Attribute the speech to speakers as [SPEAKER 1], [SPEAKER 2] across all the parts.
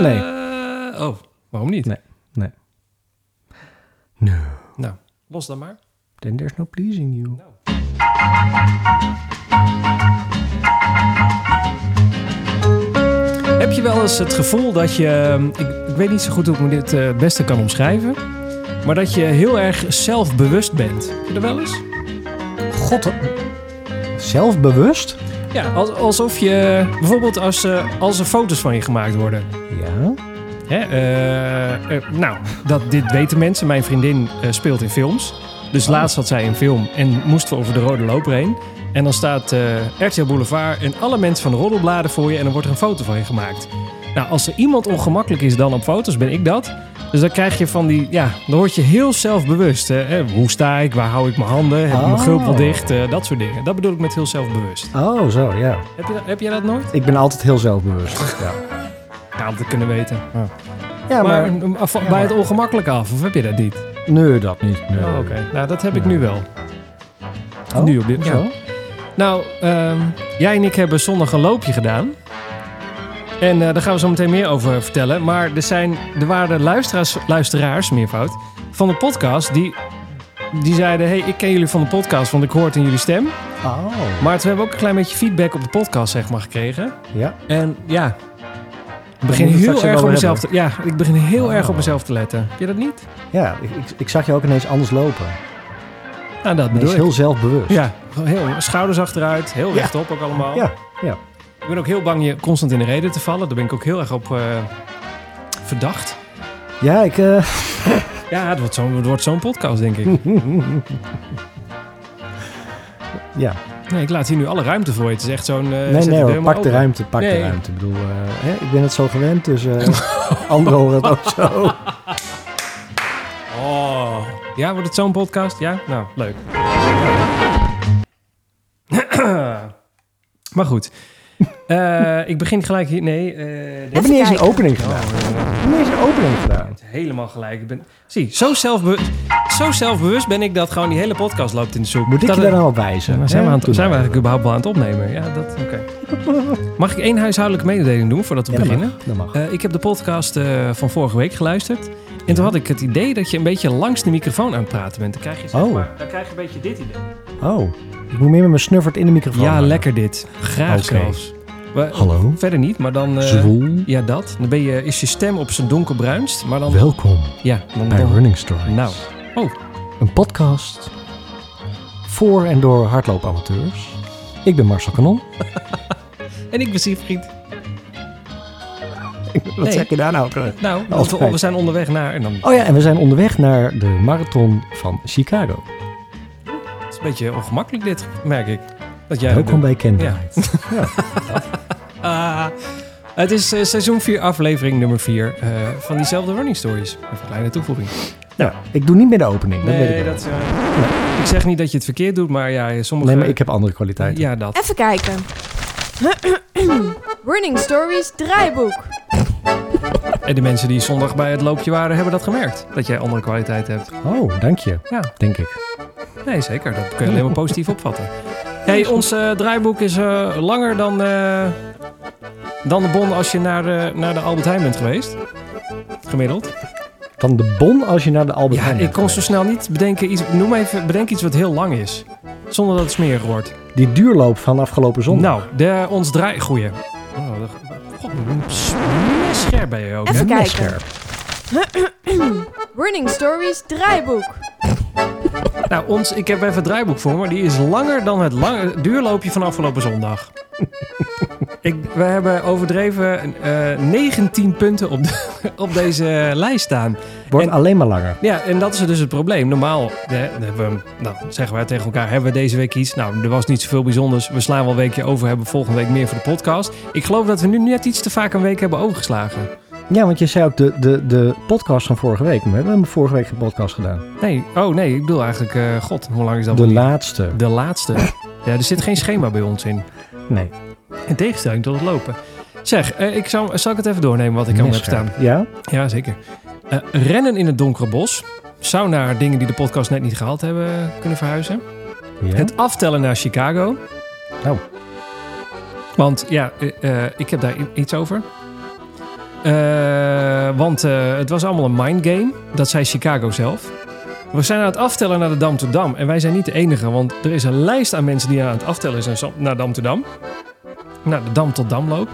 [SPEAKER 1] nee.
[SPEAKER 2] Oh, waarom niet?
[SPEAKER 1] Nee. Nee. No.
[SPEAKER 2] Nou, los dan maar.
[SPEAKER 1] Then there's no pleasing you.
[SPEAKER 2] Heb je wel eens het gevoel dat je... ehm, Ik, ik weet niet zo goed hoe ik me dit eh, het beste kan omschrijven. Maar dat je heel erg zelfbewust bent. Heb je dat wel eens?
[SPEAKER 1] God, zelfbewust?
[SPEAKER 2] Ja, als- alsof je... Bijvoorbeeld als, eh, als er foto's van je gemaakt worden.
[SPEAKER 1] Ja.
[SPEAKER 2] Hè, eh, eh, nou, dat, dit weten mensen. Mijn vriendin speelt in films. Dus laatst had zij een film en moesten we over de rode loper heen. En dan staat RTL Boulevard en alle mensen van de roddelbladen voor je... en dan wordt er een foto van je gemaakt. Nou, als er iemand ongemakkelijk is dan op foto's, ben ik dat. Dus dan krijg je van die... Ja, dan word je heel zelfbewust. Hè? Hoe sta ik? Waar hou ik mijn handen? Heb ik mijn
[SPEAKER 1] Oh.
[SPEAKER 2] gulp wel dicht? Eh, dat soort dingen. Dat bedoel ik met heel zelfbewust.
[SPEAKER 1] Oh, zo, ja.
[SPEAKER 2] Heb, je heb jij dat nooit?
[SPEAKER 1] Ik ben altijd heel zelfbewust. Ja,
[SPEAKER 2] Ja, om te kunnen weten.
[SPEAKER 1] ja
[SPEAKER 2] maar
[SPEAKER 1] maar...
[SPEAKER 2] maar, af- bij het ongemakkelijke af, of heb je dat niet?
[SPEAKER 1] Nee, dat niet. Nee.
[SPEAKER 2] Oh, Oké, nou dat heb ik
[SPEAKER 1] Nee.
[SPEAKER 2] nu wel.
[SPEAKER 1] Oh,
[SPEAKER 2] nu op dit ja. Nou, ehm, jij en ik hebben zondag een loopje gedaan. En eh, daar gaan we zo meteen meer over vertellen. Maar er, zijn, er waren luisteraars, luisteraars, meervoud, van de podcast die, die zeiden... hey, ik ken jullie van de podcast, want ik hoor het in jullie stem.
[SPEAKER 1] Oh,
[SPEAKER 2] Maar toen hebben we ook een klein beetje feedback op de podcast zeg maar, gekregen.
[SPEAKER 1] ja.
[SPEAKER 2] En ja, ik begin
[SPEAKER 1] we
[SPEAKER 2] heel erg op mezelf te, ja, ik begin heel
[SPEAKER 1] Oh.
[SPEAKER 2] erg op mezelf te letten. Heb je dat niet?
[SPEAKER 1] Ja, ik, ik, ik zag je ook ineens anders lopen.
[SPEAKER 2] Nou, dat bedoel ik.
[SPEAKER 1] heel zelfbewust.
[SPEAKER 2] Ja, heel schouders achteruit, heel
[SPEAKER 1] Ja.
[SPEAKER 2] rechtop ook allemaal.
[SPEAKER 1] Ja, ja.
[SPEAKER 2] Ik ben ook heel bang je constant in de reden te vallen. Daar ben ik ook heel erg op eh, verdacht.
[SPEAKER 1] Ja, ik... eh,
[SPEAKER 2] Ja, het wordt zo'n het wordt zo'n podcast, denk ik.
[SPEAKER 1] ja.
[SPEAKER 2] Nee, ik laat hier nu alle ruimte voor je. Het is echt zo'n... zet
[SPEAKER 1] Nee, nee hoor, pak de ruimte, pak
[SPEAKER 2] Nee.
[SPEAKER 1] de ruimte. Ik bedoel, hè, ik ben het zo gewend, dus anderen horen het ook zo.
[SPEAKER 2] Oh. Ja, wordt het zo'n podcast? Ja? Nou, leuk. maar goed. Eh, ik begin gelijk hier... Nee. eh,
[SPEAKER 1] We hebben niet eens een opening
[SPEAKER 2] Oh,
[SPEAKER 1] gedaan. We hebben niet eens een opening gedaan.
[SPEAKER 2] helemaal gelijk. Ik ben, zie, zo, zelfbe zo zelfbewust ben ik dat gewoon die hele podcast loopt in de soep.
[SPEAKER 1] Moet ik
[SPEAKER 2] Dat
[SPEAKER 1] je daar nou op wijzen?
[SPEAKER 2] Zijn, we, aan het, zijn we
[SPEAKER 1] nou.
[SPEAKER 2] eigenlijk überhaupt wel aan het opnemen? Ja, dat, oké. Mag ik één huishoudelijke mededeling doen voordat we
[SPEAKER 1] Ja, dat
[SPEAKER 2] beginnen?
[SPEAKER 1] mag. Dat mag.
[SPEAKER 2] Eh, ik heb de podcast van vorige week geluisterd. En toen had ik het idee dat je een beetje langs de microfoon aan het praten bent. Dan krijg je, zeg
[SPEAKER 1] Oh.
[SPEAKER 2] maar, dan krijg je een beetje dit idee.
[SPEAKER 1] Oh, ik moet meer met mijn snuffert in de microfoon.
[SPEAKER 2] Ja, lekker dit. Graag zelfs. We-
[SPEAKER 1] Hallo,
[SPEAKER 2] Verder niet, maar dan... eh,
[SPEAKER 1] zwoel.
[SPEAKER 2] ja, dat. Dan ben je, is je stem op zijn donkerbruinst. Maar dan...
[SPEAKER 1] Welkom
[SPEAKER 2] Ja, dan...
[SPEAKER 1] bij
[SPEAKER 2] dan
[SPEAKER 1] Running Stories.
[SPEAKER 2] nou. Oh.
[SPEAKER 1] Een podcast voor en door hardloopamateurs. Ik ben Marcel Kanon.
[SPEAKER 2] En ik ben Siegfried.
[SPEAKER 1] Wat
[SPEAKER 2] Nee.
[SPEAKER 1] zeg je daar nou?
[SPEAKER 2] Nou, want we, we zijn onderweg naar... En dan,
[SPEAKER 1] Oh ja, en we zijn onderweg naar de marathon van Chicago.
[SPEAKER 2] het is een beetje ongemakkelijk dit, merk ik. Dat jij
[SPEAKER 1] Welkom bij Kendraad.
[SPEAKER 2] Ah, het is eh, seizoen 4, aflevering nummer 4 eh, van diezelfde Running Stories. Even een kleine toevoeging.
[SPEAKER 1] Nou, ik doe niet meer de opening. Dat weet
[SPEAKER 2] Nee,
[SPEAKER 1] ik wel.
[SPEAKER 2] dat, eh, ik zeg niet dat je het verkeerd doet, maar ja, sommige...
[SPEAKER 1] Nee, maar ik heb andere kwaliteiten.
[SPEAKER 2] Ja, dat.
[SPEAKER 3] Even kijken. Running Stories draaiboek.
[SPEAKER 2] En de mensen die zondag bij het loopje waren, hebben dat gemerkt. Dat jij andere kwaliteit hebt.
[SPEAKER 1] Oh, dank je.
[SPEAKER 2] Ja.
[SPEAKER 1] Denk ik.
[SPEAKER 2] Nee, zeker. Dat kun je alleen maar positief opvatten. Hey, ons eh, draaiboek is eh, langer dan, eh, dan de bon als je naar de, naar de Albert Heijn bent geweest. Gemiddeld.
[SPEAKER 1] Dan de bon als je naar de Albert
[SPEAKER 2] Ja,
[SPEAKER 1] Heijn
[SPEAKER 2] ik
[SPEAKER 1] bent
[SPEAKER 2] kon zo snel niet bedenken. Iets, noem even, bedenk iets wat heel lang is. Zonder dat het smerig wordt.
[SPEAKER 1] Die duurloop van afgelopen zondag.
[SPEAKER 2] Nou, de, ons draai... Goeie. Oh, de- God, scherp ben je ook.
[SPEAKER 3] Even kijken.
[SPEAKER 1] scherp.
[SPEAKER 3] Running Stories draaiboek.
[SPEAKER 2] Nou, ons, ik heb even het draaiboek voor me. Die is langer dan het lange, duurloopje van afgelopen zondag. ik, we hebben overdreven eh 19 punten op, de- op deze lijst staan.
[SPEAKER 1] Wordt
[SPEAKER 2] En-
[SPEAKER 1] alleen maar langer.
[SPEAKER 2] Ja, en dat is dus het probleem. Normaal hè, we, nou, zeggen wij tegen elkaar, hebben we deze week iets? Nou, er was niet zoveel bijzonders. We slaan wel een weekje over, hebben volgende week meer voor de podcast. Ik geloof dat we nu net iets te vaak een week hebben overgeslagen.
[SPEAKER 1] Ja, want je zei ook de, de, de podcast van vorige week. Maar we hebben vorige week geen podcast gedaan.
[SPEAKER 2] Nee, oh nee, ik bedoel eigenlijk, eh, god, hoe lang is dat?
[SPEAKER 1] De laatste.
[SPEAKER 2] de laatste. Ja, er zit geen schema bij ons in.
[SPEAKER 1] Nee.
[SPEAKER 2] In tegenstelling tot het lopen. Zeg, eh, ik zal, zal ik het even doornemen wat ik allemaal heb staan?
[SPEAKER 1] Ja?
[SPEAKER 2] Ja, zeker. Eh, rennen in het donkere bos. Zou naar dingen die de podcast net niet gehaald hebben kunnen verhuizen.
[SPEAKER 1] ja?
[SPEAKER 2] Het aftellen naar Chicago.
[SPEAKER 1] Oh.
[SPEAKER 2] Want ja, ik heb daar iets over. Eh, want eh, het was allemaal een mindgame. Dat zei Chicago zelf. We zijn aan het aftellen naar de Dam to Dam. En wij zijn niet de enige, want er is een lijst aan mensen die aan het aftellen zijn naar Dam to Dam. Naar de Dam tot Damloop.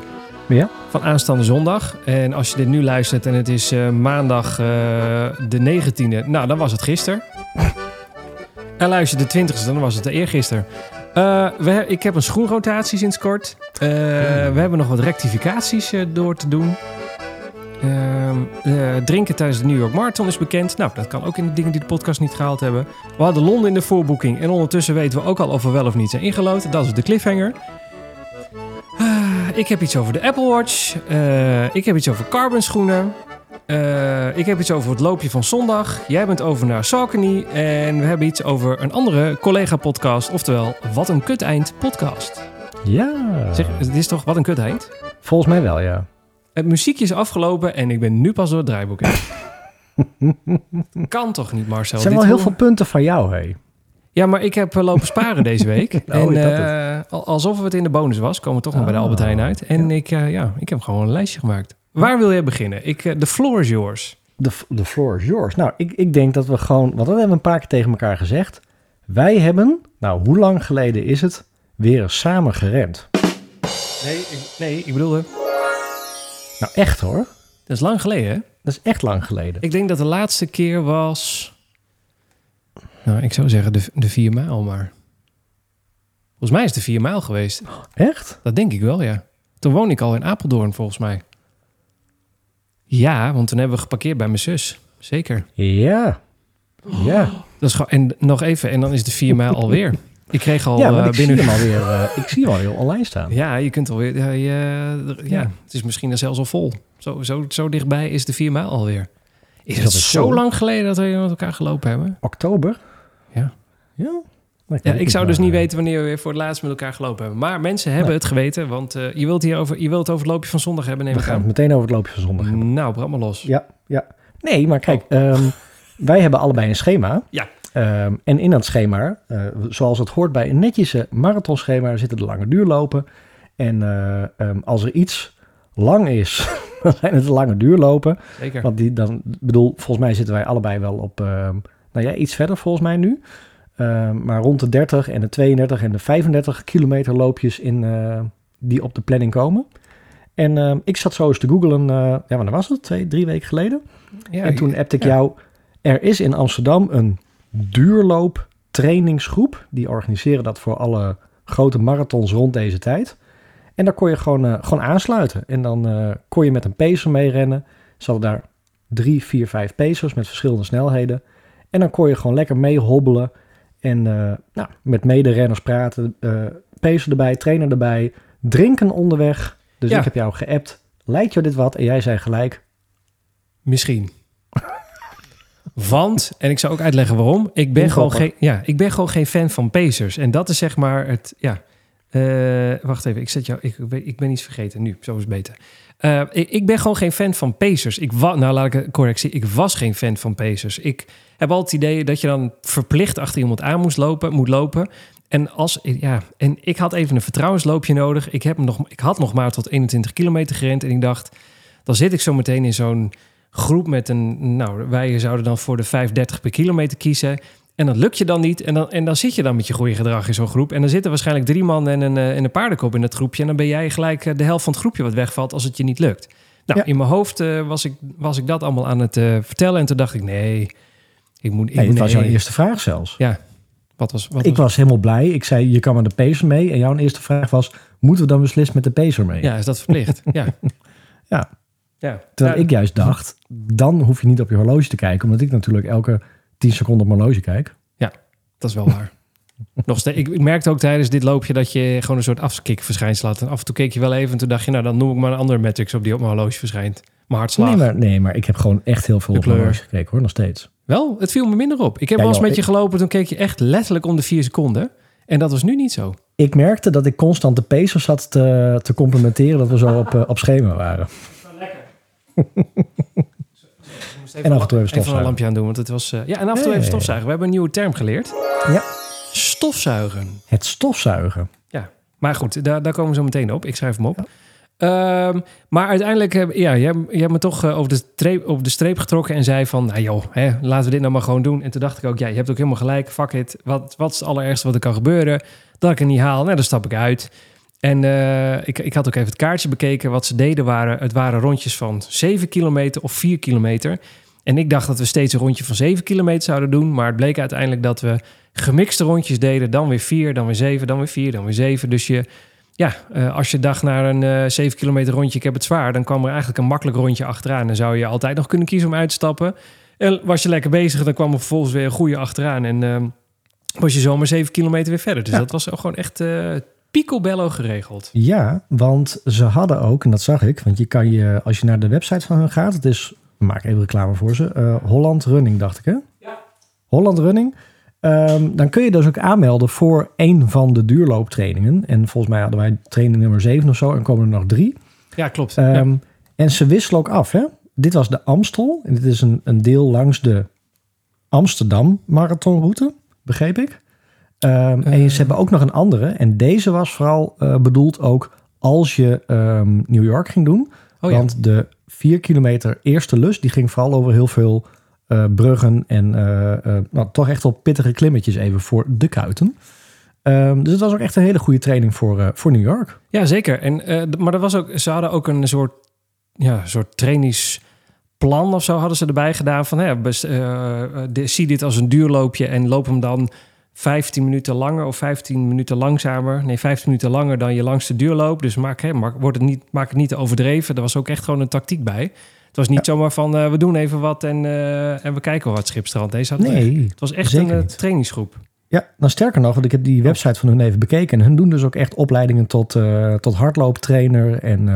[SPEAKER 1] Ja.
[SPEAKER 2] Van aanstaande zondag. En als je dit nu luistert en het is eh, maandag de 19e, nou dan was het gisteren. en luister de 20e, dan was het de eergisteren. We, ik heb een schoenrotatie sinds kort. We hebben nog wat rectificaties door te doen. Ehm, eh, drinken tijdens de New York Marathon is bekend. Nou, dat kan ook in de dingen die de podcast niet gehaald hebben. We hadden Londen in de voorboeking. En ondertussen weten we ook al of we wel of niet zijn ingelood. Dat is de cliffhanger. Ah, ik heb iets over de Apple Watch. Eh, ik heb iets over carbon schoenen. Eh, ik heb iets over het loopje van zondag. Jij bent over naar Saucony. En we hebben iets over een andere collega-podcast. Oftewel, Wat een kut eind podcast.
[SPEAKER 1] Ja.
[SPEAKER 2] Zeg, het is toch Wat een kut eind?
[SPEAKER 1] Volgens mij wel, ja.
[SPEAKER 2] Het muziekje is afgelopen en ik ben nu pas door het draaiboek heen. kan toch niet, Marcel?
[SPEAKER 1] Het zijn wel heel veel punten van jou, hé.
[SPEAKER 2] Ja, maar ik heb eh, lopen sparen deze week.
[SPEAKER 1] Oh,
[SPEAKER 2] en
[SPEAKER 1] dat
[SPEAKER 2] eh, al- alsof het in de bonus was, komen we toch nog bij de
[SPEAKER 1] Ah,
[SPEAKER 2] Albert Heijn uit. En ik, eh, ja, ik heb gewoon een lijstje gemaakt. Waar wil jij beginnen? Ik, the floor is yours.
[SPEAKER 1] De, de floor is yours. Nou, ik, ik denk dat we gewoon... Want dat hebben we een paar keer tegen elkaar gezegd. Wij hebben, nou, hoe lang geleden is het, weer eens samen gerend?
[SPEAKER 2] Nee, ik, nee, ik bedoelde,
[SPEAKER 1] Nou, echt hoor.
[SPEAKER 2] dat is lang geleden, hè?
[SPEAKER 1] Dat is echt lang geleden.
[SPEAKER 2] Ik denk dat de laatste keer was... Nou, ik zou zeggen de, de vier mijl, maar... Volgens mij is het de vier mijl geweest.
[SPEAKER 1] Echt?
[SPEAKER 2] Dat denk ik wel, ja. Toen woon ik al in Apeldoorn, volgens mij. Ja, want toen hebben we geparkeerd bij mijn zus. Zeker.
[SPEAKER 1] Ja. Ja.
[SPEAKER 2] Dat is gewoon, en nog even, en dan is de vier mijl alweer. Ik kreeg al
[SPEAKER 1] ja, maar
[SPEAKER 2] eh,
[SPEAKER 1] ik
[SPEAKER 2] binnen...
[SPEAKER 1] zie hem alweer, eh, ik zie hem alweer online staan.
[SPEAKER 2] Ja, je kunt alweer... Ja, ja,
[SPEAKER 1] Ja.
[SPEAKER 2] het is misschien er zelfs al vol. Zo, zo, zo dichtbij is de vier mijl alweer. Is
[SPEAKER 1] dat
[SPEAKER 2] het
[SPEAKER 1] is
[SPEAKER 2] zo lang geleden dat we met elkaar gelopen hebben?
[SPEAKER 1] Oktober?
[SPEAKER 2] Ja.
[SPEAKER 1] Ja?
[SPEAKER 2] Ja, ik zou dus niet
[SPEAKER 1] eh,
[SPEAKER 2] weten wanneer we weer voor het laatst met elkaar gelopen hebben. Maar mensen hebben
[SPEAKER 1] Nee.
[SPEAKER 2] het geweten, want je, wilt hier over, je wilt het over het loopje van zondag hebben, neem
[SPEAKER 1] We gaan het meteen over het loopje van zondag hebben.
[SPEAKER 2] Nou, brand maar los.
[SPEAKER 1] Ja, ja. Nee, maar kijk, ehm, wij hebben allebei een schema.
[SPEAKER 2] Ja.
[SPEAKER 1] Ehm, en in dat schema, eh, zoals het hoort bij een netjese marathonschema, zitten de lange duurlopen. En eh, ehm, als er iets lang is, dan zijn het de lange duurlopen.
[SPEAKER 2] Zeker.
[SPEAKER 1] Want die dan, bedoel, volgens mij zitten wij allebei wel op, ehm, nou ja, iets verder volgens mij nu. Maar rond de 30 en de 32 en de 35 kilometer loopjes in, eh, die op de planning komen. En ik zat zo eens te googlen, eh, ja, wanneer was het? Twee, drie weken geleden.
[SPEAKER 2] Ja,
[SPEAKER 1] en toen appte ik
[SPEAKER 2] ja.
[SPEAKER 1] jou, er is in Amsterdam een duurloop trainingsgroep. Die organiseren dat voor alle grote marathons rond deze tijd. En daar kon je gewoon, eh, gewoon aansluiten. En dan eh, kon je met een pacer meerennen. Ze hadden daar drie, vier, vijf pacers met verschillende snelheden. En dan kon je gewoon lekker mee hobbelen. En eh, nou, met mederenners praten. pacer erbij, trainer erbij. Drinken onderweg. Dus
[SPEAKER 2] Ja.
[SPEAKER 1] ik heb jou geappt. Lijkt je dit wat? En jij zei gelijk.
[SPEAKER 2] Misschien. Want, en ik zou ook uitleggen waarom, ik ben, gewoon geen, ja, ik ben gewoon geen fan van Pacers. En dat is zeg maar het, ja. Eh, wacht even, ik zet jou, ik, ik ben- iets vergeten nu, zo is het beter. Eh, ik, ik ben gewoon geen fan van Pacers. Ik wa, nou, laat ik het correctie. Ik was geen fan van Pacers. Ik heb altijd het idee dat je dan verplicht achter iemand aan moest lopen, moet lopen. En, als, ja, en ik had even een vertrouwensloopje nodig. Ik, heb nog, ik had nog maar tot 21 kilometer gerend. En ik dacht, dan zit ik zo meteen in zo'n groep met een... Nou, wij zouden dan voor de 5,30 per kilometer kiezen. En dat lukt je dan niet. En dan, en dan zit je dan met je goede gedrag in zo'n groep. En dan zitten waarschijnlijk drie man en een, eh, en een paardenkop in dat groepje. En dan ben jij gelijk eh, de helft van het groepje wat wegvalt als het je niet lukt. Nou,
[SPEAKER 1] Ja.
[SPEAKER 2] in mijn hoofd eh, was, ik, was ik dat allemaal aan het vertellen. En toen dacht ik, nee, ik moet... Ik,
[SPEAKER 1] Nee, was jouw eerste vraag zelfs.
[SPEAKER 2] Ja, wat was... Wat
[SPEAKER 1] Ik
[SPEAKER 2] was
[SPEAKER 1] was helemaal blij. Ik zei, je kan met de pacer mee. En jouw eerste vraag was, moeten we dan beslist met de pacer mee?
[SPEAKER 2] ja, is dat verplicht? ja.
[SPEAKER 1] Ja.
[SPEAKER 2] Ja.
[SPEAKER 1] Terwijl
[SPEAKER 2] Ja,
[SPEAKER 1] ik juist dacht, dan hoef je niet op je horloge te kijken. Omdat ik natuurlijk elke 10 seconden op mijn horloge kijk.
[SPEAKER 2] Dat is wel waar. Nog steeds, ik, ik merkte ook tijdens dit loopje dat je gewoon een soort afkikverschijnsel had. En af en toe keek je wel even en toen dacht je, nou dan noem ik maar een andere matrix op die op mijn horloge verschijnt. Mijn hartslag.
[SPEAKER 1] Nee maar, nee, maar ik heb gewoon echt heel veel
[SPEAKER 2] De
[SPEAKER 1] op mijn horloge gekeken hoor, nog steeds.
[SPEAKER 2] Wel, het viel me minder op. Ik heb
[SPEAKER 1] Ja,
[SPEAKER 2] wel eens met je gelopen, toen keek je echt letterlijk om de vier seconden. En dat was nu niet zo.
[SPEAKER 1] Ik merkte dat ik constant de pacer zat te, te complimenteren dat we zo op, eh, op schema waren. En af en toe even
[SPEAKER 2] Even een
[SPEAKER 1] stofzuigen.
[SPEAKER 2] lampje aan doen, want het was... eh, ja, en af en toe even stofzuigen. We hebben een nieuwe term geleerd.
[SPEAKER 1] Ja.
[SPEAKER 2] Stofzuigen.
[SPEAKER 1] Het stofzuigen.
[SPEAKER 2] Maar goed, daar, daar komen we zo meteen op. Ik schrijf hem op. Ehm, maar uiteindelijk, ja, jij, jij hebt me toch eh, over, de streep, over de streep getrokken en zei van, nou joh, hè, laten we dit nou maar gewoon doen. En toen dacht ik ook, ja, je hebt ook helemaal gelijk, fuck it. Wat, wat is het allerergste wat er kan gebeuren? Dat ik het niet haal, nou, dan stap ik uit. En eh, ik, ik had ook even het kaartje bekeken. Wat ze deden waren, het waren rondjes van 7 kilometer of 4 kilometer. En ik dacht dat we steeds een rondje van 7 kilometer zouden doen. Maar het bleek uiteindelijk dat we gemixte rondjes deden. Dan weer 4, dan weer 7, dan weer 4, dan weer 7. Dus je, ja, eh, als je dacht naar een eh 7 kilometer rondje, ik heb het zwaar. Dan kwam er eigenlijk een makkelijk rondje achteraan. Dan zou je altijd nog kunnen kiezen om uit te stappen. En was je lekker bezig, dan kwam er vervolgens weer een goede achteraan. En was je zomaar 7 kilometer weer verder. Dus
[SPEAKER 1] Ja.
[SPEAKER 2] dat was gewoon echt picobello geregeld.
[SPEAKER 1] Ja, want ze hadden ook, en dat zag ik, want je kan je, als je naar de website van hun gaat, het is, maak even reclame voor ze, eh, Holland Running, dacht ik hè?
[SPEAKER 2] Ja.
[SPEAKER 1] Holland Running. Ehm, dan kun je dus ook aanmelden voor een van de duurlooptrainingen. En volgens mij hadden wij training nummer 7 of zo, en komen er nog drie.
[SPEAKER 2] Ja, klopt. Ja.
[SPEAKER 1] Ehm, En ze wisselen ook af, hè? Dit was de Amstel, en dit is een, een deel langs de Amsterdam marathonroute, begreep ik. Ehm, en ze hebben ook nog een andere. En deze was vooral eh, bedoeld ook als je ehm, New York ging doen.
[SPEAKER 2] Oh ja.
[SPEAKER 1] Want de 4 kilometer eerste lus, die ging vooral over heel veel eh, bruggen en eh, nou, toch echt wel pittige klimmetjes even voor de kuiten. Ehm, dus het was ook echt een hele goede training voor, voor New York.
[SPEAKER 2] Ja, zeker. En, maar er was ook, ze hadden ook een soort, ja, soort trainingsplan of zo hadden ze erbij gedaan. Van, hè, best, de- zie dit als een duurloopje en loop hem dan 15 minuten langer of 15 minuten langzamer. Nee, 15 minuten langer dan je langste duurloop. Dus maak, hè, maak, wordt het niet, maak het niet overdreven. Er was ook echt gewoon een tactiek bij. Het was niet zomaar van, eh, we doen even wat en, eh, en we kijken wat schipstrand. Deze had
[SPEAKER 1] Nee,
[SPEAKER 2] Het was echt een eh,
[SPEAKER 1] niet.
[SPEAKER 2] trainingsgroep.
[SPEAKER 1] Ja, nou sterker nog, want ik heb die website van hun even bekeken. En hun doen dus ook echt opleidingen tot, tot hardlooptrainer en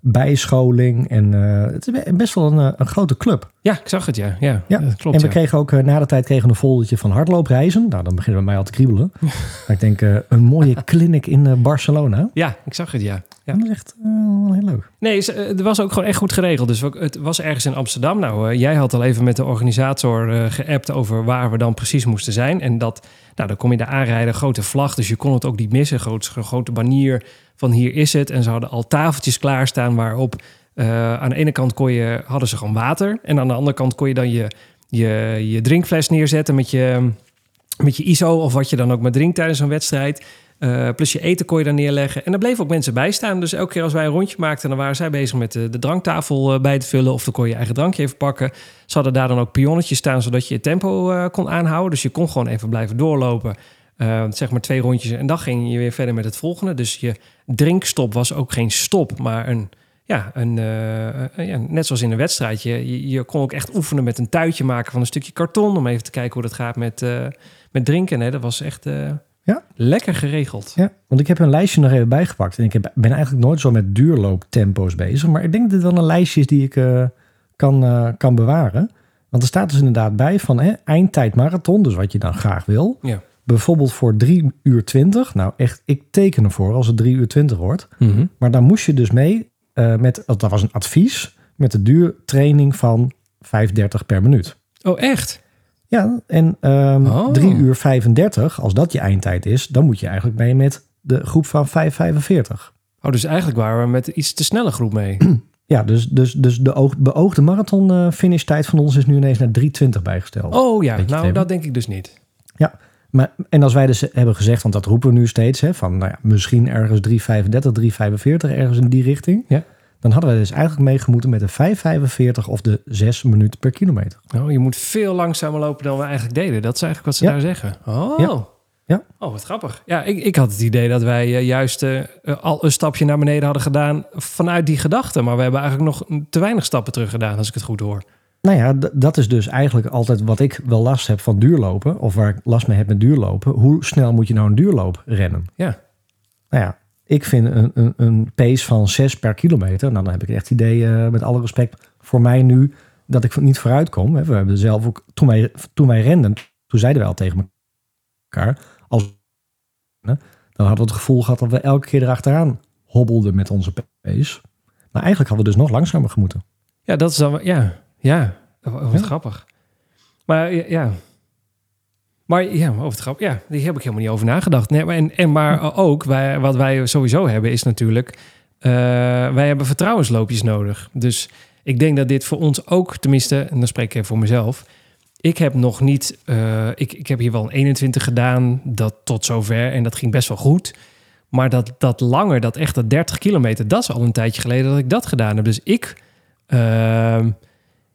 [SPEAKER 1] bijscholing. En eh, het is best wel een, eh, een grote club.
[SPEAKER 2] Ja, ik zag het, ja. Ja,
[SPEAKER 1] Ja,
[SPEAKER 2] dat klopt.
[SPEAKER 1] en we
[SPEAKER 2] ja.
[SPEAKER 1] kregen ook eh, na de tijd kregen we een foldertje van hardloopreizen. Nou, dan beginnen we mij al te kriebelen. maar ik denk, een mooie clinic in Barcelona.
[SPEAKER 2] ja, ik zag het, ja. Ja.
[SPEAKER 1] Dat is echt eh, wel heel leuk.
[SPEAKER 2] Nee, ze- eh, het was ook gewoon echt goed geregeld. Dus het was ergens in Amsterdam. Nou, eh, jij had al even met de organisator geappt over waar we dan precies moesten zijn. En dat, nou, dan kom je daar aanrijden, grote vlag. Dus je kon het ook niet missen. Groot, grote banier van hier is het. En ze hadden al tafeltjes klaarstaan waarop aan de ene kant kon je, hadden ze gewoon water. En aan de andere kant kon je dan je, je, je drinkfles neerzetten met je, met je ISO of wat je dan ook maar drinkt tijdens een wedstrijd. Eh, plus je eten kon je daar neerleggen. En er bleven ook mensen bij staan. Dus elke keer als wij een rondje maakten, dan waren zij bezig met de, dranktafel eh, bij te vullen. Of dan kon je je eigen drankje even pakken. Ze hadden daar dan ook pionnetjes staan, zodat je je tempo eh, kon aanhouden. Dus je kon gewoon even blijven doorlopen. Zeg maar twee rondjes. En dan ging je weer verder met het volgende. Dus je drinkstop was ook geen stop, maar een. Ja, een, net zoals in een wedstrijd. Je, je, kon ook echt oefenen met een tuitje maken van een stukje karton. Om even te kijken hoe dat gaat met, met drinken. Hè. Dat was echt
[SPEAKER 1] Ja.
[SPEAKER 2] lekker geregeld.
[SPEAKER 1] Ja, want ik heb een lijstje nog even bijgepakt. En ik heb, ben eigenlijk nooit zo met duurlooptempo's bezig. Maar ik denk dat dit wel een lijstje is die ik eh, kan, eh, kan bewaren. Want er staat dus inderdaad bij van hè, eindtijd marathon. Dus wat je dan graag wil.
[SPEAKER 2] Ja.
[SPEAKER 1] Bijvoorbeeld voor 3 uur 20. Nou echt, ik teken ervoor als het 3 uur 20 wordt.
[SPEAKER 2] Mhm.
[SPEAKER 1] Maar dan moest je dus mee eh, met, dat was een advies, met de duurtraining van 5,30 per minuut.
[SPEAKER 2] Oh, echt?
[SPEAKER 1] Ja, en ehm
[SPEAKER 2] Oh.
[SPEAKER 1] 3 uur 35, als dat je eindtijd is, dan moet je eigenlijk mee met de groep van 5,45.
[SPEAKER 2] Oh, dus eigenlijk waren we met iets te snelle groep mee.
[SPEAKER 1] Ja, dus, dus, dus de oog- beoogde marathon eh, finishtijd van ons is nu ineens naar 3,20 bijgesteld.
[SPEAKER 2] Oh ja, nou dat denk ik dus niet.
[SPEAKER 1] Maar, en als wij dus hebben gezegd, want dat roepen we nu steeds, hè, van nou ja, misschien ergens 3,35, 3,45, ergens in die richting.
[SPEAKER 2] Ja.
[SPEAKER 1] Dan hadden wij dus eigenlijk meegemoeten met de 5,45 of de 6 minuten per kilometer.
[SPEAKER 2] Oh, je moet veel langzamer lopen dan we eigenlijk deden. Dat is eigenlijk wat ze
[SPEAKER 1] Ja.
[SPEAKER 2] daar zeggen. Oh.
[SPEAKER 1] Ja. Ja.
[SPEAKER 2] Oh, wat grappig. Ja, ik, ik had het idee dat wij eh, juist eh, al een stapje naar beneden hadden gedaan vanuit die gedachte. Maar we hebben eigenlijk nog te weinig stappen terug gedaan, als ik het goed hoor.
[SPEAKER 1] Nou ja, dat is dus eigenlijk altijd wat ik wel last heb van duurlopen. Of waar ik last mee heb met duurlopen. Hoe snel moet je nou een duurloop rennen?
[SPEAKER 2] Ja.
[SPEAKER 1] Nou ja, ik vind een, een, een pace van 6 per kilometer. Nou, dan heb ik echt het idee, eh, met alle respect voor mij nu, dat ik niet vooruit kom. We hebben zelf ook, toen wij, toen wij renden, toen zeiden wij al tegen elkaar, als, dan hadden we het gevoel gehad dat we elke keer erachteraan hobbelden met onze pace. Maar eigenlijk hadden we dus nog langzamer gemoeten.
[SPEAKER 2] Ja, dat is dan... Ja, ja. Wat
[SPEAKER 1] Ja.
[SPEAKER 2] grappig. Maar ja. Maar ja, over het grap, ja, die heb ik helemaal niet over nagedacht. Nee, maar, en, en maar ook, wij, wat wij sowieso hebben, is natuurlijk Eh, wij hebben vertrouwensloopjes nodig. Dus ik denk dat dit voor ons ook, tenminste, en dan spreek ik even voor mezelf. Ik heb nog niet, eh, ik, ik heb hier wel een 21 gedaan, dat tot zover. En dat ging best wel goed. Maar dat, dat langer, dat echt dat 30 kilometer, dat is al een tijdje geleden dat ik dat gedaan heb. Dus ik, ehm,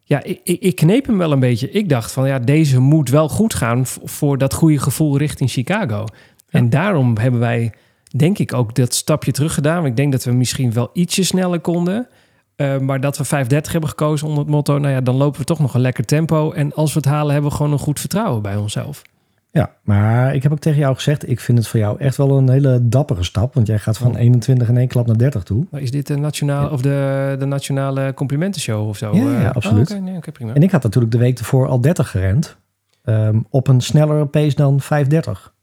[SPEAKER 2] ja, ik, ik, kneep hem wel een beetje. Ik dacht van, ja, deze moet wel goed gaan voor dat goede gevoel richting Chicago. En daarom hebben wij, denk ik, ook dat stapje terug gedaan. Ik denk dat we misschien wel ietsje sneller konden. Eh, maar dat we 5.30 hebben gekozen onder het motto... nou ja, dan lopen we toch nog een lekker tempo. En als we het halen, hebben we gewoon een goed vertrouwen bij onszelf.
[SPEAKER 1] Ja, maar ik heb ook tegen jou gezegd, ik vind het voor jou echt wel een hele dappere stap. Want jij gaat van
[SPEAKER 2] Oh.
[SPEAKER 1] 21 in één klap naar 30 toe.
[SPEAKER 2] Maar is dit de, nationale, of de, de nationale complimentenshow of zo?
[SPEAKER 1] Ja, ja,
[SPEAKER 2] Eh,
[SPEAKER 1] absoluut.
[SPEAKER 2] oh, oké, nee, oké, prima.
[SPEAKER 1] En ik had natuurlijk de week ervoor al 30 gerend. ehm, op een snellere pace dan 5.30.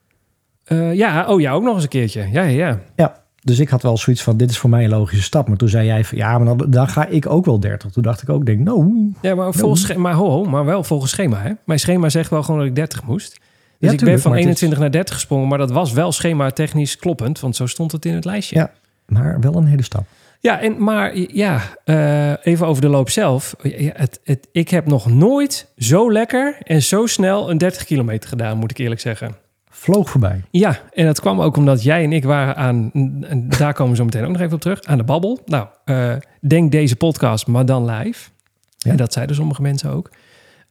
[SPEAKER 2] Eh, ja, oh ja, ook nog eens een keertje. Ja, ja, ja.
[SPEAKER 1] Ja, dus ik had wel zoiets van, dit is voor mij een logische stap. Maar toen zei jij van, ja, maar dan, dan ga ik ook wel 30. Toen dacht ik ook, denk, nou,
[SPEAKER 2] Ja, maar, volgens, sche- maar, ho, ho, maar wel volgens schema. Hè? Mijn schema zegt wel gewoon dat ik 30 moest. Dus ik ben van
[SPEAKER 1] maar het is-
[SPEAKER 2] 21 naar 30 gesprongen. Maar dat was wel schema technisch kloppend. Want zo stond het in het lijstje.
[SPEAKER 1] Ja. maar wel een hele stap.
[SPEAKER 2] Ja, en, maar ja, eh, even over de loop zelf. Ja, het, het, ik heb nog nooit zo lekker en zo snel een 30 kilometer gedaan, moet ik eerlijk zeggen.
[SPEAKER 1] Vloog voorbij.
[SPEAKER 2] Ja, en dat kwam ook omdat jij en ik waren aan, en daar komen we zo meteen ook nog even op terug, aan de babbel. Nou, eh, denk deze podcast, maar dan live.
[SPEAKER 1] Ja.
[SPEAKER 2] En dat zeiden sommige mensen ook.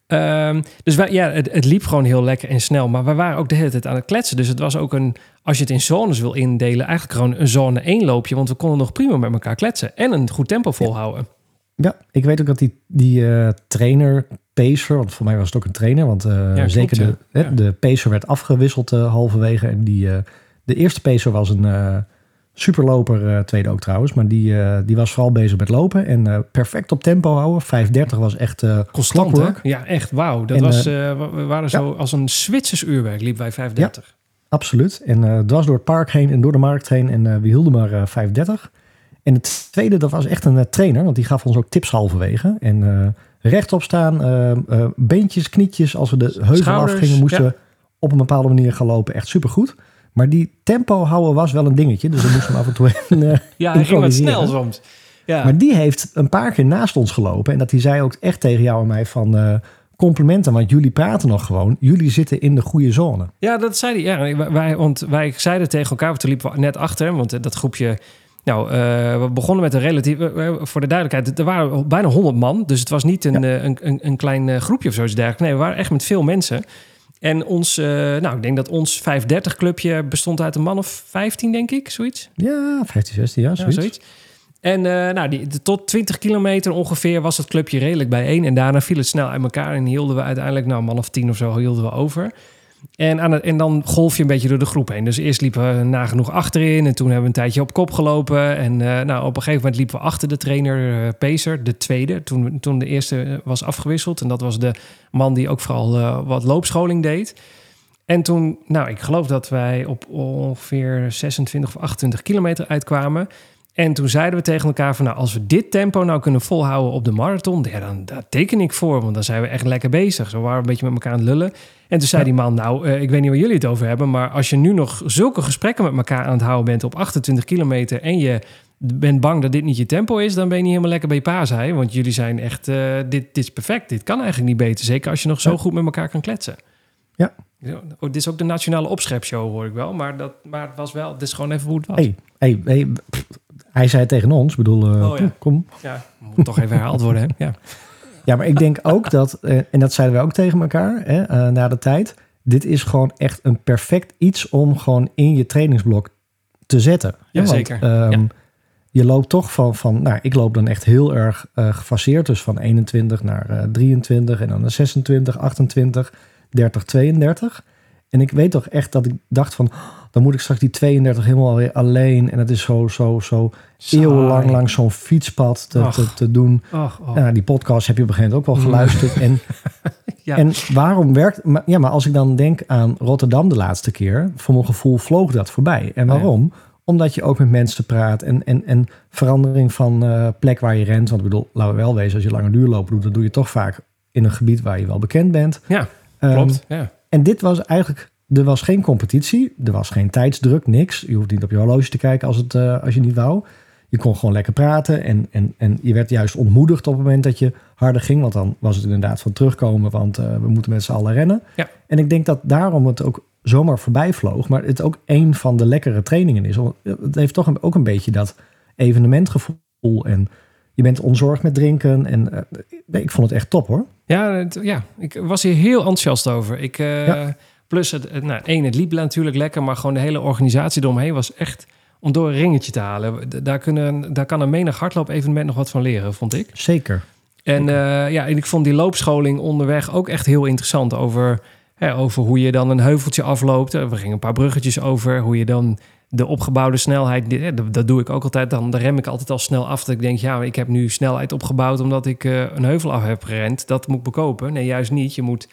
[SPEAKER 2] Ehm, dus wij, ja, het, het liep gewoon heel lekker en snel. Maar we waren ook de hele tijd aan het kletsen. Dus het was ook een, als je het in zones wil indelen, eigenlijk gewoon een zone 1 loopje. Want we konden nog prima met elkaar kletsen. En een goed tempo volhouden.
[SPEAKER 1] Ja, ik weet ook dat die, die eh, trainer, pacer, want voor mij was het ook een trainer, want eh, zeker de, hè, de pacer werd afgewisseld eh, halverwege. En die, de eerste pacer was een superloper, eh, tweede ook trouwens, maar die, eh, die was vooral bezig met lopen en eh, perfect op tempo houden. 5.30 was echt eh
[SPEAKER 2] Constant, hè? Ja, echt wauw. Dat
[SPEAKER 1] En,
[SPEAKER 2] was, we- waren
[SPEAKER 1] ja.
[SPEAKER 2] zo als een Zwitsers uurwerk, liep wij 5.30.
[SPEAKER 1] Absoluut. En dwars door het park heen en door de markt heen. En we hielden maar eh 5.30. En het tweede, dat was echt een trainer. Want die gaf ons ook tips halverwege. En rechtop staan, eh, beentjes, knietjes. Als we de heuvel afgingen, moesten
[SPEAKER 2] ja.
[SPEAKER 1] op een bepaalde manier gaan lopen. Echt supergoed. Maar die tempo houden was wel een dingetje. Dus we moesten hem af en toe even... eh,
[SPEAKER 2] Ja, hij ging wat snel soms. Ja.
[SPEAKER 1] Maar die heeft een paar keer naast ons gelopen. En dat die zei ook echt tegen jou en mij van... eh, complimenten, want jullie praten nog gewoon. Jullie zitten in de goede zone.
[SPEAKER 2] Ja, dat zei hij. Ja, wij- want wij zeiden tegen elkaar, want toen liepen we net achter, want eh, dat groepje. Nou, we begonnen met een relatief. voor de duidelijkheid, er waren bijna 100 man. Dus het was niet een, een, een, een klein groepje of zoiets dergelijks. Nee, we waren echt met veel mensen. En ons, eh, nou, ik denk dat ons 530 clubje bestond uit een man of 15, denk ik, zoiets.
[SPEAKER 1] Ja, 15, 16 jaar,
[SPEAKER 2] Ja,
[SPEAKER 1] zoiets.
[SPEAKER 2] zoiets. En eh, nou, die, de- tot 20 kilometer ongeveer was het clubje redelijk bijeen. En daarna viel het snel uit elkaar en hielden we uiteindelijk, nou, een man of tien of zo hielden we over. En, en dan golf je een beetje door de groep heen. Dus eerst liepen we nagenoeg achterin en toen hebben we een tijdje op kop gelopen. En eh, nou, op een gegeven moment liepen we achter de trainer eh, Pacer, de tweede, toen, toen de eerste eh, was afgewisseld. En dat was de man die ook vooral wat loopscholing deed. En toen, nou, ik geloof dat wij op ongeveer 26 of 28 kilometer uitkwamen. En toen zeiden we tegen elkaar van, nou, als we dit tempo nou kunnen volhouden op de marathon, ja, dan daar teken ik voor, want dan zijn we echt lekker bezig. Zo waren we een beetje met elkaar aan het lullen. En toen zei
[SPEAKER 1] Ja.
[SPEAKER 2] die man, nou, eh, ik weet niet waar jullie het over hebben, maar als je nu nog zulke gesprekken met elkaar aan het houden bent op 28 kilometer en je bent bang dat dit niet je tempo is, dan ben je niet helemaal lekker bij je pa, zei hij. Want jullie zijn echt, eh, dit, dit is perfect, dit kan eigenlijk niet beter. Zeker als je nog zo
[SPEAKER 1] Ja.
[SPEAKER 2] goed met elkaar kan kletsen.
[SPEAKER 1] Ja.
[SPEAKER 2] Ja, oh, dit is ook de nationale opschepshow, hoor ik wel. Maar, dat, maar het was wel, dit is gewoon even hoe het was.
[SPEAKER 1] Hey, hey, hey, pff, hij zei tegen ons, ik bedoel, eh,
[SPEAKER 2] Oh, ja.
[SPEAKER 1] kom.
[SPEAKER 2] Ja, moet toch even herhaald worden, hè? Ja.
[SPEAKER 1] Ja, maar ik denk ook dat, eh, en dat zeiden wij ook tegen elkaar hè, eh, na de tijd. Dit is gewoon echt een perfect iets om gewoon in je trainingsblok te zetten.
[SPEAKER 2] Ja, zeker.
[SPEAKER 1] ehm,
[SPEAKER 2] Ja.
[SPEAKER 1] Je loopt toch van, van, nou, ik loop dan echt heel erg gefaseerd. Dus van 21 naar eh, 23 en dan naar 26, 28, 30, 32. En ik weet toch echt dat ik dacht van, "Oh, dan moet ik straks die 32 helemaal weer alleen. En het is zo, zo, zo eeuwenlang langs zo'n fietspad te, te, te doen.
[SPEAKER 2] Oh.
[SPEAKER 1] Ja, die podcast heb je op een gegeven moment ook wel geluisterd. En,
[SPEAKER 2] Ja.
[SPEAKER 1] en waarom werkt... Maar, ja, maar als ik dan denk aan Rotterdam de laatste keer... voor mijn gevoel vloog dat voorbij. En
[SPEAKER 2] Oh ja.
[SPEAKER 1] waarom? Omdat je ook met mensen praat en, en, en verandering van eh, plek waar je rent. Want ik bedoel, laten we wel wezen, als je lange duurlopen doet... dan doe je toch vaak in een gebied waar je wel bekend bent.
[SPEAKER 2] Ja,
[SPEAKER 1] Ehm,
[SPEAKER 2] klopt. ja.
[SPEAKER 1] En dit was eigenlijk... Er was geen competitie, er was geen tijdsdruk, niks. Je hoeft niet op je horloge te kijken als, het, eh, als je niet wou. Je kon gewoon lekker praten en, en, en je werd juist ontmoedigd op het moment dat je harder ging. Want dan was het inderdaad van terugkomen, want eh, we moeten met z'n allen rennen.
[SPEAKER 2] Ja.
[SPEAKER 1] En ik denk dat daarom het ook zomaar voorbij vloog. Maar het ook een van de lekkere trainingen is. Het heeft toch ook een beetje dat evenementgevoel. En je bent onzorgd met drinken. En eh, nee, ik vond het echt top hoor.
[SPEAKER 2] Ja, het- ja, ik was hier heel enthousiast over. Ik, eh,
[SPEAKER 1] Ja.
[SPEAKER 2] Plus, het, het- nou, één, het liep natuurlijk lekker, maar gewoon de hele organisatie eromheen was echt om door een ringetje te halen. Daar, kunnen, daar kan een menig hardloop-evenement nog wat van leren, vond ik.
[SPEAKER 1] Zeker.
[SPEAKER 2] En eh, ja, en ik vond die loopscholing onderweg ook echt heel interessant over, hè, over hoe je dan een heuveltje afloopt. Eh, We gingen een paar bruggetjes over, hoe je dan de opgebouwde snelheid, eh, dat, doe ik ook altijd, dan, rem ik altijd al snel af. Dat ik denk, ja, ik heb nu snelheid opgebouwd omdat ik eh, een heuvel af heb gerend. Dat moet ik bekopen. Nee, juist niet. Je moet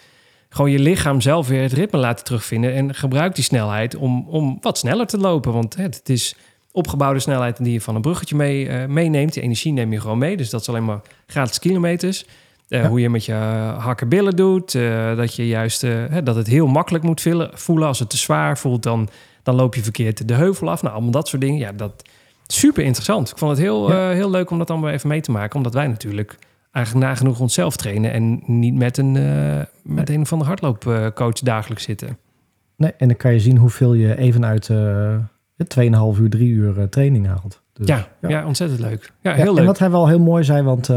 [SPEAKER 2] gewoon je lichaam zelf weer het ritme laten terugvinden en gebruik die snelheid om, om wat sneller te lopen. Want hè, het is opgebouwde snelheid die je van een bruggetje mee, eh, meeneemt. Die energie neem je gewoon mee. Dus dat is alleen maar gratis kilometers.
[SPEAKER 1] Ja.
[SPEAKER 2] Hoe je met je hakkerbillen doet. eh, dat je juist hè, dat het heel makkelijk moet voelen. Als het te zwaar voelt, dan, dan loop je verkeerd de heuvel af. Nou, allemaal dat soort dingen. Ja, dat super interessant. Ik vond het heel,
[SPEAKER 1] Ja.
[SPEAKER 2] eh, heel leuk om dat allemaal even mee te maken. Omdat wij natuurlijk eigenlijk nagenoeg onszelf trainen. En niet met een, eh, met een van de hardloopcoach dagelijks zitten.
[SPEAKER 1] Nee, en dan kan je zien hoeveel je even uit eh 2,5 uur, 3 uur eh, training haalt. Dus,
[SPEAKER 2] Ja, ja. ontzettend leuk. Ja,
[SPEAKER 1] Ja,
[SPEAKER 2] heel
[SPEAKER 1] En
[SPEAKER 2] leuk.
[SPEAKER 1] wat hij wel heel mooi zei, want eh,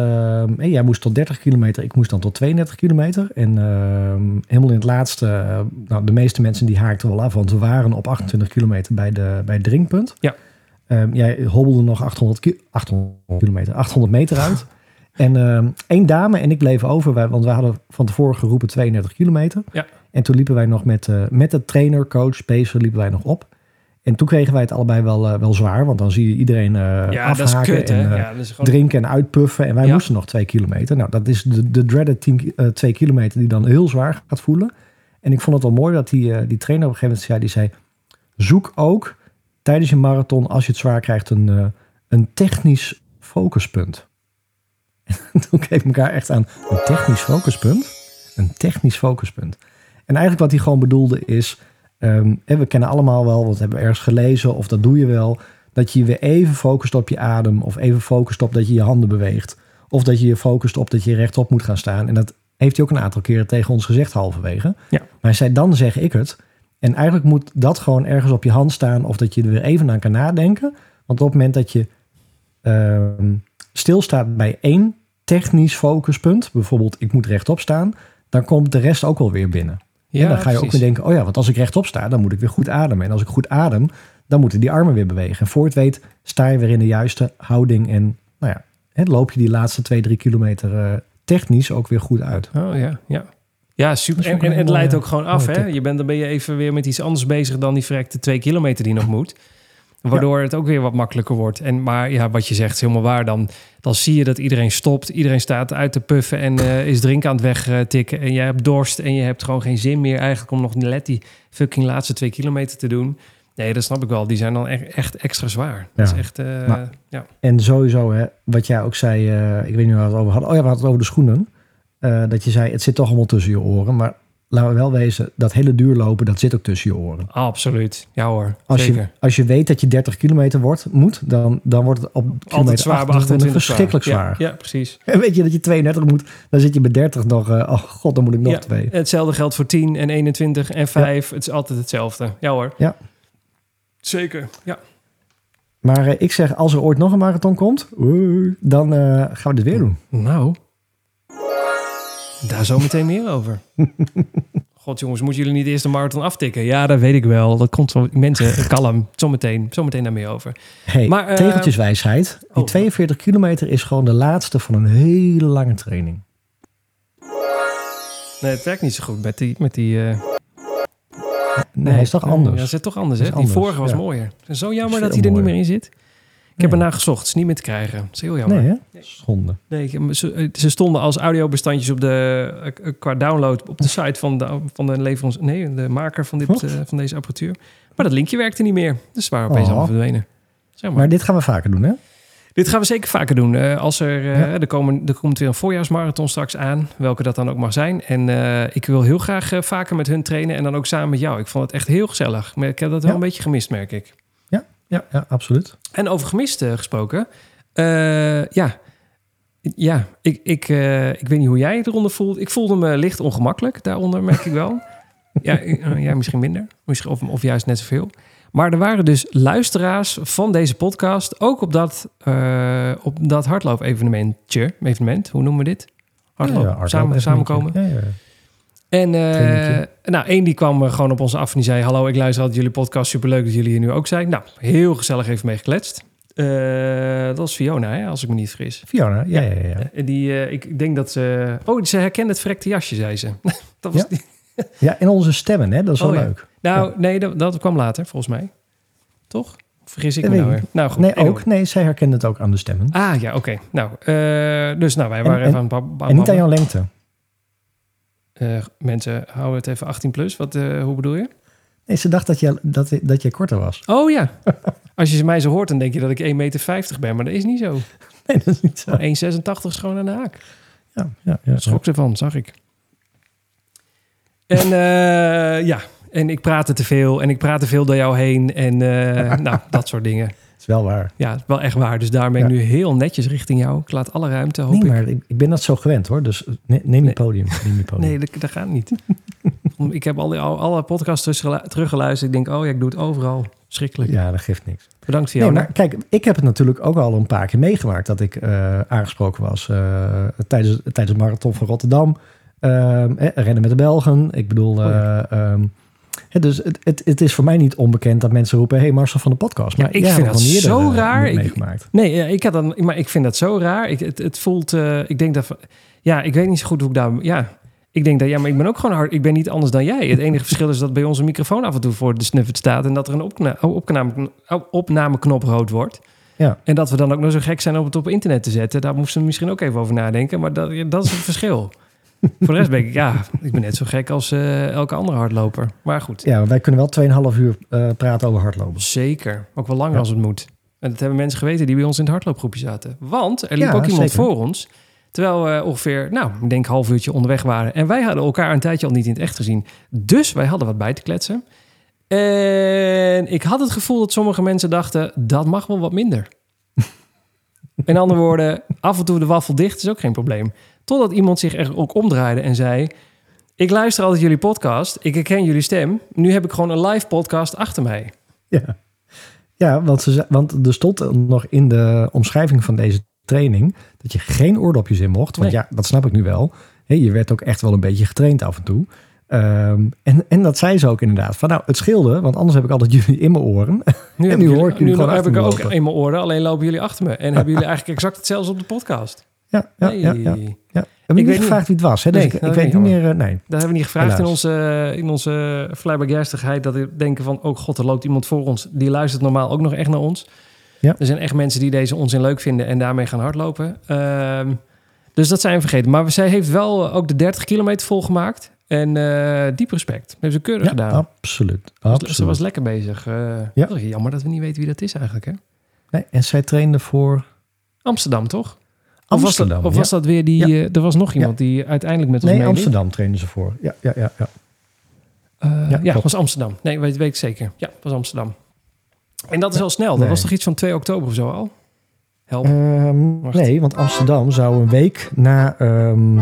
[SPEAKER 1] hey, jij moest tot 30 kilometer, ik moest dan tot 32 kilometer. En eh, helemaal in het laatste, eh, nou, de meeste mensen die haakten wel af, want we waren op 28 kilometer bij, de, bij het drinkpunt.
[SPEAKER 2] Ja.
[SPEAKER 1] Ehm, jij hobbelde nog 800, ki- 800 kilometer, 800 meter uit. En ehm één dame en ik bleven over, want we hadden van tevoren geroepen 32 kilometer.
[SPEAKER 2] Ja.
[SPEAKER 1] En toen liepen wij nog met, eh, met de trainer, coach, pacer, liepen wij nog op. En toen kregen wij het allebei wel, eh, wel zwaar, want dan zie je iedereen eh
[SPEAKER 2] ja,
[SPEAKER 1] afhaken.
[SPEAKER 2] kut,
[SPEAKER 1] en, eh,
[SPEAKER 2] ja, gewoon...
[SPEAKER 1] drinken en uitpuffen. En wij
[SPEAKER 2] Ja.
[SPEAKER 1] moesten nog twee kilometer. Nou, dat is de, de dreaded 10, twee kilometer die dan heel zwaar gaat voelen. En ik vond het wel mooi dat die, die trainer op een gegeven moment zei, die zei, zoek ook tijdens je marathon, als je het zwaar krijgt, een, een technisch focuspunt. En toen keek ik elkaar echt aan, een technisch focuspunt? Een technisch focuspunt. En eigenlijk wat hij gewoon bedoelde is, ehm, hè, we kennen allemaal wel, wat hebben we ergens gelezen, of dat doe je wel, dat je weer even focust op je adem, of even focust op dat je je handen beweegt, of dat je je focust op dat je rechtop moet gaan staan. En dat heeft hij ook een aantal keren tegen ons gezegd halverwege.
[SPEAKER 2] Ja.
[SPEAKER 1] Maar hij zei, dan zeg ik het. En eigenlijk moet dat gewoon ergens op je hand staan, of dat je er weer even aan kan nadenken. Want op het moment dat je ehm, stilstaat bij één technisch focuspunt, bijvoorbeeld ik moet rechtop staan, dan komt de rest ook wel weer binnen.
[SPEAKER 2] Ja,
[SPEAKER 1] en dan ga je ook weer denken, oh ja, want als ik rechtop sta, dan moet ik weer goed ademen. En als ik goed adem, dan moeten die armen weer bewegen. En voor het weet sta je weer in de juiste houding en nou ja, hè, loop je die laatste twee, drie kilometer eh, technisch ook weer goed uit.
[SPEAKER 2] Oh ja, ja. Ja, super. En, en het leidt ook gewoon af. Hè? Je bent, dan ben je even weer met iets anders bezig dan die verrekte twee kilometer die nog moet. Waardoor het ook weer wat makkelijker wordt. En, maar ja, wat je zegt is helemaal waar. Dan, dan zie je dat iedereen stopt. Iedereen staat uit te puffen en eh, is drink aan het wegtikken. En je hebt dorst en je hebt gewoon geen zin meer eigenlijk om nog net die fucking laatste twee kilometer te doen. Nee, dat snap ik wel. Die zijn dan echt, echt extra zwaar. Dat
[SPEAKER 1] Ja.
[SPEAKER 2] is echt, eh,
[SPEAKER 1] Maar-
[SPEAKER 2] ja.
[SPEAKER 1] En sowieso, hè, wat jij ook zei, eh, ik weet niet waar we het over hadden. Oh ja, we hadden het over de schoenen. Dat je zei, het zit toch allemaal tussen je oren. Maar laten we wel wezen, dat hele duurlopen, dat zit ook tussen je oren.
[SPEAKER 2] Absoluut. Ja hoor,
[SPEAKER 1] Als
[SPEAKER 2] zeker.
[SPEAKER 1] je, als je weet dat je 30 kilometer wordt, moet, dan, dan wordt het op
[SPEAKER 2] Altijd
[SPEAKER 1] kilometer
[SPEAKER 2] zwaar bij
[SPEAKER 1] 28
[SPEAKER 2] 28
[SPEAKER 1] verschrikkelijk zwaar.
[SPEAKER 2] Ja, precies.
[SPEAKER 1] En weet je dat je 32 moet, dan zit je bij 30 nog, eh, oh god, dan moet ik nog
[SPEAKER 2] Ja,
[SPEAKER 1] twee.
[SPEAKER 2] Hetzelfde geldt voor 10 en 21 en 5. Het is altijd hetzelfde. Ja hoor.
[SPEAKER 1] Ja.
[SPEAKER 2] Zeker. Ja.
[SPEAKER 1] Maar eh, ik zeg, als er ooit nog een marathon komt, dan eh, gaan we dit weer doen.
[SPEAKER 2] Nou. Daar zo meteen meer over. God jongens, moeten jullie niet eerst de marathon aftikken? Ja, dat weet ik wel. Dat komt zo. Mensen, kalm. Zometeen, zometeen daar meer over.
[SPEAKER 1] Hey,
[SPEAKER 2] Maar, eh,
[SPEAKER 1] tegeltjeswijsheid. Die
[SPEAKER 2] oh.
[SPEAKER 1] 42 kilometer is gewoon de laatste van een hele lange training.
[SPEAKER 2] Nee, het werkt niet zo goed met die... Met die eh,
[SPEAKER 1] Nee, hij is toch anders.
[SPEAKER 2] Ja, het is toch anders, hè? Die vorige was
[SPEAKER 1] ja.
[SPEAKER 2] mooier. Het is zo jammer dat hij er niet meer in zit. Ik heb ernaar gezocht. Het is niet meer te krijgen. Het is heel jammer.
[SPEAKER 1] Nee, hè? Schonde.
[SPEAKER 2] Nee, ik heb- ze, ze stonden als audiobestandjes op de, eh, qua download op de site van de, van de, leverans, nee, de maker van, dit, eh, van deze apparatuur. Maar dat linkje werkte niet meer. Dus ze waren opeens
[SPEAKER 1] Oh.
[SPEAKER 2] allemaal verdwenen. Zeg maar.
[SPEAKER 1] Maar dit gaan we vaker doen, hè?
[SPEAKER 2] Dit gaan we zeker vaker doen. Eh, als er, eh,
[SPEAKER 1] Ja.
[SPEAKER 2] er, komen, er komt weer een voorjaarsmarathon straks aan, welke dat dan ook mag zijn. En eh, ik wil heel graag eh, vaker met hun trainen en dan ook samen met jou. Ik vond het echt heel gezellig. Maar ik heb dat wel
[SPEAKER 1] Ja.
[SPEAKER 2] een beetje gemist, merk ik.
[SPEAKER 1] Ja. Ja, absoluut.
[SPEAKER 2] En over gemist eh, gesproken. eh, ja, ja ik, ik, eh, ik weet niet hoe jij je eronder voelt. Ik voelde me licht ongemakkelijk daaronder, merk ik wel. Ja, ja misschien minder. Misschien, of, of juist net zoveel. Maar er waren dus luisteraars van deze podcast... ook op dat, op dat hardloop-evenementje. Evenement, hoe noemen we dit? Hardloop,
[SPEAKER 1] Ja, ja, hardloop
[SPEAKER 2] samen, samenkomen.
[SPEAKER 1] ja.
[SPEAKER 2] En
[SPEAKER 1] Trainingje.
[SPEAKER 2] nou, één die kwam eh, gewoon op ons af en die zei... Hallo, ik luister altijd jullie podcast. Superleuk dat jullie hier nu ook zijn. Nou, heel gezellig even mee gekletst. Eh, dat was Fiona, hè, als ik me niet vergis.
[SPEAKER 1] Fiona, ja, ja, ja. ja.
[SPEAKER 2] En die, ik denk dat ze... Oh, ze herkende het verrekte jasje, zei ze. dat was
[SPEAKER 1] Ja. Ja, en onze stemmen, hè? dat is wel
[SPEAKER 2] Oh, ja.
[SPEAKER 1] leuk.
[SPEAKER 2] Nou, nee, dat, dat kwam later, volgens mij. Toch? Vergis ik
[SPEAKER 1] Dat
[SPEAKER 2] me nou weer? Nou, goed.
[SPEAKER 1] Nee,
[SPEAKER 2] anyway.
[SPEAKER 1] ook. Nee, zij herkende het ook aan de stemmen.
[SPEAKER 2] Ah, ja, oké. Nou, dus nou, wij waren
[SPEAKER 1] en-
[SPEAKER 2] even aan het
[SPEAKER 1] en niet aan jouw lengte.
[SPEAKER 2] Eh, mensen, houden het even 18 plus. Wat, eh, hoe bedoel je?
[SPEAKER 1] Nee, ze dacht dat je, dat, dat je korter was.
[SPEAKER 2] Oh ja. Als je mij zo hoort, dan denk je dat ik 1,50 meter ben. Maar dat is niet zo.
[SPEAKER 1] Nee, dat is niet zo.
[SPEAKER 2] 1,86 is gewoon aan de haak.
[SPEAKER 1] Ja, ja, ja.
[SPEAKER 2] Schrok ervan, zag ik. En eh, ja, en ik praatte te veel. En ik praatte veel door jou heen. En nou, dat soort dingen.
[SPEAKER 1] Wel waar.
[SPEAKER 2] Ja, is wel echt waar. Dus daar ben ik
[SPEAKER 1] Ja.
[SPEAKER 2] nu heel netjes richting jou. Ik laat alle ruimte, hoop
[SPEAKER 1] Nee,
[SPEAKER 2] ik.
[SPEAKER 1] maar ik, ik ben dat zo gewend hoor. Dus ne- neem je
[SPEAKER 2] Nee.
[SPEAKER 1] podium. Neem je podium.
[SPEAKER 2] Nee, dat, dat gaat niet. ik heb al, die- al alle podcasts teruggelu- teruggeluisterd. Ik denk, oh ja, ik doe het overal. Schrikkelijk.
[SPEAKER 1] Ja, dat geeft niks.
[SPEAKER 2] Bedankt voor
[SPEAKER 1] Nee,
[SPEAKER 2] jou.
[SPEAKER 1] maar kijk, ik heb het natuurlijk ook al een paar keer meegemaakt dat ik eh, aangesproken was eh, tijdens, tijdens de marathon van Rotterdam. Eh, rennen met de Belgen. Ik bedoel,
[SPEAKER 2] Oh ja.
[SPEAKER 1] eh, dus het, het, het is voor mij niet onbekend dat mensen roepen: Hey Marcel van de podcast.
[SPEAKER 2] Ja,
[SPEAKER 1] Maar
[SPEAKER 2] ik vind dat
[SPEAKER 1] eerder,
[SPEAKER 2] zo
[SPEAKER 1] eh,
[SPEAKER 2] raar. Ik-
[SPEAKER 1] meegemaakt.
[SPEAKER 2] Nee, ja, ik had dan, maar ik vind dat zo raar. Ik, het, het voelt, eh, ik denk dat, ja, ik weet niet zo goed hoe ik daar, ja, ik denk dat, ja, maar ik ben ook gewoon hard, ik ben niet anders dan jij. Het enige verschil is dat bij onze microfoon af en toe voor de snuffert staat en dat er een opna oh, opname, oh, opnameknop rood wordt.
[SPEAKER 1] Ja.
[SPEAKER 2] En dat we dan ook nog zo gek zijn om het op internet te zetten. Daar moesten we misschien ook even over nadenken, maar dat, dat is het verschil. Voor de rest ben ik, ja, ik ben net zo gek als eh, elke andere hardloper. Maar goed.
[SPEAKER 1] Ja, wij kunnen wel 2,5 uur eh, praten over hardlopen.
[SPEAKER 2] Zeker. Ook wel langer
[SPEAKER 1] Ja.
[SPEAKER 2] als het moet. En dat hebben mensen geweten die bij ons in het hardloopgroepje zaten. Want er liep
[SPEAKER 1] Ja,
[SPEAKER 2] ook iemand
[SPEAKER 1] zeker.
[SPEAKER 2] voor ons. Terwijl we ongeveer, nou, ik denk een half uurtje onderweg waren. En wij hadden elkaar een tijdje al niet in het echt gezien. Dus wij hadden wat bij te kletsen. En ik had het gevoel dat sommige mensen dachten, dat mag wel wat minder. In andere woorden, af en toe de wafel dicht is ook geen probleem. Totdat iemand zich er ook omdraaide en zei... Ik luister altijd jullie podcast, ik herken jullie stem. Nu heb ik gewoon een live podcast achter mij.
[SPEAKER 1] Ja, ja want, ze, want er stond nog in de omschrijving van deze training dat je geen oordopjes in mocht. Want
[SPEAKER 2] Nee.
[SPEAKER 1] ja, dat snap ik nu wel. Je werd ook echt wel een beetje getraind af en toe. Ehm, en, en dat zei ze ook inderdaad. Van nou, het scheelde, want anders heb ik altijd jullie in mijn oren.
[SPEAKER 2] Nu,
[SPEAKER 1] En nu hoor ik jullie
[SPEAKER 2] nu
[SPEAKER 1] gewoon
[SPEAKER 2] heb ik ook in mijn oren, alleen lopen jullie achter me. En hebben jullie eigenlijk exact hetzelfde op de podcast.
[SPEAKER 1] Ja, ja, ja, ja, ja. Heb
[SPEAKER 2] Ik
[SPEAKER 1] ik
[SPEAKER 2] weet
[SPEAKER 1] niet gevraagd wie het was. Hè? Dus
[SPEAKER 2] Nee,
[SPEAKER 1] ik,
[SPEAKER 2] weet
[SPEAKER 1] niet meer. eh, nee.
[SPEAKER 2] Dat hebben we niet gevraagd in onze, in onze flabbergastigheid. Dat we denken van, oh god, er loopt iemand voor ons. Die luistert normaal ook nog echt naar ons.
[SPEAKER 1] Ja.
[SPEAKER 2] Er zijn echt mensen die deze onzin leuk vinden en daarmee gaan hardlopen. Ehm, dus dat zijn we vergeten. Maar zij heeft wel eh, ook de 30 kilometer volgemaakt. En eh, diep respect. Heeft ze keurig
[SPEAKER 1] Ja,
[SPEAKER 2] gedaan.
[SPEAKER 1] absoluut.
[SPEAKER 2] Ze-
[SPEAKER 1] absoluut.
[SPEAKER 2] Ze was lekker bezig. Eh,
[SPEAKER 1] Ja.
[SPEAKER 2] Jammer dat we niet weten wie dat is eigenlijk. Hè?
[SPEAKER 1] nee, en zij trainde voor
[SPEAKER 2] Amsterdam, toch? Of was dat, of
[SPEAKER 1] ja.
[SPEAKER 2] was dat weer die...
[SPEAKER 1] Ja.
[SPEAKER 2] eh, er was nog iemand die uiteindelijk met ons
[SPEAKER 1] Nee. Amsterdam trainde ze voor. Ja, ja, ja. ja.
[SPEAKER 2] Eh,
[SPEAKER 1] Ja,
[SPEAKER 2] ja, was Amsterdam. Nee, weet, weet ik zeker. Ja, was Amsterdam. En dat is al snel. Dat
[SPEAKER 1] Nee.
[SPEAKER 2] was toch iets van 2 oktober of zo al? Help.
[SPEAKER 1] Ehm, nee, want Amsterdam zou een week na ehm,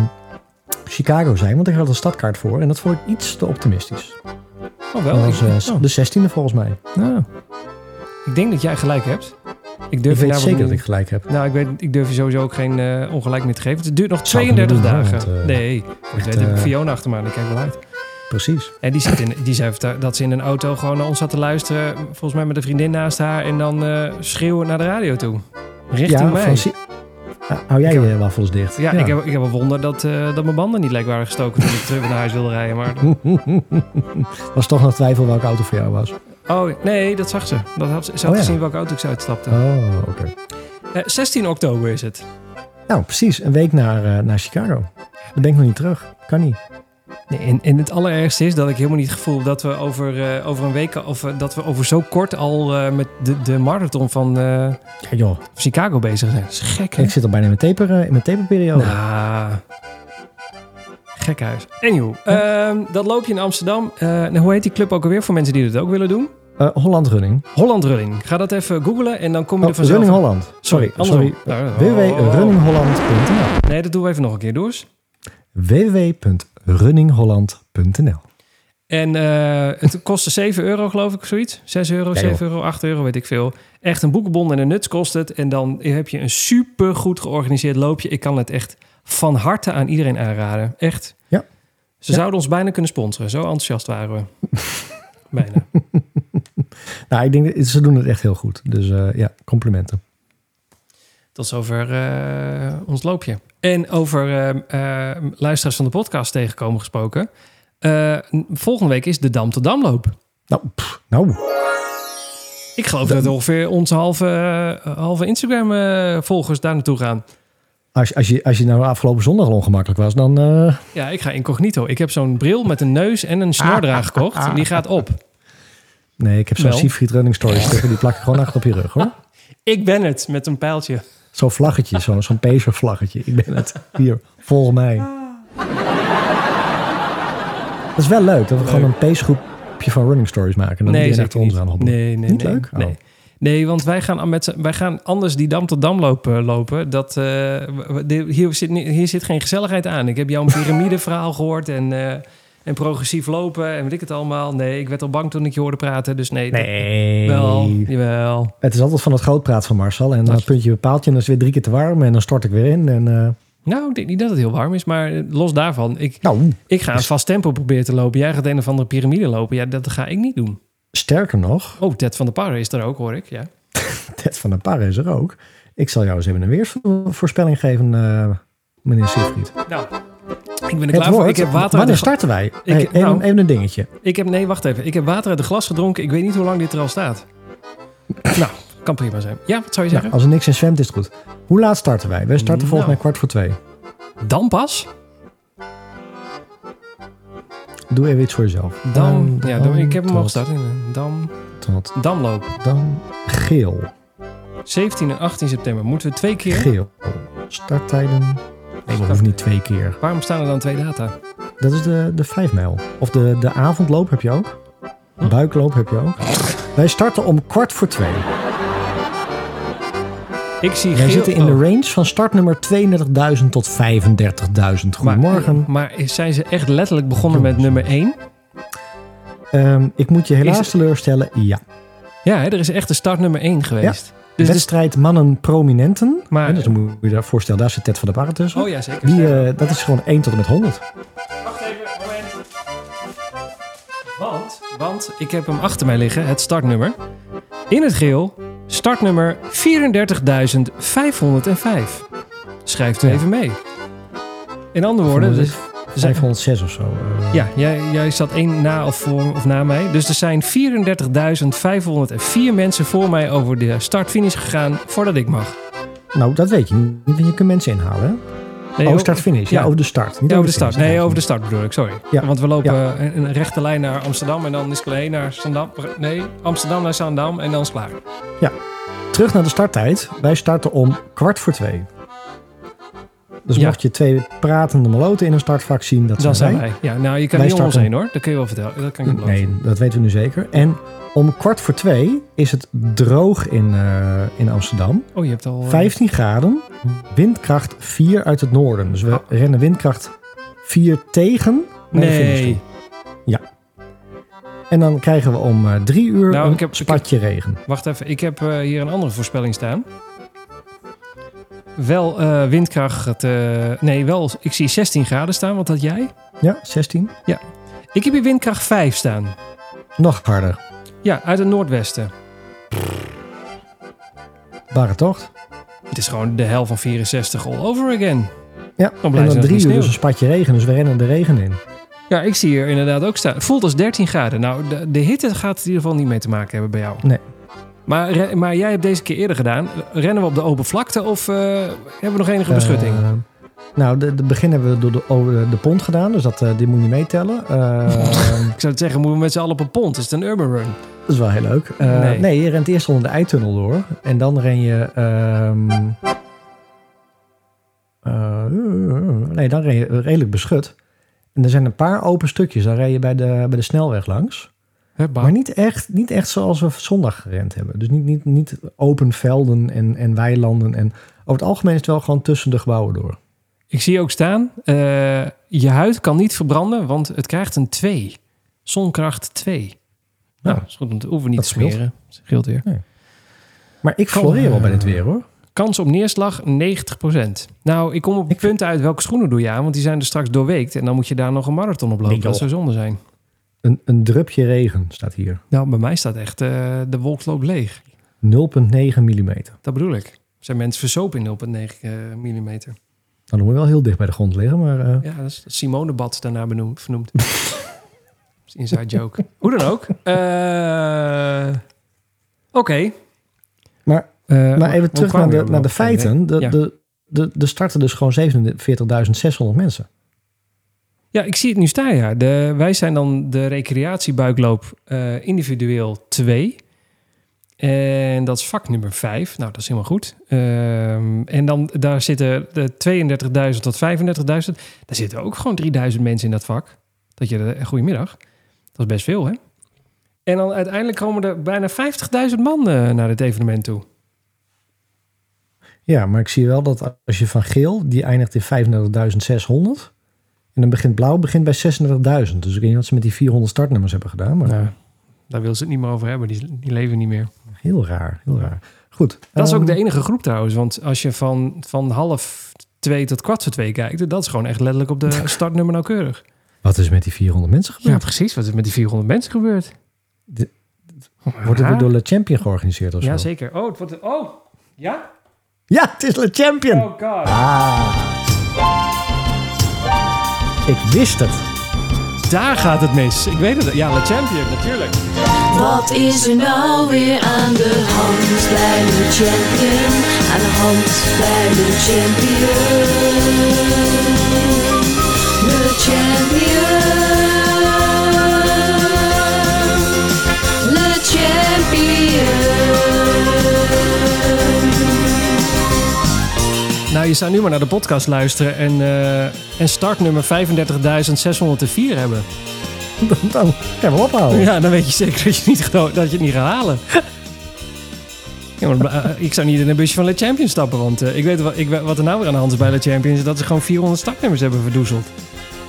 [SPEAKER 1] Chicago zijn. Want ik had een stadkaart voor. En dat vond ik iets te optimistisch.
[SPEAKER 2] oh, wel.
[SPEAKER 1] Dat was
[SPEAKER 2] ik,
[SPEAKER 1] eh,
[SPEAKER 2] oh,
[SPEAKER 1] de 16e volgens mij.
[SPEAKER 2] nou. ik denk dat jij gelijk hebt. Ik
[SPEAKER 1] Ik
[SPEAKER 2] durf je
[SPEAKER 1] weet zeker dat ik gelijk heb.
[SPEAKER 2] Nou, ik, weet, ik durf je sowieso ook geen eh, ongelijk meer te geven. Het duurt nog
[SPEAKER 1] Zou ik
[SPEAKER 2] 32
[SPEAKER 1] niet doen, hoor,
[SPEAKER 2] dagen.
[SPEAKER 1] want, eh,
[SPEAKER 2] nee, ik weet, heb ik
[SPEAKER 1] eh,
[SPEAKER 2] Fiona achter me aan. Die kijkt wel uit.
[SPEAKER 1] Precies.
[SPEAKER 2] En die, zit in, die zei dat ze in een auto gewoon naar ons zat te luisteren. Volgens mij met een vriendin naast haar. En dan eh, schreeuwen naar de radio toe. Richting
[SPEAKER 1] ja,
[SPEAKER 2] mij.
[SPEAKER 1] Ah, hou jij
[SPEAKER 2] Ik
[SPEAKER 1] je wafels dicht?
[SPEAKER 2] Ja, Ik, heb, ik heb een wonder dat, dat mijn banden niet lekker waren gestoken toen ik terug naar huis wilde rijden. Maar...
[SPEAKER 1] was toch nog twijfel welke auto voor jou was.
[SPEAKER 2] Oh, nee, dat zag ze. Dat had, ze had
[SPEAKER 1] Oh, ja.
[SPEAKER 2] gezien welke auto ik ze uitstapte.
[SPEAKER 1] Oh, oké.
[SPEAKER 2] Eh, 16 oktober is het.
[SPEAKER 1] Nou, precies. Een week naar, eh, naar Chicago. Dan ben ik nog niet terug. Kan niet.
[SPEAKER 2] Nee, en, en het allerergste is dat ik helemaal niet het gevoel dat we over, eh, over een week... of eh, dat we over zo kort al eh, met de, de marathon van eh,
[SPEAKER 1] Ja, joh.
[SPEAKER 2] Chicago bezig zijn. Dat is gek, hè?
[SPEAKER 1] Ik zit al bijna in mijn, taper, eh, in mijn taperperiode.
[SPEAKER 2] Nou, gekhuis. Anywho, ehm, dat loopje in Amsterdam. Nou, hoe heet die club ook alweer voor mensen die dat ook willen doen?
[SPEAKER 1] Eh, Holland Running.
[SPEAKER 2] Holland Running. Ga dat even googlen en dan kom je
[SPEAKER 1] Oh,
[SPEAKER 2] er vanzelf.
[SPEAKER 1] Running Holland. Sorry, sorry.
[SPEAKER 2] Nou,
[SPEAKER 1] www.runningholland.nl
[SPEAKER 2] Nee, dat doen we even nog een keer door.
[SPEAKER 1] www.runningholland.nl
[SPEAKER 2] En eh, het kostte 7 euro, geloof ik, zoiets. 6 euro,
[SPEAKER 1] Ja,
[SPEAKER 2] 7 euro, 8 euro, weet ik veel. Echt een boekenbon en een nuts kost het. En dan heb je een super goed georganiseerd loopje. Ik kan het echt van harte aan iedereen aanraden. Echt. Ze
[SPEAKER 1] Ja.
[SPEAKER 2] zouden ons bijna kunnen sponsoren. Zo enthousiast waren we. bijna.
[SPEAKER 1] Nou, ik denk dat ze doen het echt heel goed. Dus eh, ja, complimenten.
[SPEAKER 2] Tot zover eh, ons loopje. En over eh, luisteraars van de podcast tegenkomen gesproken. Volgende week is de Dam tot Damloop.
[SPEAKER 1] Nou, pff, nou,
[SPEAKER 2] Ik geloof dat ongeveer onze halve, halve Instagram-volgers daar naartoe gaan.
[SPEAKER 1] Als, als, je, als je nou afgelopen zondag al ongemakkelijk was, dan... eh,
[SPEAKER 2] Ja, ik ga incognito. Ik heb zo'n bril met een neus en een snordraag gekocht. En die gaat op.
[SPEAKER 1] nee, ik heb zo'n. Siegfried Running Stories sticker. Die plak ik gewoon achter op je rug, hoor.
[SPEAKER 2] Ik ben het, met een pijltje.
[SPEAKER 1] Zo'n vlaggetje, zo'n zo'n pacer vlaggetje. Ik ben het. Hier, volg mij. Dat is wel leuk, dat we
[SPEAKER 2] Leuk.
[SPEAKER 1] gewoon een pacegroepje van Running Stories maken. En dan
[SPEAKER 2] Nee,
[SPEAKER 1] achter
[SPEAKER 2] niet.
[SPEAKER 1] ons aan hobbelen.
[SPEAKER 2] Nee, nee,
[SPEAKER 1] Niet
[SPEAKER 2] nee.
[SPEAKER 1] leuk? Oh.
[SPEAKER 2] Nee. Want wij gaan, met, wij gaan anders die dam tot dam lopen. lopen. Dat, eh, de- hier, zit, hier zit geen gezelligheid aan. Ik heb jouw piramideverhaal gehoord en, eh, en progressief lopen en weet ik het allemaal. Nee, ik werd al bang toen ik je hoorde praten. Dus nee, dat-
[SPEAKER 1] Nee.
[SPEAKER 2] wel, jawel.
[SPEAKER 1] Het is altijd van het grootpraat van Marcel. En dan
[SPEAKER 2] Dat-
[SPEAKER 1] puntje bepaalt je en dan is het weer drie keer te warm. En dan stort ik weer in. En, eh,
[SPEAKER 2] Nou, ik denk niet dat het heel warm is, maar eh, los daarvan. Ik,
[SPEAKER 1] nou,
[SPEAKER 2] ik ga een vast tempo proberen te lopen. Jij gaat een of andere piramide lopen. Ja, dat ga ik niet doen.
[SPEAKER 1] Sterker nog,
[SPEAKER 2] Oh, Ted van der Parre is er ook, hoor ik. Ja.
[SPEAKER 1] Ted van der Parre is er ook. Ik zal jou eens even een weersvoorspelling geven, eh, meneer Siegfried.
[SPEAKER 2] Nou, ik ben er klaar voor. Ik heb water uit
[SPEAKER 1] wanneer
[SPEAKER 2] de
[SPEAKER 1] starten wij?
[SPEAKER 2] Ik-
[SPEAKER 1] Hey, even,
[SPEAKER 2] nou-
[SPEAKER 1] even een dingetje.
[SPEAKER 2] Ik heb, nee, wacht even. Ik heb water uit de glas gedronken. Ik weet niet hoe lang dit er al staat. nou, kan prima zijn. Ja, wat zou je zeggen?
[SPEAKER 1] als er niks in zwemt, is het goed. Hoe laat starten wij? Wij starten volgens
[SPEAKER 2] Nou.
[SPEAKER 1] mij kwart voor twee.
[SPEAKER 2] Dan pas?
[SPEAKER 1] Doe even iets voor jezelf.
[SPEAKER 2] Dan, ja, ik heb hem al gestart. Dam,
[SPEAKER 1] Tot
[SPEAKER 2] Damloop.
[SPEAKER 1] dan geel.
[SPEAKER 2] 17 en 18 september. Moeten we twee keer?
[SPEAKER 1] Geel. Starttijden. Nee, we hoeven niet twee keer.
[SPEAKER 2] Waarom staan er dan twee data?
[SPEAKER 1] Dat is de, de vijf mijl. Of de, de avondloop heb je ook.
[SPEAKER 2] Hm?
[SPEAKER 1] Buikloop heb je ook. Wij starten om kwart voor twee.
[SPEAKER 2] Ik zie
[SPEAKER 1] Wij
[SPEAKER 2] geel...
[SPEAKER 1] zitten in de
[SPEAKER 2] oh.
[SPEAKER 1] range van startnummer 32.000 tot 35.000. Goedemorgen.
[SPEAKER 2] Maar, maar zijn ze echt letterlijk begonnen met nummer 1?
[SPEAKER 1] Ehm, ik moet je helaas
[SPEAKER 2] Is-
[SPEAKER 1] teleurstellen. Ja.
[SPEAKER 2] Ja, hè, er is echt een start nummer 1 geweest. Dus, dus,
[SPEAKER 1] Wedstrijd mannen prominenten.
[SPEAKER 2] maar,
[SPEAKER 1] dus dan moet je je voorstellen, daar zit Ted van der Parre tussen.
[SPEAKER 2] oh ja, zeker.
[SPEAKER 1] Die, eh, dat is gewoon 1 tot en met 100.
[SPEAKER 2] Wacht even, moment. Want, want ik heb hem achter mij liggen, het startnummer. In het geel, startnummer 34.505. Schrijft u
[SPEAKER 1] Ja.
[SPEAKER 2] even mee. In andere woorden, dus, er zijn,
[SPEAKER 1] 506 of zo. eh.
[SPEAKER 2] ja, jij, jij zat één na of, voor, of na mij. Dus er zijn 34.504 mensen voor mij over de start-finish gegaan voordat ik mag.
[SPEAKER 1] Nou, dat weet je niet. Je kunt mensen inhalen. Hè?
[SPEAKER 2] Nee,
[SPEAKER 1] oh, start-finish. Ja,
[SPEAKER 2] ja.
[SPEAKER 1] over de start. Niet
[SPEAKER 2] Ja, over de start.
[SPEAKER 1] finish.
[SPEAKER 2] Nee, over de start bedoel ik, sorry.
[SPEAKER 1] Ja.
[SPEAKER 2] Want we lopen een, rechte lijn naar Amsterdam en dan is het alleen naar Zandam. Nee, Amsterdam naar Zandam en dan is het klaar.
[SPEAKER 1] Terug naar de starttijd. Wij starten om kwart voor twee. Dus
[SPEAKER 2] Ja.
[SPEAKER 1] mocht je twee pratende maloten in een startvak zien, dat
[SPEAKER 2] Dan
[SPEAKER 1] zijn wij.
[SPEAKER 2] wij. Ja, nou, je kan
[SPEAKER 1] Wij
[SPEAKER 2] niet om ons heen hoor. Dat kun je wel vertellen. Dat kan ik.
[SPEAKER 1] Nee, dat weten we nu zeker. En om kwart voor twee is het droog in, eh, in Amsterdam.
[SPEAKER 2] Oh, je hebt al... eh,
[SPEAKER 1] 15 graden, windkracht 4 uit het noorden. Dus we
[SPEAKER 2] Oh.
[SPEAKER 1] rennen windkracht 4 tegen naar.
[SPEAKER 2] Nee.
[SPEAKER 1] En dan krijgen we om eh, drie uur
[SPEAKER 2] Nou,
[SPEAKER 1] een
[SPEAKER 2] ik heb- ik
[SPEAKER 1] spatje regen.
[SPEAKER 2] Wacht even. Ik heb eh, hier een andere voorspelling staan. Wel eh, windkracht... eh, nee, wel... Ik zie 16 graden staan. Wat had jij?
[SPEAKER 1] Ja, 16.
[SPEAKER 2] Ik heb hier windkracht 5 staan.
[SPEAKER 1] Nog harder.
[SPEAKER 2] Ja, uit het noordwesten.
[SPEAKER 1] Bare tocht.
[SPEAKER 2] Het is gewoon de hel van 64 all over again.
[SPEAKER 1] Ja,
[SPEAKER 2] Dan
[SPEAKER 1] en dan drie uur dus een spatje regen. Dus we rennen de regen in.
[SPEAKER 2] Ja, ik zie hier inderdaad ook staan. Het voelt als 13 graden. Nou, de, de hitte gaat in ieder geval niet mee te maken hebben bij jou.
[SPEAKER 1] Nee.
[SPEAKER 2] Maar, maar jij hebt deze keer eerder gedaan. Rennen we op de open vlakte of eh, hebben we nog enige beschutting?
[SPEAKER 1] Eh, nou, de, de begin hebben we door de, over de pont gedaan. Dus dat, eh, die moet je niet meetellen.
[SPEAKER 2] Ik zou het zeggen, moeten we met z'n allen op een pont? Is het een urban run?
[SPEAKER 1] dat is wel heel leuk.
[SPEAKER 2] Nee.
[SPEAKER 1] nee. je rent eerst onder de eitunnel door. En dan ren je... ehm, eh, nee, dan ren je redelijk beschut. En er zijn een paar open stukjes. Dan ren je bij de, bij de snelweg langs.
[SPEAKER 2] Hè?
[SPEAKER 1] Maar niet echt, niet echt zoals we zondag gerend hebben. Dus niet, niet, niet open velden en, en weilanden. En over het algemeen is het wel gewoon tussen de gebouwen door.
[SPEAKER 2] Ik zie ook staan, eh, je huid kan niet verbranden, want het krijgt een 2. Zonkracht 2. Nou,
[SPEAKER 1] Ja.
[SPEAKER 2] is goed, want we hoeven niet
[SPEAKER 1] Dat
[SPEAKER 2] te smeren. Dat scheelt weer.
[SPEAKER 1] Maar ik floreer wel bij
[SPEAKER 2] eh,
[SPEAKER 1] dit weer hoor.
[SPEAKER 2] Kans op neerslag 90%. Nou, ik kom op het
[SPEAKER 1] Ik-
[SPEAKER 2] punt uit welke schoenen doe je aan, want die zijn er straks doorweekt. En dan moet je daar nog een marathon op lopen.
[SPEAKER 1] Nee,
[SPEAKER 2] dat zou zonde zijn.
[SPEAKER 1] Een, een drupje regen staat hier. 0,9
[SPEAKER 2] Nou, bij mij staat echt eh, de wolk loopt leeg.
[SPEAKER 1] mm.
[SPEAKER 2] Dat bedoel ik. Zijn mensen versopen in 0,9 eh, mm.
[SPEAKER 1] Nou, dan moet je wel heel dicht bij de grond liggen. Maar eh,
[SPEAKER 2] Ja, dat is Simone-bad daarna benoemd, vernoemd. Inside joke. Hoe dan ook. Oké.
[SPEAKER 1] Maar-
[SPEAKER 2] Eh,
[SPEAKER 1] maar
[SPEAKER 2] hoe
[SPEAKER 1] even terug naar
[SPEAKER 2] we
[SPEAKER 1] de, naar de feiten. De, de, de, de starten dus gewoon 47.600 mensen.
[SPEAKER 2] Ja, ik zie het nu staan, ja. De, wij zijn dan de recreatiebuikloop eh, individueel 2. En dat is vak nummer 5. Nou, dat is helemaal goed. Ehm, en dan daar zitten de 32.000 tot 35.000. Daar zitten ook gewoon 3000 mensen in dat vak. Dat je, de- goedemiddag. Dat is best veel, hè? En dan uiteindelijk komen er bijna 50.000 man eh, naar dit evenement toe.
[SPEAKER 1] Ja, maar ik zie wel dat als je van geel, die eindigt in 35.600. En dan begint blauw, begint bij 36.000. Dus ik weet niet wat ze met die 400 startnummers hebben gedaan. Maar
[SPEAKER 2] daar wil ze het niet meer over hebben. Die, die leven niet meer.
[SPEAKER 1] heel raar, heel raar. Goed.
[SPEAKER 2] Dat is ook
[SPEAKER 1] ehm,
[SPEAKER 2] de enige groep trouwens. Want als je van, van half twee tot kwart voor twee kijkt... dat is gewoon echt letterlijk op de startnummer nauwkeurig.
[SPEAKER 1] Wat is met die 400 mensen
[SPEAKER 2] Ja,
[SPEAKER 1] gebeurd?
[SPEAKER 2] precies. Wat is met die 400 mensen gebeurd?
[SPEAKER 1] De- Wordt het weer door Le Champion georganiseerd of zo?
[SPEAKER 2] Ja, zeker. Oh, het wordt... Oh, ja?
[SPEAKER 1] Ja, het is Le Champion!
[SPEAKER 2] Oh god.
[SPEAKER 1] Ah. Ik wist het.
[SPEAKER 2] Daar gaat het mis. Ik weet het. Ja, Le Champion, natuurlijk.
[SPEAKER 4] Wat is er nou weer aan de hand bij de champion? Aan de hand bij de champion. De champion. De champion.
[SPEAKER 2] Nou, je zou nu maar naar de podcast luisteren... en, eh, en startnummer 35.604 hebben.
[SPEAKER 1] Dan, dan gaan we ophouden.
[SPEAKER 2] Ja, dan weet je zeker dat je, niet, dat je het niet gaat halen. Ja, maar, eh, ik zou niet in een busje van Le Champion stappen. Want eh, ik weet wat, ik, wat er nou weer aan de hand is bij Le Champion... is dat ze gewoon 400 startnummers hebben verdoezeld.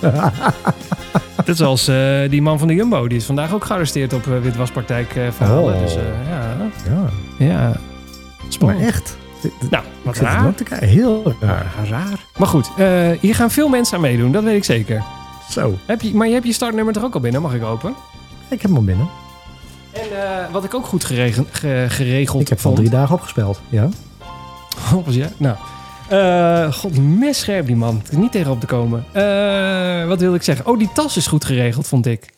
[SPEAKER 2] Net zoals eh, die man van de Jumbo. Die is vandaag ook gearresteerd op uh, witwaspraktijk eh, verhalen.
[SPEAKER 1] Oh.
[SPEAKER 2] Dus eh, ja,
[SPEAKER 1] Ja,
[SPEAKER 2] ja.
[SPEAKER 1] maar
[SPEAKER 2] Spannend.
[SPEAKER 1] echt.
[SPEAKER 2] Nou, wat raar.
[SPEAKER 1] ook te kijken. Heel raar.
[SPEAKER 2] Ja, raar. Maar goed, eh, hier gaan veel mensen aan meedoen. Dat weet ik zeker.
[SPEAKER 1] Zo,
[SPEAKER 2] Heb je, maar je hebt je startnummer toch ook al binnen? Mag ik open?
[SPEAKER 1] ik heb hem al binnen.
[SPEAKER 2] En eh, wat ik ook goed geregen, ge- geregeld
[SPEAKER 1] Ik heb al
[SPEAKER 2] vond...
[SPEAKER 1] drie dagen opgespeeld. Ja.
[SPEAKER 2] Oh, was jij? Nou. eh God, messcherp die man. Het is niet tegenop te komen. Eh, wat wilde ik zeggen? Oh, die tas is goed geregeld, vond ik.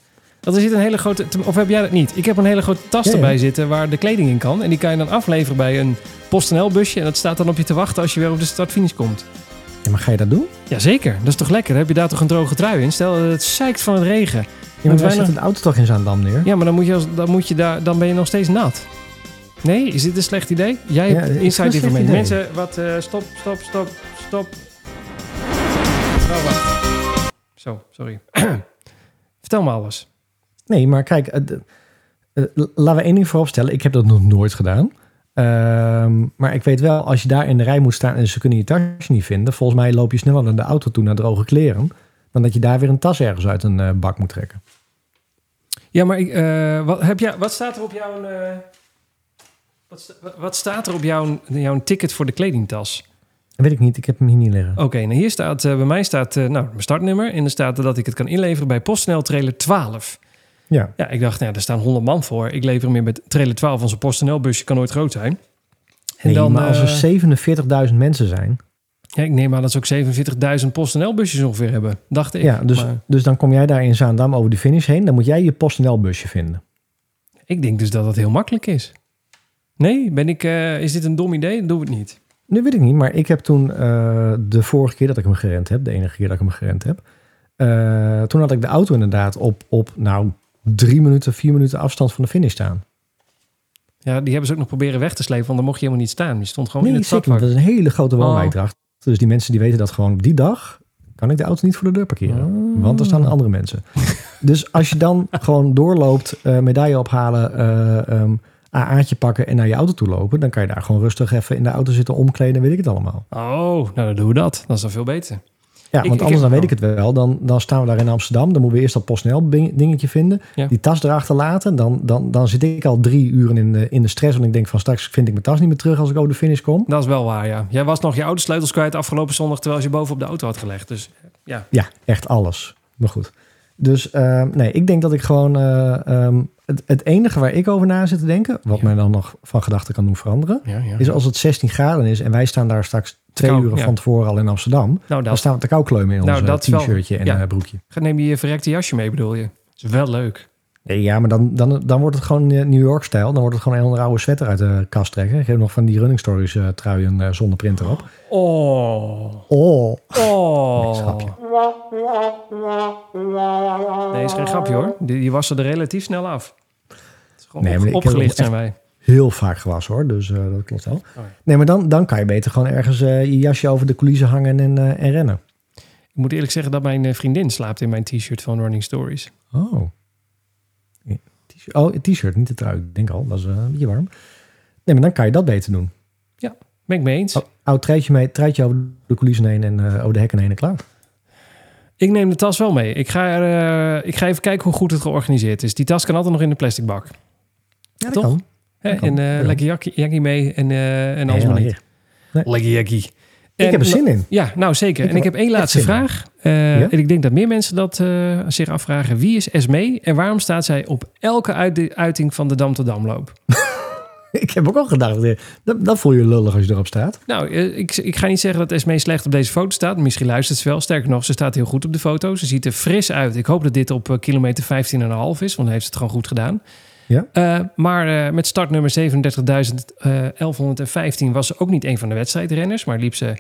[SPEAKER 2] Dat er zit een hele grote... Of heb jij dat niet? Ik heb een hele grote tas
[SPEAKER 1] Ja, ja.
[SPEAKER 2] erbij zitten waar de kleding in kan. En die kan je dan afleveren bij een PostNL busje. En dat staat dan op je te wachten als je weer op de startfinish komt.
[SPEAKER 1] ja. Maar ga je dat doen?
[SPEAKER 2] Jazeker, dat is toch lekker? Heb je daar toch een droge trui in? Stel, het zeikt van het regen.
[SPEAKER 1] Ja, maar wij zetten de auto toch in Zaandam neer?
[SPEAKER 2] Ja, maar dan, moet je als, dan, moet je daar, dan ben je nog steeds nat. Nee, is dit een slecht idee? Jij
[SPEAKER 1] Ja,
[SPEAKER 2] hebt inside
[SPEAKER 1] idee.
[SPEAKER 2] Mensen, wat, eh, stop, stop, stop, stop. Oh, wacht. Zo, sorry. Vertel me alles.
[SPEAKER 1] Nee, maar kijk, de- eh, laten we één ding vooropstellen. Ik heb dat nog nooit gedaan. Ehm, maar ik weet wel, als je daar in de rij moet staan en ze kunnen je tasje niet vinden, volgens mij loop je sneller naar de auto toe naar droge kleren, dan dat je daar weer een tas ergens uit een eh, bak moet trekken.
[SPEAKER 2] Ja, maar ik, wat, heb jij, wat staat er op jouw... wat, wat- staat er op jouw, jouw ticket voor de kledingtas?
[SPEAKER 1] Dat weet ik niet, ik heb hem hier niet liggen.
[SPEAKER 2] Oké, nou hier staat, bij mij staat nou, mijn startnummer. En er staat dat ik het kan inleveren bij PostNL trailer 12.
[SPEAKER 1] Ja,
[SPEAKER 2] Ja, ik dacht, nou, ja, er staan 100 man voor. Ik lever hem in met trailer 12. Onze PostNL busje kan nooit groot zijn. En
[SPEAKER 1] nee,
[SPEAKER 2] dan,
[SPEAKER 1] maar als
[SPEAKER 2] eh,
[SPEAKER 1] er 47.000 mensen zijn,
[SPEAKER 2] ja, ik neem aan dat ze ook 47.000 PostNL busjes ongeveer hebben. Dacht ik.
[SPEAKER 1] ja, dus,
[SPEAKER 2] Maar
[SPEAKER 1] dus dan kom jij daar in Zaandam over de finish heen, dan moet jij je PostNL busje vinden.
[SPEAKER 2] ik denk dus dat dat heel makkelijk is. Nee, ben ik, eh, is dit een dom idee? Dan doen we het niet.
[SPEAKER 1] Nu weet ik niet, maar ik heb toen eh, de vorige keer dat ik hem gerend heb, de enige keer dat ik hem gerend heb, toen had ik de auto inderdaad op, op nou drie minuten, vier minuten afstand van de finish staan.
[SPEAKER 2] Ja, die hebben ze ook nog proberen weg te slepen, want dan mocht je helemaal niet staan. Die stond gewoon in het
[SPEAKER 1] zeker. Dat is een hele grote
[SPEAKER 2] Oh.
[SPEAKER 1] woonwijk erachter. Dus die mensen die weten dat gewoon op die dag kan ik de auto niet voor de deur parkeren.
[SPEAKER 2] Oh.
[SPEAKER 1] Want er staan andere mensen. Dus als je dan gewoon doorloopt, eh, medaille ophalen, ehm, AA'tje pakken en naar je auto toe lopen, dan kan je daar gewoon rustig even in de auto zitten omkleden, weet ik het allemaal.
[SPEAKER 2] Oh, nou dan doen we dat. Dat is dan veel beter.
[SPEAKER 1] Ja,
[SPEAKER 2] Ik-
[SPEAKER 1] want anders dan weet ik het wel. Dan, dan staan we daar in Amsterdam. Dan moeten we eerst dat PostNL ding- dingetje vinden.
[SPEAKER 2] Ja.
[SPEAKER 1] Die tas erachter laten. Dan, dan, dan zit ik al drie uren in de, in de stress. Want ik denk van straks vind ik mijn tas niet meer terug als ik over de finish kom.
[SPEAKER 2] Dat is wel waar, ja. Jij was nog je autosleutels kwijt afgelopen zondag... terwijl je boven op de auto had gelegd. Dus ja,
[SPEAKER 1] Ja, echt alles. Maar goed. Dus eh, nee, ik denk dat ik gewoon... eh, ehm, het, het enige waar ik over na zit te denken... wat
[SPEAKER 2] Ja.
[SPEAKER 1] mij dan nog van gedachten kan doen veranderen...
[SPEAKER 2] ja, ja.
[SPEAKER 1] is als het 16 graden is... en wij staan daar straks twee
[SPEAKER 2] kou,
[SPEAKER 1] uur
[SPEAKER 2] ja.
[SPEAKER 1] van tevoren al in Amsterdam...
[SPEAKER 2] Nou,
[SPEAKER 1] dan staan we te kou kleumen in
[SPEAKER 2] Nou,
[SPEAKER 1] ons
[SPEAKER 2] wel-
[SPEAKER 1] t-shirtje en
[SPEAKER 2] ja.
[SPEAKER 1] eh, broekje.
[SPEAKER 2] neem je je verrekte jasje mee, bedoel je? Dat is wel leuk.
[SPEAKER 1] Nee, ja, maar dan, dan, dan wordt het gewoon eh, New York-stijl. Dan wordt het gewoon een andere oude sweater uit de kast trekken. Ik heb nog van die Running Stories eh, truien eh, zonder print erop.
[SPEAKER 2] Oh.
[SPEAKER 1] Oh,
[SPEAKER 2] Oh.
[SPEAKER 1] Nee.
[SPEAKER 2] Nee, is geen grapje hoor. Die, die wassen er relatief snel af. Het is gewoon
[SPEAKER 1] Nee, maar
[SPEAKER 2] opgelicht zijn wij.
[SPEAKER 1] heel vaak gewassen hoor. Dus dat klopt wel.
[SPEAKER 2] Oh.
[SPEAKER 1] Nee, maar dan, dan kan je beter gewoon ergens je jasje over de coulissen hangen en, en rennen.
[SPEAKER 2] Ik moet eerlijk zeggen dat mijn vriendin slaapt in mijn t-shirt van Running Stories.
[SPEAKER 1] Oh. Ja. Oh, een t-shirt, niet de trui. Ik denk al, dat is eh, een beetje warm. Nee, maar dan kan je dat beter doen.
[SPEAKER 2] Ben ik mee eens.
[SPEAKER 1] Oh, oud truitje mee, truitje over de coulissen heen en eh, over de hekken heen en klaar.
[SPEAKER 2] Ik neem de tas wel mee. Ik ga, er, eh, ik ga even kijken hoe goed het georganiseerd is. Die tas kan altijd nog in de plastic bak.
[SPEAKER 1] Ja, dat
[SPEAKER 2] Toch?
[SPEAKER 1] kan.
[SPEAKER 2] Hè?
[SPEAKER 1] Dat kan.
[SPEAKER 2] En
[SPEAKER 1] Ja.
[SPEAKER 2] lekker jakkie, jakkie mee en, en alles
[SPEAKER 1] Nee,
[SPEAKER 2] maar niet.
[SPEAKER 1] hier.
[SPEAKER 2] Lekker jakkie.
[SPEAKER 1] Ik heb er zin in.
[SPEAKER 2] Ja, nou zeker.
[SPEAKER 1] Ik
[SPEAKER 2] en ik
[SPEAKER 1] heb
[SPEAKER 2] één laatste vraag. Eh,
[SPEAKER 1] Ja?
[SPEAKER 2] En ik denk dat meer mensen dat eh, zich afvragen. Wie is Esmee en waarom staat zij op elke uit- uiting van de Dam tot Damloop?
[SPEAKER 1] Ik heb ook al gedacht, eh, dat, dat voel je lullig als je erop staat.
[SPEAKER 2] Nou, ik, ik ga niet zeggen dat Esmee slecht op deze foto staat. Misschien luistert ze wel. Sterker nog, ze staat heel goed op de foto. Ze ziet er fris uit. Ik hoop dat dit op kilometer 15,5 is, want dan heeft ze het gewoon goed gedaan.
[SPEAKER 1] Ja.
[SPEAKER 2] Eh, maar eh, met startnummer 37.1115 was ze ook niet een van de wedstrijdrenners, maar liep ze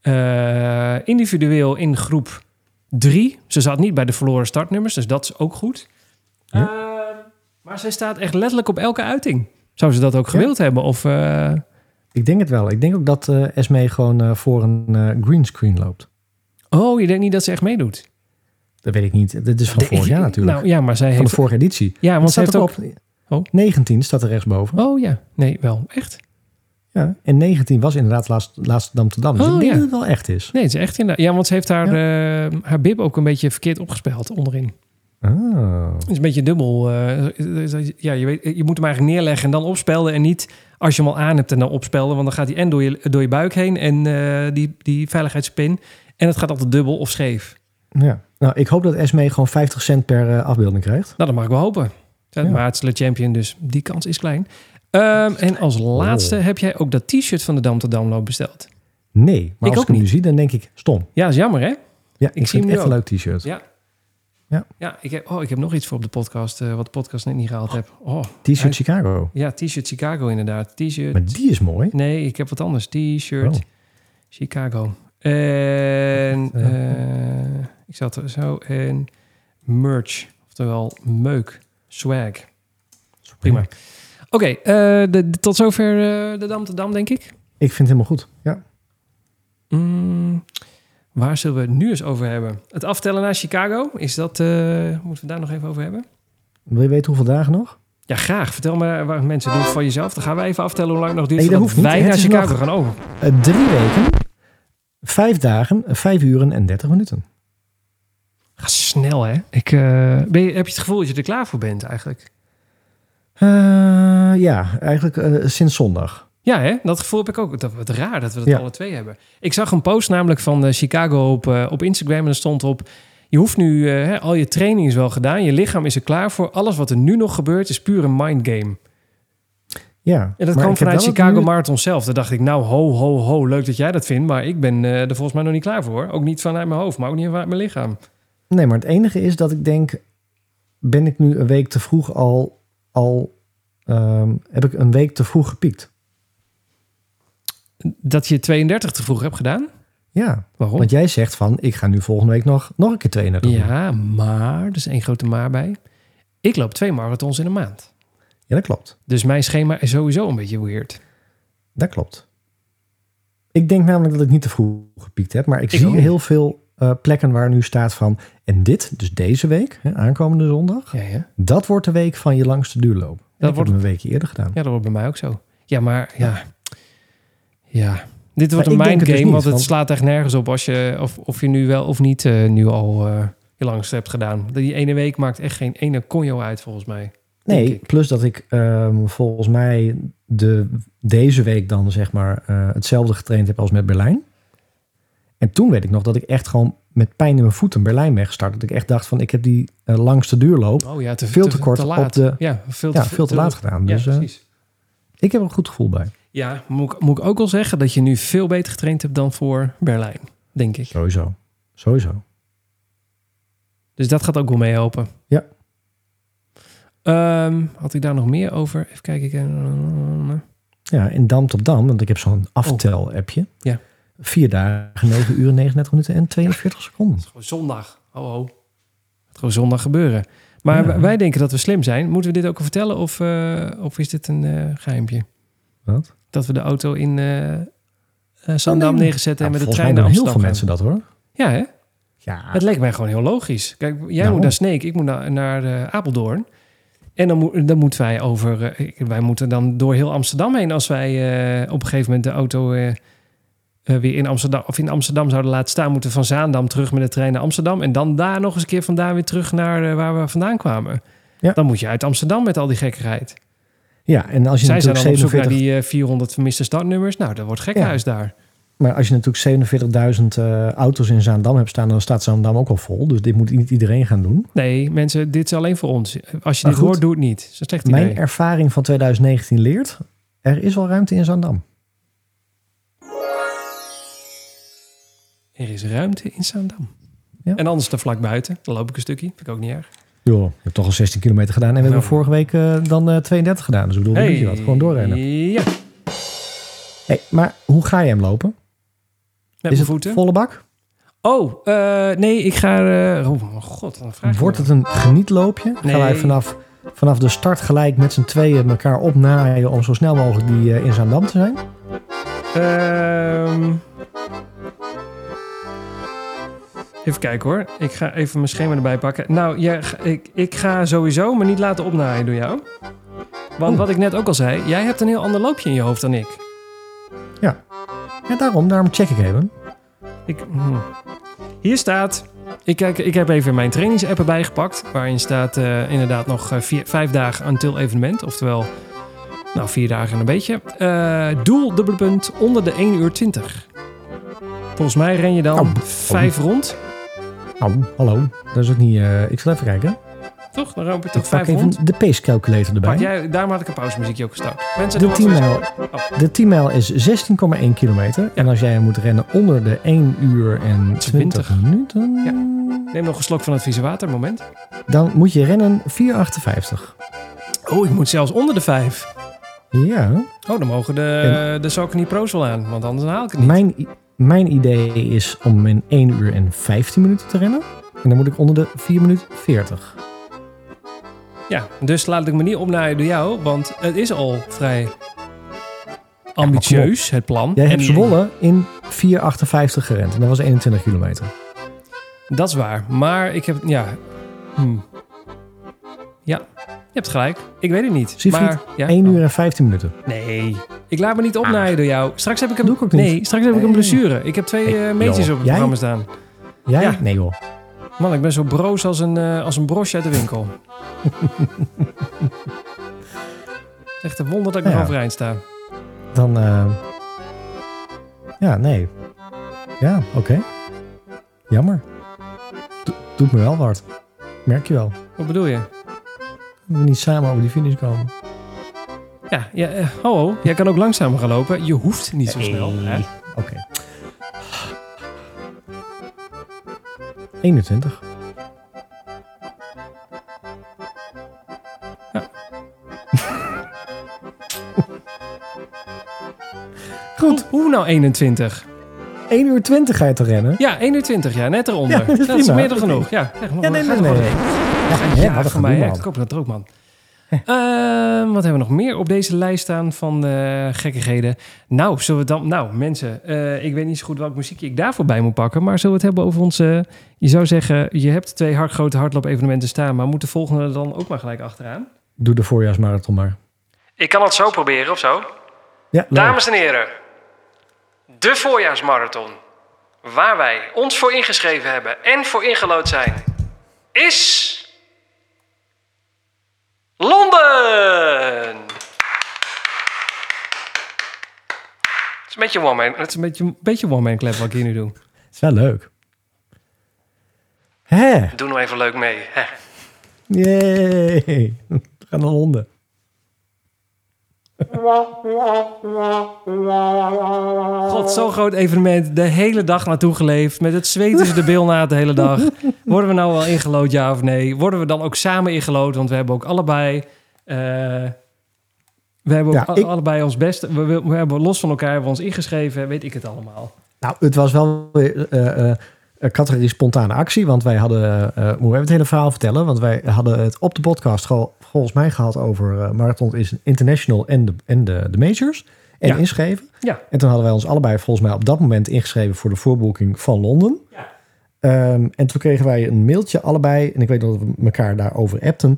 [SPEAKER 2] eh, individueel in groep 3. Ze zat niet bij de verloren startnummers, dus dat is ook goed.
[SPEAKER 1] Ja.
[SPEAKER 2] Eh, maar zij staat echt letterlijk op elke uiting. Zou ze dat ook gewild hebben? Of, eh,
[SPEAKER 1] Ik denk het wel. Ik denk ook dat eh Esmee gewoon eh, voor een eh, greenscreen loopt.
[SPEAKER 2] Oh, je denkt niet dat ze echt meedoet?
[SPEAKER 1] Dat weet ik niet. Dit is van vorig jaar natuurlijk.
[SPEAKER 2] Nou ja, maar zij
[SPEAKER 1] van
[SPEAKER 2] heeft...
[SPEAKER 1] de vorige editie.
[SPEAKER 2] ja, want ze heeft
[SPEAKER 1] staat
[SPEAKER 2] ook... Oh.
[SPEAKER 1] 19 staat er rechtsboven.
[SPEAKER 2] Oh ja, nee, wel. Echt?
[SPEAKER 1] Ja. En 19 was inderdaad laatst, laatste Dam te Dam. Dus
[SPEAKER 2] Oh,
[SPEAKER 1] ik denk
[SPEAKER 2] ja.
[SPEAKER 1] dat het wel echt is.
[SPEAKER 2] Nee, het is echt inderdaad. Ja, want ze heeft haar, eh, haar bib ook een beetje verkeerd opgespeld onderin.
[SPEAKER 1] Ah.
[SPEAKER 2] Het is een beetje dubbel. eh, ja, je, weet, je moet hem eigenlijk neerleggen en dan opspelden. En niet als je hem al aan hebt en dan opspelden. Want dan gaat hij en door je, door je buik heen en eh, die, die veiligheidspin. En het gaat altijd dubbel of scheef.
[SPEAKER 1] Ja. Nou, ik hoop dat Esmee gewoon 50 cent per eh, afbeelding krijgt.
[SPEAKER 2] Nou, dat mag ik wel hopen. Ja. Maar het is Le Champion, dus die kans is klein. Ehm, en als laatste
[SPEAKER 1] Oh.
[SPEAKER 2] heb jij ook dat t-shirt van de Dam tot Damloop besteld.
[SPEAKER 1] Nee, maar
[SPEAKER 2] Ik
[SPEAKER 1] als ik hem nu zie, dan denk ik stom.
[SPEAKER 2] Ja, is jammer hè?
[SPEAKER 1] Ja, ik,
[SPEAKER 2] zie
[SPEAKER 1] vind
[SPEAKER 2] hem
[SPEAKER 1] echt een leuk t-shirt.
[SPEAKER 2] Ja.
[SPEAKER 1] Ja.
[SPEAKER 2] Ja, ik heb, oh, ik heb nog iets voor op de podcast, eh, wat de podcast net niet gehaald heb. Oh,
[SPEAKER 1] T-shirt Chicago.
[SPEAKER 2] ja, t-shirt Chicago inderdaad. T-shirt.
[SPEAKER 1] Maar die is mooi.
[SPEAKER 2] Nee, ik heb wat anders. T-shirt
[SPEAKER 1] Oh.
[SPEAKER 2] Chicago. En eh, ik zat er zo. En merch, oftewel meuk, swag. Prima. Oké, eh, de, de- tot zover eh, de Dam te Dam, denk ik.
[SPEAKER 1] Ik vind het helemaal goed. Ja.
[SPEAKER 2] Mm, waar zullen we het nu eens over hebben? Het aftellen naar Chicago, is dat, moeten we daar nog even over hebben?
[SPEAKER 1] Wil je weten hoeveel dagen nog?
[SPEAKER 2] Ja, graag. Vertel me waar mensen doen van jezelf. Dan gaan wij even aftellen hoe lang het nog duurt
[SPEAKER 1] Nee, dat hoeft niet.
[SPEAKER 2] wij naar Chicago gaan.
[SPEAKER 1] Eh, drie weken, vijf dagen, vijf uren en dertig minuten.
[SPEAKER 2] Ga snel, hè? Ik, eh, ben je, heb je het gevoel dat je er klaar voor bent eigenlijk?
[SPEAKER 1] Eh, ja, eigenlijk eh, sinds zondag.
[SPEAKER 2] Ja, hè? Dat gevoel heb ik ook. Dat, wat raar dat we dat
[SPEAKER 1] Ja.
[SPEAKER 2] alle twee hebben. Ik zag een post namelijk van Chicago op, op Instagram. En er stond op... Je hoeft nu... hè, al je training is wel gedaan. Je lichaam is er klaar voor. Alles wat er nu nog gebeurt is puur een mindgame.
[SPEAKER 1] Ja,
[SPEAKER 2] En dat kwam vanuit Chicago
[SPEAKER 1] nu-
[SPEAKER 2] Marathon zelf. Daar dacht ik, nou, ho, ho, ho. Leuk dat jij dat vindt. Maar ik ben eh, er volgens mij nog niet klaar voor. Ook niet vanuit mijn hoofd, maar ook niet vanuit mijn lichaam.
[SPEAKER 1] Nee, maar het enige is dat ik denk, ben ik nu een week te vroeg al, al ehm, heb ik een week te vroeg gepiekt.
[SPEAKER 2] Dat je 32 te vroeg hebt gedaan?
[SPEAKER 1] Ja,
[SPEAKER 2] Waarom?
[SPEAKER 1] want jij zegt van, ik ga nu volgende week nog, nog een keer trainen. doen.
[SPEAKER 2] Ja, maar, er is één grote maar bij. Ik loop twee marathons in een maand.
[SPEAKER 1] Ja, dat klopt.
[SPEAKER 2] Dus mijn schema is sowieso een beetje weird.
[SPEAKER 1] Dat klopt. Ik denk namelijk dat ik niet te vroeg gepiekt heb, maar ik,
[SPEAKER 2] Ik
[SPEAKER 1] zie
[SPEAKER 2] ook.
[SPEAKER 1] heel veel eh, plekken waar nu staat van... En dit, dus deze week, hè, aankomende zondag...
[SPEAKER 2] Ja, ja.
[SPEAKER 1] Dat wordt de week van je langste duurloop. Dat
[SPEAKER 2] wordt-
[SPEAKER 1] een weekje eerder gedaan.
[SPEAKER 2] ja, dat wordt bij mij ook zo. Ja, maar ja. Ja. Dit wordt
[SPEAKER 1] Maar
[SPEAKER 2] een
[SPEAKER 1] het dus
[SPEAKER 2] mindgame,
[SPEAKER 1] niet,
[SPEAKER 2] want het
[SPEAKER 1] want-
[SPEAKER 2] slaat echt nergens op als je, of, of je nu wel of niet eh, nu al eh, je langste hebt gedaan. Die ene week maakt echt geen ene conjo uit, volgens mij.
[SPEAKER 1] Nee, plus dat ik ehm, volgens mij de, deze week dan zeg maar eh, hetzelfde getraind heb als met Berlijn. En toen weet ik nog dat ik echt gewoon met pijn in mijn voeten Berlijn ben gestart. Dat ik echt dacht van ik heb die eh, langste duurloop
[SPEAKER 2] Oh ja, te,
[SPEAKER 1] Veel te kort
[SPEAKER 2] laat.
[SPEAKER 1] op de-
[SPEAKER 2] ja, veel te,
[SPEAKER 1] ja, veel te laat gedaan. Dus eh,
[SPEAKER 2] precies.
[SPEAKER 1] ik heb er een goed gevoel bij.
[SPEAKER 2] Ja, moet ik, moet ik ook wel zeggen dat je nu veel beter getraind hebt dan voor Berlijn, denk ik.
[SPEAKER 1] Sowieso. Sowieso.
[SPEAKER 2] Dus dat gaat ook wel meehelpen.
[SPEAKER 1] Ja.
[SPEAKER 2] Ehm, had ik daar nog meer over? Even kijken. ik-
[SPEAKER 1] Ja, in Dam tot Dam, want ik heb zo'n aftel-appje.
[SPEAKER 2] Oh. Ja.
[SPEAKER 1] Vier dagen, 9 uur, 39 minuten en 42 seconden.
[SPEAKER 2] Gewoon zondag. Ho, ho. Het gewoon zondag gebeuren. Maar
[SPEAKER 1] Ja.
[SPEAKER 2] wij denken dat we slim zijn. Moeten we dit ook vertellen of, eh, of is dit een eh geheimpje?
[SPEAKER 1] Wat?
[SPEAKER 2] Dat we de auto in eh eh, Zandam
[SPEAKER 1] Oh, nee.
[SPEAKER 2] neergezet en
[SPEAKER 1] Nou,
[SPEAKER 2] met de
[SPEAKER 1] volgens
[SPEAKER 2] trein
[SPEAKER 1] mij
[SPEAKER 2] naar
[SPEAKER 1] doen heel
[SPEAKER 2] Amsterdam
[SPEAKER 1] veel mensen dat hoor.
[SPEAKER 2] Ja, hè?
[SPEAKER 1] Ja,
[SPEAKER 2] Het leek mij gewoon heel logisch. Kijk, jij
[SPEAKER 1] Nou.
[SPEAKER 2] moet naar Sneek, ik moet naar, naar eh, Apeldoorn. En dan, dan moeten wij over... eh, wij moeten dan door heel Amsterdam heen... als wij eh, op een gegeven moment de auto eh, weer in Amsterdam... of in Amsterdam zouden laten staan... moeten we van Zaandam terug met de trein naar Amsterdam... en dan daar nog eens een keer vandaan weer terug naar waar we vandaan kwamen.
[SPEAKER 1] Ja.
[SPEAKER 2] Dan moet je uit Amsterdam met al die gekkigheid.
[SPEAKER 1] ja, en als je
[SPEAKER 2] Zij zijn dan op zoek naar
[SPEAKER 1] 47,
[SPEAKER 2] die eh, 400 vermiste startnummers. Nou, dat wordt gekhuis daar.
[SPEAKER 1] Maar als je natuurlijk 47.000 eh, auto's in Zaandam hebt staan, dan staat Zaandam ook al vol. Dus dit moet niet iedereen gaan doen.
[SPEAKER 2] Nee, mensen, dit is alleen voor ons. Als je
[SPEAKER 1] Maar
[SPEAKER 2] dit
[SPEAKER 1] goed,
[SPEAKER 2] hoort, doe het niet. Dat is een slecht
[SPEAKER 1] Mijn
[SPEAKER 2] idee.
[SPEAKER 1] ervaring van 2019 leert, er is wel ruimte in Zaandam.
[SPEAKER 2] Er is ruimte in Zaandam.
[SPEAKER 1] Ja.
[SPEAKER 2] En anders er vlak buiten. Dan loop ik een stukje. Vind ik ook niet erg.
[SPEAKER 1] Joh, je hebt toch al 16 kilometer gedaan en we
[SPEAKER 2] Nou.
[SPEAKER 1] hebben vorige week eh, dan eh, 32 gedaan. Dus ik bedoel, hey. je wat, gewoon doorrennen.
[SPEAKER 2] Ja,
[SPEAKER 1] Hey, maar hoe ga je hem lopen? Is het
[SPEAKER 2] voeten.
[SPEAKER 1] volle bak?
[SPEAKER 2] Oh, eh, nee, ik ga... eh, oh, mijn god, dan vraag
[SPEAKER 1] Wordt het een genietloopje? Gaan wij vanaf, vanaf de start gelijk met z'n tweeën elkaar opnaaien om zo snel mogelijk die eh, in Zaandam te zijn?
[SPEAKER 2] Ehm, even kijken hoor. Ik ga even mijn schema erbij pakken. Nou, ja, ik, ik ga sowieso me niet laten opnaaien door jou. Want wat ik net ook al zei, jij hebt een heel ander loopje in je hoofd dan ik.
[SPEAKER 1] Ja, daarom, daarom check ik even.
[SPEAKER 2] ik hm. Hier staat, ik, kijk, ik heb even mijn trainingsapp erbij gepakt. Waarin staat eh, inderdaad nog eh, vier, vijf dagen until evenement. Oftewel, nou vier dagen en een beetje. Eh, doel, dubbele punt, onder de 1 uur 20. Volgens mij ren je dan
[SPEAKER 1] Oh.
[SPEAKER 2] vijf rond.
[SPEAKER 1] Oh, hallo. Dat is ook niet... ik zal even kijken.
[SPEAKER 2] Toch? Dan loop je
[SPEAKER 1] Ik
[SPEAKER 2] toch
[SPEAKER 1] pak
[SPEAKER 2] vijf
[SPEAKER 1] even
[SPEAKER 2] rond?
[SPEAKER 1] de pace calculator erbij.
[SPEAKER 2] Jij, daarom had ik een pauzemuziekje ook gestart. Mensen,
[SPEAKER 1] De
[SPEAKER 2] er
[SPEAKER 1] 10
[SPEAKER 2] wordt
[SPEAKER 1] mijl, de 10 mijl is 16,1 kilometer. En als jij moet rennen onder de 1 uur en 20
[SPEAKER 2] 20.
[SPEAKER 1] minuten...
[SPEAKER 2] Ja. Neem nog een slok van het vieze water, moment.
[SPEAKER 1] Dan moet je rennen 4,58.
[SPEAKER 2] Oh, ik moet zelfs onder de vijf.
[SPEAKER 1] Ja.
[SPEAKER 2] Oh, dan mogen de, de Saucony Pro's wel aan, want anders haal ik het niet.
[SPEAKER 1] Mijn, mijn idee is om in 1 uur en 15 minuten te rennen. En dan moet ik onder de 4 minuten 40.
[SPEAKER 2] Ja, dus laat ik me niet opnaaien door jou, want het is al vrij ambitieus, het plan.
[SPEAKER 1] Jij
[SPEAKER 2] En
[SPEAKER 1] hebt Zwolle in 4,58 gerend. En dat was 21 kilometer.
[SPEAKER 2] Dat is waar, maar ik heb, ja... hm. Ja, je hebt gelijk. Ik weet het niet.
[SPEAKER 1] Siegfried,
[SPEAKER 2] maar, ja,
[SPEAKER 1] 1 uur en 15 minuten.
[SPEAKER 2] Nee, ik laat me niet opnaaien door jou. Straks heb ik een...
[SPEAKER 1] Doe ik ook niet.
[SPEAKER 2] Nee, straks heb ik een blessure. Ik heb twee
[SPEAKER 1] Hey,
[SPEAKER 2] eh meetjes
[SPEAKER 1] joh,
[SPEAKER 2] op het
[SPEAKER 1] jij?
[SPEAKER 2] programma staan.
[SPEAKER 1] Jij?
[SPEAKER 2] Ja.
[SPEAKER 1] Nee joh.
[SPEAKER 2] Man, ik ben zo broos als een, eh, als een brosje uit de winkel. Echt een wonder dat ik nog
[SPEAKER 1] Ja.
[SPEAKER 2] overeind sta.
[SPEAKER 1] Dan... eh, Ja, nee. Ja, oké. Jammer. Do- doet me wel wat. Merk je wel.
[SPEAKER 2] Wat bedoel je?
[SPEAKER 1] Dat we niet samen over die finish komen.
[SPEAKER 2] Ja, ja eh, ho, ho, jij kan ook langzamer gaan lopen. Je hoeft niet zo snel. Hè?
[SPEAKER 1] Oké. 21. Goed.
[SPEAKER 2] Hoe, nou 21?
[SPEAKER 1] 1 uur 20 ga je te rennen?
[SPEAKER 2] Ja, 21, ja, net eronder.
[SPEAKER 1] Ja, dat is
[SPEAKER 2] dat is meer dan genoeg. Ja, zeg,
[SPEAKER 1] Ja, nee, nee, nee. nee. Ja,
[SPEAKER 2] Ja,
[SPEAKER 1] een
[SPEAKER 2] voor mij, ja, ik koop dat er ook, man. Ehm, wat hebben we nog meer op deze lijst staan van eh, gekkigheden? Nou, zullen we dan... Nou, mensen, eh, ik weet niet zo goed welk muziekje ik daarvoor bij moet pakken. Maar zullen we het hebben over onze... je zou zeggen, je hebt twee hard, grote hardloop-evenementen staan... maar moet de volgende er dan ook maar gelijk achteraan?
[SPEAKER 1] Doe de voorjaarsmarathon maar.
[SPEAKER 2] Ik kan het zo proberen, of zo?
[SPEAKER 1] Ja.
[SPEAKER 2] Dames en heren, de voorjaarsmarathon, waar wij ons voor ingeschreven hebben en voor ingelood zijn, is Londen! Het is een beetje one man, het is een beetje, een beetje one man clap wat ik hier nu doe.
[SPEAKER 1] Het is wel leuk. Hè?
[SPEAKER 2] Doe nou even leuk mee. Hè.
[SPEAKER 1] Yay. We gaan naar Londen.
[SPEAKER 2] God, zo'n groot evenement. De hele dag naartoe geleefd. Met het zweet tussen de bil na de hele dag. Worden we nou wel ingelood, ja of nee? Worden we dan ook samen ingelood? Want we hebben ook allebei... eh, we hebben
[SPEAKER 1] Ja, ik-
[SPEAKER 2] allebei ons beste... We, we, we hebben los van elkaar hebben we ons ingeschreven. Weet ik het allemaal.
[SPEAKER 1] Nou, het was wel weer eh, eh, een categorie spontane actie. Want wij hadden, eh moeten we even het hele verhaal vertellen. Want wij hadden het op de podcast gewoon volgens mij gehad over eh, Marathon is International en de, en de, de majors. En
[SPEAKER 2] Ja.
[SPEAKER 1] inschreven.
[SPEAKER 2] Ja.
[SPEAKER 1] En toen hadden wij ons allebei volgens mij op dat moment ingeschreven voor de voorboeking van Londen.
[SPEAKER 2] Ja.
[SPEAKER 1] Ehm, en toen kregen wij een mailtje allebei. En ik weet dat we elkaar daarover appten.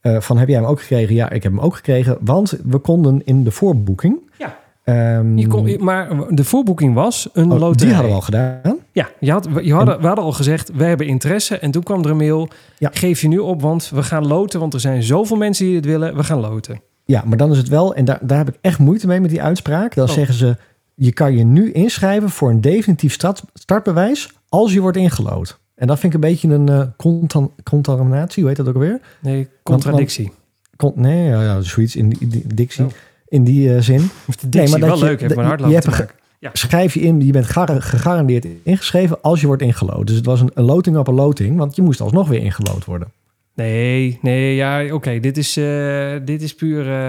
[SPEAKER 1] eh, van heb jij hem ook gekregen? Ja, ik heb hem ook gekregen. Want we konden in de voorboeking. Ehm,
[SPEAKER 2] Je kon, maar de voorboeking was een
[SPEAKER 1] oh,
[SPEAKER 2] loterij.
[SPEAKER 1] die hadden we al gedaan.
[SPEAKER 2] Ja, je had, je hadden, we hadden al gezegd, we hebben interesse. En toen kwam er een mail.
[SPEAKER 1] Ja.
[SPEAKER 2] Geef je nu op, want we gaan loten. Want er zijn zoveel mensen die het willen. We gaan loten.
[SPEAKER 1] Ja, maar dan is het wel, en daar, daar heb ik echt moeite mee met die uitspraak. Dan
[SPEAKER 2] Oh.
[SPEAKER 1] zeggen ze, je kan je nu inschrijven voor een definitief start, startbewijs als je wordt ingelood. En dat vind ik een beetje een contam- contaminatie, hoe heet dat ook alweer?
[SPEAKER 2] Nee, contradictie.
[SPEAKER 1] Con- nee, ja, ja, zoiets in die, die dictie,
[SPEAKER 2] Oh.
[SPEAKER 1] In die eh, zin.
[SPEAKER 2] De dictie,
[SPEAKER 1] maar dat
[SPEAKER 2] wel
[SPEAKER 1] je-
[SPEAKER 2] leuk, heeft mijn
[SPEAKER 1] je
[SPEAKER 2] maken. Ja.
[SPEAKER 1] Schrijf je in, je bent gar- gegarandeerd ingeschreven als je wordt ingelood. Dus het was een, een loting op een loting, want je moest alsnog weer ingelood worden.
[SPEAKER 2] Nee, nee, ja, oké. Dit, is, eh, dit is puur eh,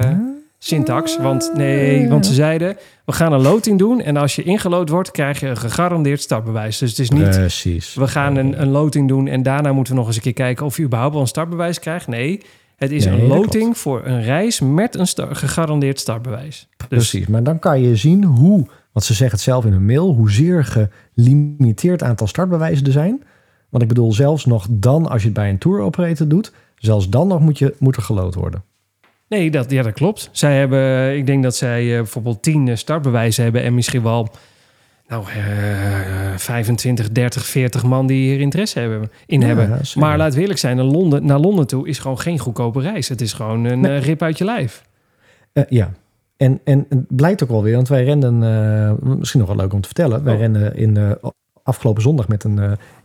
[SPEAKER 2] syntax. Want nee, want ze zeiden, we gaan een loting doen. En als je ingelood wordt, krijg je een gegarandeerd startbewijs. Dus het is niet,
[SPEAKER 1] Precies.
[SPEAKER 2] we gaan een, een loting doen en daarna moeten we nog eens een keer kijken of je überhaupt wel een startbewijs krijgt. Nee, het is
[SPEAKER 1] Nee,
[SPEAKER 2] een loting voor een reis met een gegarandeerd startbewijs. Dus
[SPEAKER 1] Precies, maar dan kan je zien hoe, want ze zeggen het zelf in hun mail, hoezeer gelimiteerd aantal startbewijzen er zijn. Want ik bedoel, zelfs nog dan, als je het bij een tour operator doet, zelfs dan nog moet, je, moet er gelood worden.
[SPEAKER 2] Nee, dat, ja, dat klopt. Zij hebben, ik denk dat zij eh, bijvoorbeeld 10 eh, startbewijzen hebben en misschien wel nou, eh, 25, 30, 40 man die hier interesse hebben, in
[SPEAKER 1] Ja,
[SPEAKER 2] hebben. Maar laat we eerlijk zijn, naar Londen, naar Londen toe is gewoon geen goedkope reis. Het is gewoon een
[SPEAKER 1] Nee.
[SPEAKER 2] eh, rip uit je lijf.
[SPEAKER 1] Eh, ja, en, en het blijkt ook wel weer, want wij renden, eh, misschien nog wel leuk om te vertellen, wij
[SPEAKER 2] Oh.
[SPEAKER 1] renden in afgelopen zondag met een,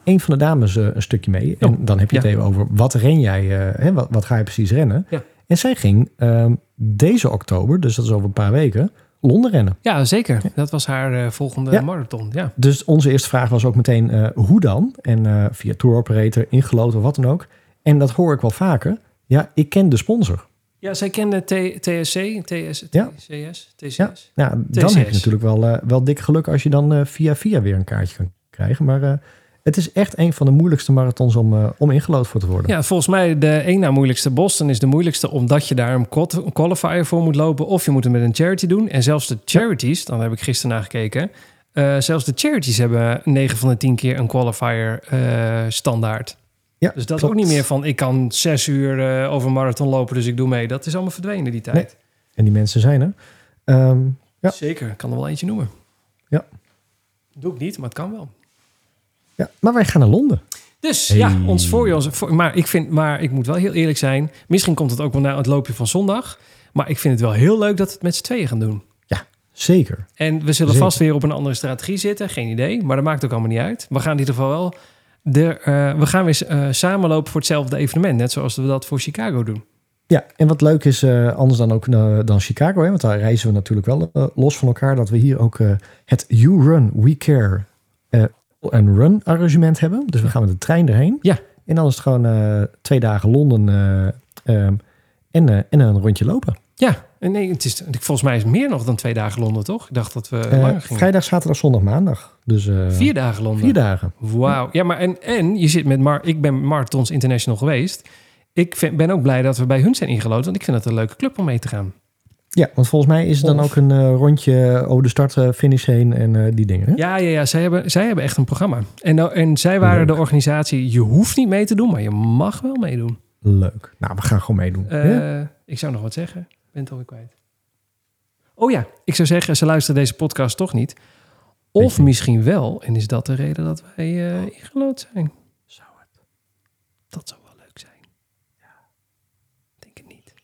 [SPEAKER 1] een van de dames een stukje mee. En
[SPEAKER 2] Oh,
[SPEAKER 1] dan heb je het
[SPEAKER 2] ja.
[SPEAKER 1] even over wat ren jij, hè, wat, wat ga je precies rennen?
[SPEAKER 2] Ja.
[SPEAKER 1] En zij ging ehm, deze oktober, dus dat is over een paar weken, Londen rennen.
[SPEAKER 2] Ja, zeker. Dat was haar eh, volgende
[SPEAKER 1] Ja.
[SPEAKER 2] marathon. Ja.
[SPEAKER 1] Dus onze eerste vraag was ook meteen eh, hoe dan? En eh, via tour operator, ingeloten of wat dan ook. En dat hoor ik wel vaker. Ja, ik ken de sponsor.
[SPEAKER 2] ja, zij kende T- TSC, TS,
[SPEAKER 1] Ja.
[SPEAKER 2] TCS, TCS.
[SPEAKER 1] Ja. Ja, dan
[SPEAKER 2] TCS.
[SPEAKER 1] heb je natuurlijk wel, wel dik geluk als je dan via via weer een kaartje kan krijgen. Maar het is echt een van de moeilijkste marathons om, eh, om ingelood voor te worden.
[SPEAKER 2] Ja, volgens mij de één na moeilijkste Boston is de moeilijkste omdat je daar een qual- een qualifier voor moet lopen of je moet het met een charity doen. En zelfs de charities, dan heb ik gisteren naar gekeken, eh, zelfs de charities hebben 9 van de 10 keer een qualifier eh, standaard.
[SPEAKER 1] Ja,
[SPEAKER 2] Dus dat is ook niet meer van ik kan zes uur over een marathon lopen, dus ik doe mee. Dat is allemaal verdwenen die tijd.
[SPEAKER 1] En die mensen zijn er. Ehm, Ja.
[SPEAKER 2] Zeker, ik kan er wel eentje noemen.
[SPEAKER 1] Ja.
[SPEAKER 2] Doe ik niet, maar het kan wel.
[SPEAKER 1] Ja, maar wij gaan naar Londen.
[SPEAKER 2] Dus
[SPEAKER 1] Hey.
[SPEAKER 2] ja, ons voorjaars. Voor, maar, ik vind, maar ik moet wel heel eerlijk zijn. Misschien komt het ook wel na het loopje van zondag. Maar ik vind het wel heel leuk dat we het met z'n tweeën gaan doen.
[SPEAKER 1] Zeker.
[SPEAKER 2] En we zullen
[SPEAKER 1] Zeker.
[SPEAKER 2] vast weer op een andere strategie zitten. Geen idee, maar dat maakt ook allemaal niet uit. We gaan in ieder geval wel... De, eh, we gaan weer eh, samenlopen voor hetzelfde evenement. Net zoals we dat voor Chicago doen.
[SPEAKER 1] Ja, en wat leuk is, eh, anders dan ook dan Chicago, hè, want daar reizen we natuurlijk wel los van elkaar, dat we hier ook het You Run, We Care en Run arrangement hebben. Dus we gaan met de trein erheen.
[SPEAKER 2] Ja.
[SPEAKER 1] En dan is het gewoon eh, twee dagen Londen eh, ehm, en, eh, en een rondje lopen.
[SPEAKER 2] Ja, en nee, het is, volgens mij is het meer nog dan twee dagen Londen, toch? Ik dacht dat we langer gingen.
[SPEAKER 1] vrijdag, zaterdag, zondag, maandag. Dus
[SPEAKER 2] Vier dagen Londen.
[SPEAKER 1] vier dagen.
[SPEAKER 2] Wauw. Ja, maar en, en je zit met Mar ik ben Marathons International geweest. ik vind, ben ook blij dat we bij hun zijn ingelood. Want ik vind het een leuke club om mee te gaan.
[SPEAKER 1] Ja, want volgens mij is het dan
[SPEAKER 2] Of-
[SPEAKER 1] ook een eh, rondje over de start-finish heen en eh, die dingen. Hè?
[SPEAKER 2] Ja, ja, ja zij, hebben, zij hebben echt een programma. En, nou- en zij waren
[SPEAKER 1] Leuk.
[SPEAKER 2] de organisatie. Je hoeft niet mee te doen, maar je mag wel meedoen.
[SPEAKER 1] Leuk. Nou, we gaan gewoon meedoen.
[SPEAKER 2] Eh,
[SPEAKER 1] Ja?
[SPEAKER 2] Ik zou nog wat zeggen. Ik ben het alweer kwijt. Oh ja, ik zou zeggen, ze luisteren deze podcast toch niet. Of misschien wel. En is dat de reden dat wij eh ingelood zijn? Zou het? Dat zou wel leuk zijn. Ja. Denk het niet.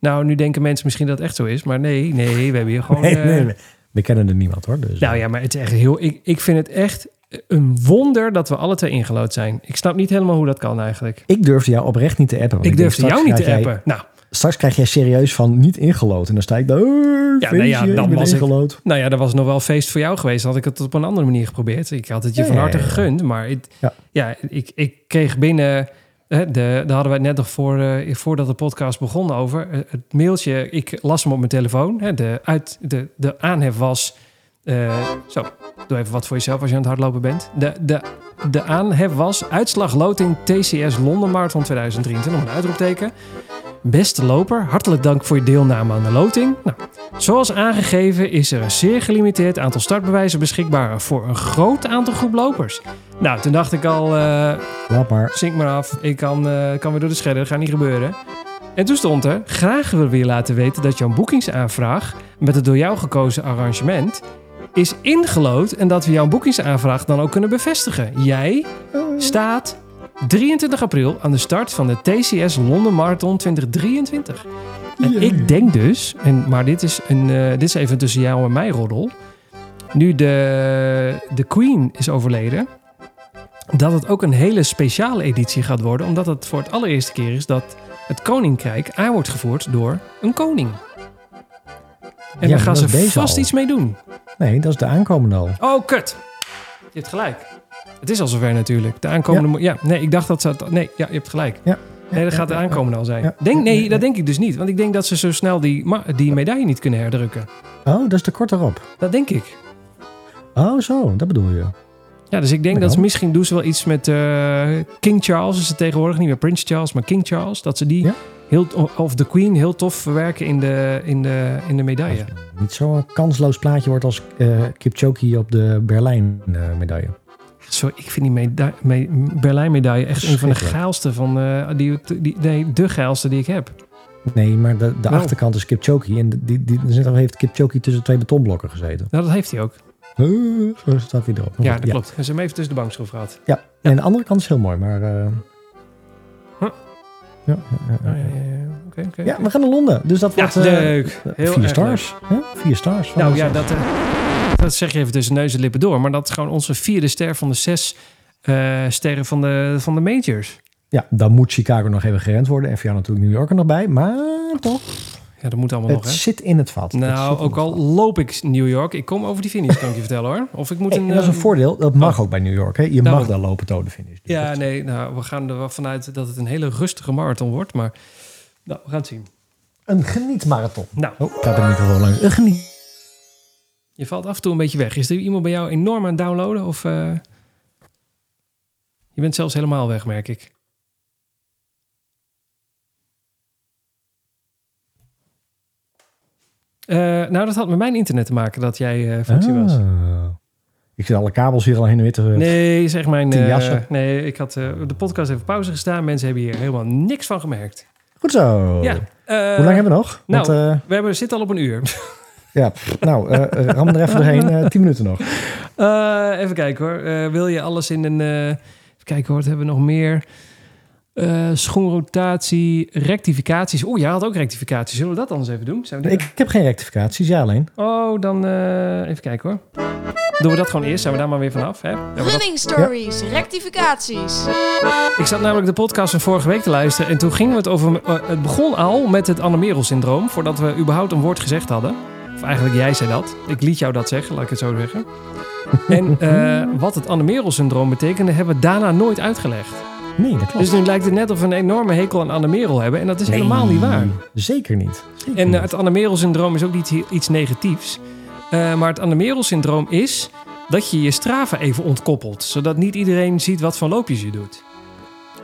[SPEAKER 2] Nou, nu denken mensen misschien dat het echt zo is. Maar nee, nee, we hebben hier gewoon...
[SPEAKER 1] Nee,
[SPEAKER 2] eh,
[SPEAKER 1] nee, nee. We kennen er niemand hoor. Dus,
[SPEAKER 2] Nou ja, maar het is echt heel... Ik, ik vind het echt een wonder dat we alle twee ingelood zijn. Ik snap niet helemaal hoe dat kan eigenlijk.
[SPEAKER 1] Ik durfde jou oprecht niet te appen.
[SPEAKER 2] Ik
[SPEAKER 1] denk,
[SPEAKER 2] durfde jou niet te
[SPEAKER 1] jij-
[SPEAKER 2] appen. Nou,
[SPEAKER 1] straks krijg jij serieus van niet ingelood. En dan sta ik daar. Ja,
[SPEAKER 2] nou ja, dan was ik-
[SPEAKER 1] ingelood.
[SPEAKER 2] Nou ja, dat was nog wel feest voor jou geweest. Dan had ik het op een andere manier geprobeerd. Ik had het je
[SPEAKER 1] Ja,
[SPEAKER 2] van harte
[SPEAKER 1] ja.
[SPEAKER 2] gegund. Maar het-
[SPEAKER 1] Ja.
[SPEAKER 2] ja. ik, ik kreeg binnen... De, daar hadden we het net nog voor, eh, voordat de podcast begon over. Eh, het mailtje, ik las hem op mijn telefoon. Hè, de, uit, de, de aanhef was... eh, zo, doe even wat voor jezelf als je aan het hardlopen bent. De, de, de aanhef was uitslag loting TCS Londen Marathon 2023. Nog een uitroepteken. Beste loper, hartelijk dank voor je deelname aan de loting. Nou, zoals aangegeven is er een zeer gelimiteerd aantal startbewijzen beschikbaar voor een groot aantal groep lopers. Nou, toen dacht ik al,
[SPEAKER 1] Laat maar.
[SPEAKER 2] zink maar af, ik kan, eh, kan weer door de scherder, dat gaat niet gebeuren. En toen stond er, graag willen we je laten weten dat jouw boekingsaanvraag met het door jou gekozen arrangement is ingelood en dat we jouw boekingsaanvraag dan ook kunnen bevestigen. Jij staat 23 april aan de start van de TCS London Marathon 2023. En ik denk dus, en, maar dit is, een, eh, dit is even tussen jou en mij, Roddel. Nu de, de Queen is overleden, dat het ook een hele speciale editie gaat worden, omdat het voor het allereerste keer is dat het koninkrijk aan wordt gevoerd door een koning. En
[SPEAKER 1] Ja,
[SPEAKER 2] daar gaan ze vast
[SPEAKER 1] al.
[SPEAKER 2] iets mee doen.
[SPEAKER 1] Nee, dat is de aankomende al.
[SPEAKER 2] Oh, kut. Je hebt gelijk. Het is al zover natuurlijk. De aankomende... mo- Ja, nee, ik dacht dat ze... het- Nee, ja, je hebt gelijk.
[SPEAKER 1] Ja.
[SPEAKER 2] Nee, dat
[SPEAKER 1] Ja,
[SPEAKER 2] gaat de
[SPEAKER 1] ja,
[SPEAKER 2] aankomende al zijn.
[SPEAKER 1] Ja.
[SPEAKER 2] Denk, nee,
[SPEAKER 1] Ja,
[SPEAKER 2] dat
[SPEAKER 1] ja.
[SPEAKER 2] denk ik dus niet. Want ik denk dat ze zo snel die, die medaille niet kunnen herdrukken.
[SPEAKER 1] Oh, dat is te kort erop.
[SPEAKER 2] Dat denk ik.
[SPEAKER 1] Oh, zo. Dat bedoel je.
[SPEAKER 2] Ja, dus ik denk
[SPEAKER 1] Dat
[SPEAKER 2] dat ze misschien doen ze wel iets met eh, King Charles. Is het tegenwoordig niet meer Prince Charles, maar King Charles. Dat ze die
[SPEAKER 1] Ja.
[SPEAKER 2] heel, of de Queen heel tof verwerken in de, in de, in de medaille.
[SPEAKER 1] Niet zo'n kansloos plaatje wordt als eh Kipchoge op de Berlijn eh, medaille.
[SPEAKER 2] Sorry, ik vind die meda- me- Berlijn-medaille echt een van de gaalste van eh, die, die, nee, de gaalste die ik heb.
[SPEAKER 1] Nee, maar de, de
[SPEAKER 2] Oh.
[SPEAKER 1] achterkant is Kipchoge. En die, die, die, heeft Kipchoge tussen twee betonblokken gezeten.
[SPEAKER 2] Nou, dat heeft hij ook.
[SPEAKER 1] Uh, zo staat hij erop.
[SPEAKER 2] Ja, dat klopt. Ze hebben hem even tussen de bank gehad.
[SPEAKER 1] Ja, en de andere kant is heel mooi, maar... eh,
[SPEAKER 2] Huh.
[SPEAKER 1] ja, ja, ja,
[SPEAKER 2] Ja,
[SPEAKER 1] ja.
[SPEAKER 2] ja, ja.
[SPEAKER 1] Ja, we gaan naar Londen. Dus dat
[SPEAKER 2] Ja,
[SPEAKER 1] wordt... eh,
[SPEAKER 2] leuk. Heel
[SPEAKER 1] vier
[SPEAKER 2] erg
[SPEAKER 1] stars. Vier stars.
[SPEAKER 2] Nou ja, dat, dat zeg je even tussen neus en lippen door. Maar dat is gewoon onze vierde ster van de zes eh, sterren van de, van de majors.
[SPEAKER 1] Ja, dan moet Chicago nog even gerend worden. En voor jou natuurlijk New York er nog bij. Maar toch,
[SPEAKER 2] Ja, dat moet allemaal
[SPEAKER 1] het
[SPEAKER 2] nog, hè?
[SPEAKER 1] zit in het vat. Het
[SPEAKER 2] Nou, ook
[SPEAKER 1] het
[SPEAKER 2] al
[SPEAKER 1] vat.
[SPEAKER 2] loop ik New York, ik kom over die finish, kan ik je vertellen hoor. Of ik moet
[SPEAKER 1] Hey,
[SPEAKER 2] een...
[SPEAKER 1] en dat is een
[SPEAKER 2] eh,
[SPEAKER 1] voordeel. Dat mag ook bij New York. Hè? Je
[SPEAKER 2] Daarom.
[SPEAKER 1] mag daar lopen tot de finish. Dus
[SPEAKER 2] Ja, nee, nou, we gaan er wel vanuit dat het een hele rustige marathon wordt. Maar nou, we gaan het zien.
[SPEAKER 1] Een genietmarathon.
[SPEAKER 2] Nou,
[SPEAKER 1] Oh, gaat de microfoon langs. Een geniet.
[SPEAKER 2] Je valt af en toe een beetje weg. Is er iemand bij jou enorm aan het downloaden? Of eh, je bent zelfs helemaal weg, merk ik. Eh, nou, dat had met mijn internet te maken dat jij eh functie was.
[SPEAKER 1] Ah. Ik zit alle kabels hier al heen en weer te...
[SPEAKER 2] Nee, zeg mijn.
[SPEAKER 1] Jassen.
[SPEAKER 2] nee, ik had de podcast even pauze gestaan. Mensen hebben hier helemaal niks van gemerkt.
[SPEAKER 1] Goed zo.
[SPEAKER 2] Ja.
[SPEAKER 1] Hoe lang hebben we nog?
[SPEAKER 2] nou,
[SPEAKER 1] Want,
[SPEAKER 2] We hebben, zitten al op een uur.
[SPEAKER 1] ja, nou, eh, ram er even doorheen. eh, tien minuten nog.
[SPEAKER 2] Eh, even kijken hoor. Eh, wil je alles in een. eh, even kijken hoor, wat hebben we nog meer? Eh, schoenrotatie, rectificaties. Oeh, jij had ook rectificaties. Zullen we dat anders even doen? Zijn we
[SPEAKER 1] Ik, ik heb geen rectificaties, ja alleen.
[SPEAKER 2] Oh, dan eh, even kijken hoor. Doen we dat gewoon eerst? Zijn we daar maar weer vanaf? Hè? Hebben we dat-
[SPEAKER 3] Running stories, rectificaties.
[SPEAKER 2] Ik zat namelijk de podcast van vorige week te luisteren. En toen gingen we het over. het begon al met het Anne-Merel-syndroom. Voordat we überhaupt een woord gezegd hadden. Of eigenlijk jij zei dat. Ik liet jou dat zeggen, laat ik het zo zeggen. En eh, wat het Anne-Merel-syndroom betekende, hebben we daarna nooit uitgelegd.
[SPEAKER 1] Nee, dat klopt.
[SPEAKER 2] Dus nu lijkt het net of we een enorme hekel aan Anne-Merel hebben. En dat is
[SPEAKER 1] Nee,
[SPEAKER 2] helemaal niet waar.
[SPEAKER 1] Zeker niet. Zeker
[SPEAKER 2] En eh, het Anne-Merel-syndroom is ook niet iets negatiefs. Eh, maar het Anne-Merel-syndroom is dat je je Strava even ontkoppelt. Zodat niet iedereen ziet wat voor loopjes je doet.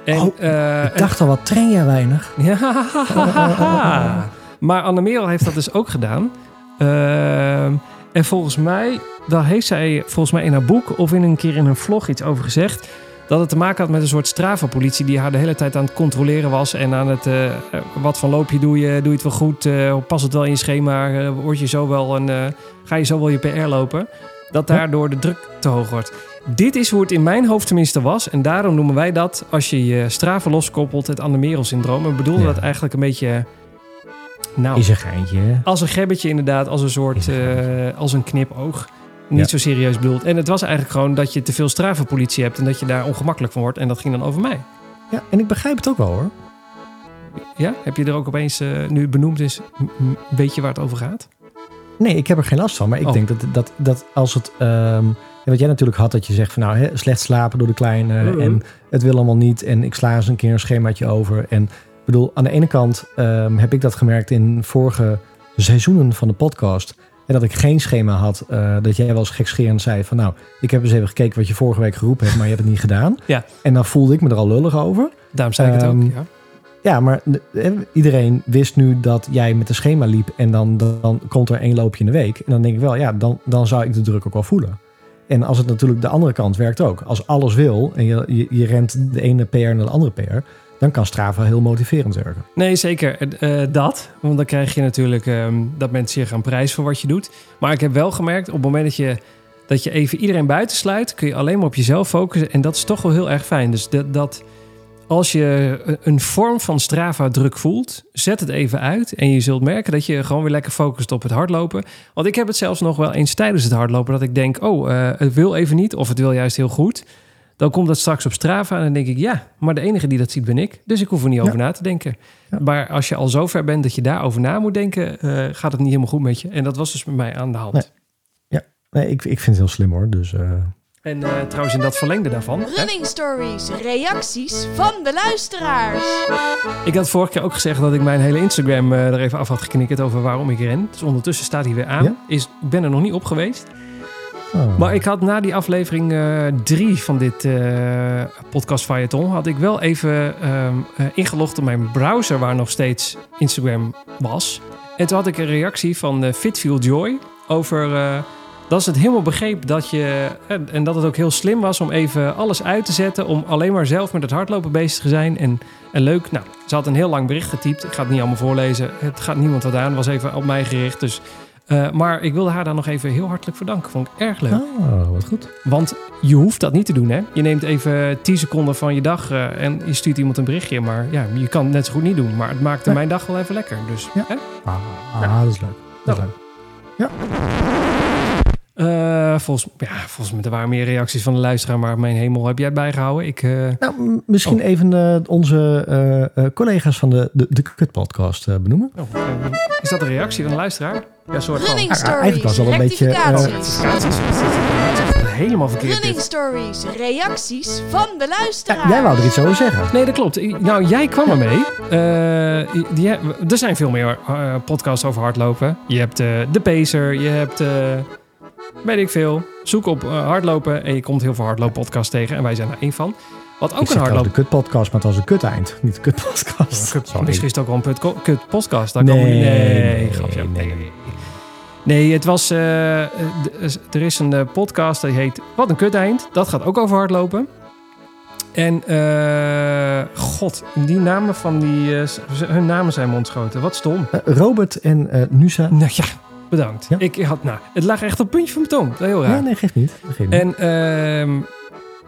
[SPEAKER 2] En,
[SPEAKER 1] Oh, Ik dacht al, wat train jij weinig?
[SPEAKER 2] Ja, maar Anne Merel heeft dat dus ook gedaan. Ehm, en volgens mij, daar heeft zij volgens mij in haar boek of in een keer in een vlog iets over gezegd. Dat het te maken had met een soort Strava-politie die haar de hele tijd aan het controleren was. En aan het, eh, wat van loopje doe je, doe je het wel goed, eh past het wel in je schema, eh, word je zo wel een, ga je zo wel je PR lopen. Dat daardoor de druk te hoog wordt. Dit is hoe het in mijn hoofd tenminste was. En daarom noemen wij dat, als je je Strava loskoppelt, het Anne Merel-syndroom. En
[SPEAKER 1] Ja.
[SPEAKER 2] dat eigenlijk een beetje... Nou,
[SPEAKER 1] Is een geintje, hè?
[SPEAKER 2] als een gebbetje inderdaad, als een soort,
[SPEAKER 1] een
[SPEAKER 2] eh, als een knipoog. Niet
[SPEAKER 1] Ja.
[SPEAKER 2] zo serieus bedoeld. En het was eigenlijk gewoon dat je te veel Strava-politie hebt en dat je daar ongemakkelijk van wordt. En dat ging dan over mij.
[SPEAKER 1] Ja, en ik begrijp het ook wel, hoor.
[SPEAKER 2] Ja? Heb je er ook opeens, eh, nu benoemd is, weet je waar het over gaat?
[SPEAKER 1] Nee, ik heb er geen last van. Maar ik
[SPEAKER 2] Oh.
[SPEAKER 1] denk dat, dat, dat als het... ja, wat jij natuurlijk had, dat je zegt van nou, hè, slecht slapen door de kleine.
[SPEAKER 2] Mhm.
[SPEAKER 1] En het wil allemaal niet. En ik sla eens een keer een schemaatje over. En bedoel, aan de ene kant ehm, heb ik dat gemerkt in vorige seizoenen van de podcast. En dat ik geen schema had. eh, dat jij wel eens gekscherend zei van nou, ik heb eens even gekeken wat je vorige week geroepen hebt. Maar je hebt het niet gedaan.
[SPEAKER 2] Ja.
[SPEAKER 1] En dan voelde ik me er al lullig over.
[SPEAKER 2] Daarom zei ik het
[SPEAKER 1] Ehm,
[SPEAKER 2] ook. Ja.
[SPEAKER 1] Ja, maar eh, iedereen wist nu dat jij met een schema liep en dan, dan komt er één loopje in de week. En dan denk ik wel, ja, dan, dan zou ik de druk ook wel voelen. En als het natuurlijk de andere kant werkt ook. Als alles wil en je, je, je rent de ene PR naar de andere PR, dan kan Strava heel motiverend werken.
[SPEAKER 2] Nee, zeker eh, dat. Want dan krijg je natuurlijk ehm, dat mensen je gaan prijzen voor wat je doet. Maar ik heb wel gemerkt, op het moment dat je, dat je even iedereen buitensluit, kun je alleen maar op jezelf focussen. En dat is toch wel heel erg fijn. Dus dat, dat als je een- een vorm van Strava-druk voelt, zet het even uit. En je zult merken dat je gewoon weer lekker focust op het hardlopen. Want ik heb het zelfs nog wel eens tijdens het hardlopen dat ik denk: oh, eh, het wil even niet, of het wil juist heel goed. Dan komt dat straks op Strava en dan denk ik, ja, maar de enige die dat ziet ben ik. Dus ik hoef er niet
[SPEAKER 1] Ja.
[SPEAKER 2] over na te denken.
[SPEAKER 1] Ja.
[SPEAKER 2] Maar als je al zo ver bent dat je daarover na moet denken, eh, gaat het niet helemaal goed met je. En dat was dus met mij aan de hand.
[SPEAKER 1] Nee. Nee, ik, ik vind het heel slim hoor. Dus eh,
[SPEAKER 2] En eh, trouwens in dat verlengde daarvan. hè,
[SPEAKER 3] Running stories, reacties van de luisteraars.
[SPEAKER 2] ik had vorige keer ook gezegd dat ik mijn hele Instagram eh, er even af had geknikkerd over waarom ik ren. Dus ondertussen staat hij weer aan.
[SPEAKER 1] Ja?
[SPEAKER 2] Is, ik ben er nog niet op geweest.
[SPEAKER 1] Oh.
[SPEAKER 2] Maar ik had na die aflevering eh, drie van dit eh podcast Fayeton... had ik wel even ehm, eh, ingelogd op mijn browser... waar nog steeds Instagram was. En toen had ik een reactie van Fitfeel Joy over... dat ze het helemaal begreep dat je... En, en dat het ook heel slim was om even alles uit te zetten... om alleen maar zelf met het hardlopen bezig te zijn. En, en leuk, nou, ze had een heel lang bericht getypt. Ik ga het niet allemaal voorlezen. Het gaat niemand wat aan. Het was even op mij gericht, dus... eh, maar ik wilde haar daar nog even heel hartelijk voor danken. Vond ik erg leuk.
[SPEAKER 1] oh, wat goed.
[SPEAKER 2] Want je hoeft dat niet te doen, hè? Je neemt even 10 seconden van je dag eh, en je stuurt iemand een berichtje. Maar ja, je kan het net zo goed niet doen. Maar het maakte
[SPEAKER 1] Nee.
[SPEAKER 2] mijn dag wel even lekker. Dus,
[SPEAKER 1] Ja.
[SPEAKER 2] hè?
[SPEAKER 1] Ah, ah, dat is leuk. Dat is
[SPEAKER 2] Nou.
[SPEAKER 1] leuk.
[SPEAKER 2] Eh, volgens, ja, volgens mij er waren meer reacties van de luisteraar. Maar mijn hemel, heb jij het bijgehouden? Ik,
[SPEAKER 1] Nou, misschien
[SPEAKER 2] Oh.
[SPEAKER 1] even onze collega's van de, de, de Kut Podcast benoemen.
[SPEAKER 2] oh, is dat een reactie van de luisteraar? Ja, soort van...
[SPEAKER 3] Running
[SPEAKER 1] Ah, eigenlijk was
[SPEAKER 3] stories,
[SPEAKER 1] het wel een beetje, eh,
[SPEAKER 2] is helemaal verkeerd
[SPEAKER 3] Running
[SPEAKER 2] dit.
[SPEAKER 3] stories, reacties van de
[SPEAKER 1] Ja,
[SPEAKER 3] luisteraars.
[SPEAKER 1] jij wou er iets over zeggen.
[SPEAKER 2] Nee, dat klopt. Nou, jij kwam ermee. Eh, die, er zijn veel meer eh, podcasts over hardlopen. Je hebt eh, De Pacer, je hebt... eh, weet ik veel. Zoek op hardlopen en je komt heel veel hardlooppodcasts tegen. En wij zijn er één van. Wat ook
[SPEAKER 1] ik
[SPEAKER 2] een hardloop...
[SPEAKER 1] de Kut Podcast, maar het was een kut eind. Niet de Kut Podcast. Sorry.
[SPEAKER 2] Misschien is het ook wel een put, kut podcast. Daar
[SPEAKER 1] Nee,
[SPEAKER 2] nee,
[SPEAKER 1] nee,
[SPEAKER 2] grapje.
[SPEAKER 1] nee.
[SPEAKER 2] Nee, nee het was... eh, eh, d- er is een eh, podcast die heet Wat een kut eind. Dat gaat ook over hardlopen. En eh, god, die namen van die... eh, hun namen zijn me ontschoten. Wat stom.
[SPEAKER 1] Eh, Robert en eh, Nusa.
[SPEAKER 2] Nou ja, bedankt.
[SPEAKER 1] Ja.
[SPEAKER 2] Ik had, nou, het lag echt op het puntje van mijn tong. Heel raar.
[SPEAKER 1] Ja, nee, geeft niet. Geeft niet.
[SPEAKER 2] En ehm,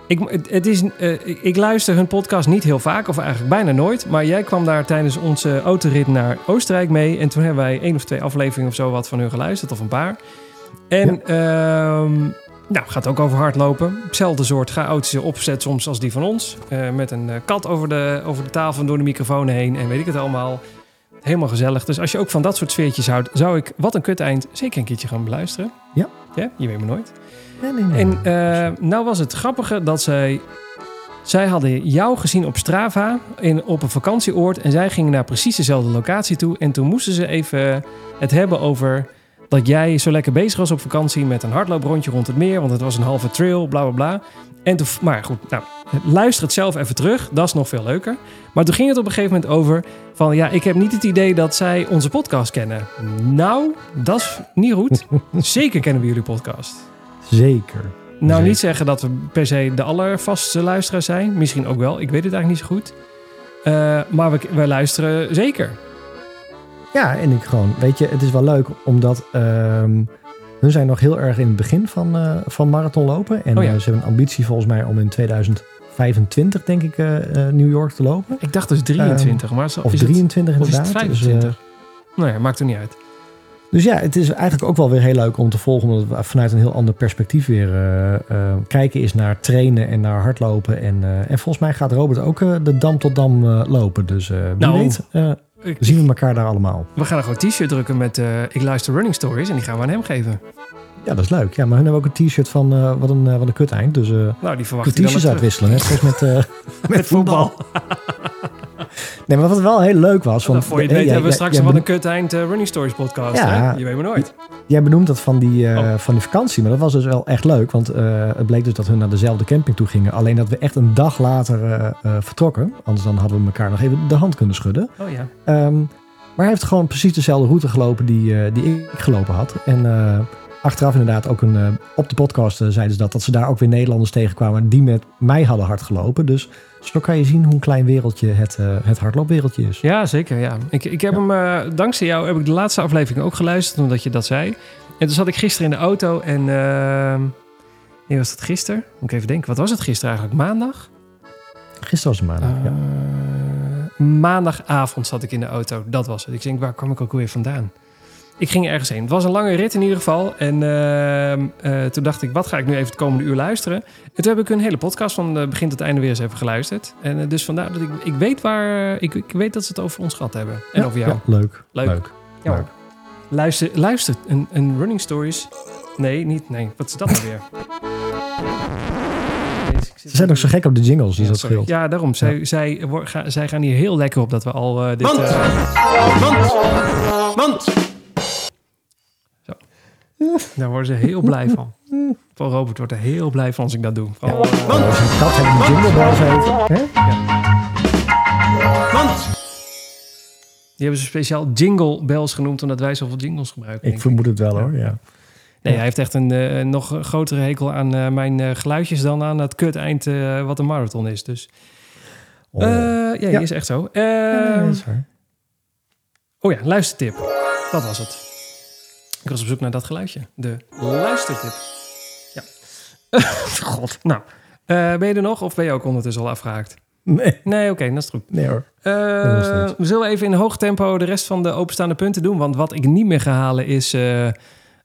[SPEAKER 2] ik, het- is, eh, ik- luister hun podcast niet heel vaak, of eigenlijk bijna nooit. Maar jij kwam daar tijdens onze autorit naar Oostenrijk mee. En toen hebben wij één of twee afleveringen of zo wat van hun geluisterd, of een paar. En ehm, nou, gaat ook over hardlopen. Hetzelfde soort chaotische opzet soms als die van ons. Eh, met een eh, kat over de, over de tafel en door de microfoon heen en weet ik het allemaal. Helemaal gezellig. Dus als je ook van dat soort sfeertjes houdt, zou ik Wat een Kut Eind zeker een keertje gaan beluisteren.
[SPEAKER 1] Ja.
[SPEAKER 2] Ja, je weet me nooit.
[SPEAKER 1] Nee, nee, nee.
[SPEAKER 2] En eh, nou was het grappige dat zij... Zij hadden jou gezien op Strava in, op een vakantieoord. En zij gingen naar precies dezelfde locatie toe. En toen moesten ze even het hebben over dat jij zo lekker bezig was op vakantie met een hardlooprondje rond het meer, want het was een halve trail, bla bla bla. En toen, maar goed, nou, luister het zelf even terug, dat is nog veel leuker. Maar toen ging het op een gegeven moment over van, ja, ik heb niet het idee dat zij onze podcast kennen. Nou, dat is niet goed. Zeker kennen we jullie podcast.
[SPEAKER 1] Zeker.
[SPEAKER 2] Nou,
[SPEAKER 1] Zeker.
[SPEAKER 2] niet zeggen dat we per se de allervastste luisteraars zijn. Misschien ook wel. Ik weet het eigenlijk niet zo goed. Eh, maar we, we luisteren zeker.
[SPEAKER 1] Ja, en ik gewoon, weet je, het is wel leuk omdat ehm hun zijn nog heel erg in het begin van, eh van marathonlopen. En
[SPEAKER 2] Oh ja.
[SPEAKER 1] eh, ze hebben een ambitie volgens mij om in 2025, denk ik, New York te lopen.
[SPEAKER 2] Ik dacht dus 23, maar zo,
[SPEAKER 1] Of
[SPEAKER 2] is
[SPEAKER 1] 23
[SPEAKER 2] het, of is
[SPEAKER 1] inderdaad.
[SPEAKER 2] het
[SPEAKER 1] Dus,
[SPEAKER 2] 25?
[SPEAKER 1] eh,
[SPEAKER 2] nou ja, maakt er niet uit.
[SPEAKER 1] Dus ja, het is eigenlijk ook wel weer heel leuk om te volgen. Omdat we vanuit een heel ander perspectief weer eh, eh, kijken is naar trainen en naar hardlopen. En, eh, en volgens mij gaat Robert ook de dam tot dam lopen. Dus wie
[SPEAKER 2] Nou,
[SPEAKER 1] weet
[SPEAKER 2] Ik-
[SPEAKER 1] zien we elkaar daar allemaal.
[SPEAKER 2] We gaan gewoon een t-shirt drukken met Ik luister running stories en die gaan we aan hem geven.
[SPEAKER 1] Ja, dat is leuk. Ja, maar hun hebben ook een t-shirt van wat, een, wat een kut eind. Dus
[SPEAKER 2] Nou, die verwacht
[SPEAKER 1] t-shirts uitwisselen. Net zoals met, eh,
[SPEAKER 2] Met voetbal.
[SPEAKER 1] Nee, maar wat wel heel leuk was.
[SPEAKER 2] Dan
[SPEAKER 1] Want,
[SPEAKER 2] voor je het
[SPEAKER 1] eh,
[SPEAKER 2] weet hebben we straks wat een kut eind eh, running stories podcast.
[SPEAKER 1] Ja.
[SPEAKER 2] Hè? Je weet maar nooit.
[SPEAKER 1] Jij benoemt dat van die, eh,
[SPEAKER 2] Oh.
[SPEAKER 1] van die vakantie. Maar dat was dus wel echt leuk. Want het bleek dus dat hun naar dezelfde camping toe gingen. Alleen dat we echt een dag later vertrokken. Anders dan hadden we elkaar nog even de hand kunnen schudden.
[SPEAKER 2] Oh ja.
[SPEAKER 1] Ehm, maar hij heeft gewoon precies dezelfde route gelopen die, die ik gelopen had. En achteraf inderdaad ook een, eh, op de podcast eh, zeiden ze dat, dat ze daar ook weer Nederlanders tegenkwamen die met mij hadden hard gelopen. Dus zo kan je zien hoe een klein wereldje het, eh, het hardloopwereldje is.
[SPEAKER 2] Ja, zeker. Ja. Ik, ik heb hem, dankzij jou heb ik de laatste aflevering ook geluisterd, omdat je dat zei. En toen zat ik gisteren in de auto en... ehm nee, was dat gisteren? Moet ik even denken. Wat was het gisteren eigenlijk? Maandag?
[SPEAKER 1] Gisteren was het maandag. ja.
[SPEAKER 2] Maandagavond zat ik in de auto. Dat was het. Ik denk, waar kwam ik ook weer vandaan? Ik ging ergens heen. Het was een lange rit in ieder geval. En ehm, eh, toen dacht ik, wat ga ik nu even het komende uur luisteren? En toen heb ik een hele podcast van eh, begin tot einde weer eens even geluisterd. En eh, dus vandaar dat ik, ik weet waar... Ik, ik weet dat ze het over ons gehad hebben. En
[SPEAKER 1] Ja,
[SPEAKER 2] over jou.
[SPEAKER 1] ja, leuk.
[SPEAKER 2] Leuk.
[SPEAKER 1] leuk.
[SPEAKER 2] Ja,
[SPEAKER 1] leuk.
[SPEAKER 2] Luister, luister een, een running stories. Nee, niet. Nee, wat is dat nou weer?
[SPEAKER 1] Ze zijn ook zo gek op de jingles, dus
[SPEAKER 2] Ja,
[SPEAKER 1] dat scheelt.
[SPEAKER 2] Ja, daarom. Zij, zij, zij gaan hier heel lekker op dat we al eh, dit...
[SPEAKER 5] Mand!
[SPEAKER 2] eh,
[SPEAKER 5] Mand! Mand!
[SPEAKER 2] Daar worden ze heel blij van. Van Robert wordt er heel blij van als ik dat doe.
[SPEAKER 5] Mand!
[SPEAKER 1] Als een kat hebben die jingle bells heet. Hè?
[SPEAKER 5] Mand!
[SPEAKER 2] die hebben ze speciaal jingle bells genoemd... omdat wij zoveel jingles gebruiken.
[SPEAKER 1] Ik vermoed het wel hoor, ja.
[SPEAKER 2] Nee, hij heeft echt een eh, nog grotere hekel aan eh, mijn eh, geluidjes... dan aan het kut eind wat een marathon is. Dus
[SPEAKER 1] Oh.
[SPEAKER 2] ja, die
[SPEAKER 1] Ja.
[SPEAKER 2] is echt zo.
[SPEAKER 1] Ja,
[SPEAKER 2] Ehm,
[SPEAKER 1] dat.
[SPEAKER 2] Oh ja, luistertip. Dat was het. Ik was op zoek naar dat geluidje. De luistertip. Ja. God. Nou, eh, ben je er nog of ben je ook ondertussen al afgehaakt?
[SPEAKER 1] Nee,
[SPEAKER 2] Nee, oké, dat is goed.
[SPEAKER 1] nee hoor.
[SPEAKER 2] Eh, we zullen even in hoog tempo de rest van de openstaande punten doen. Want wat ik niet meer ga halen is eh,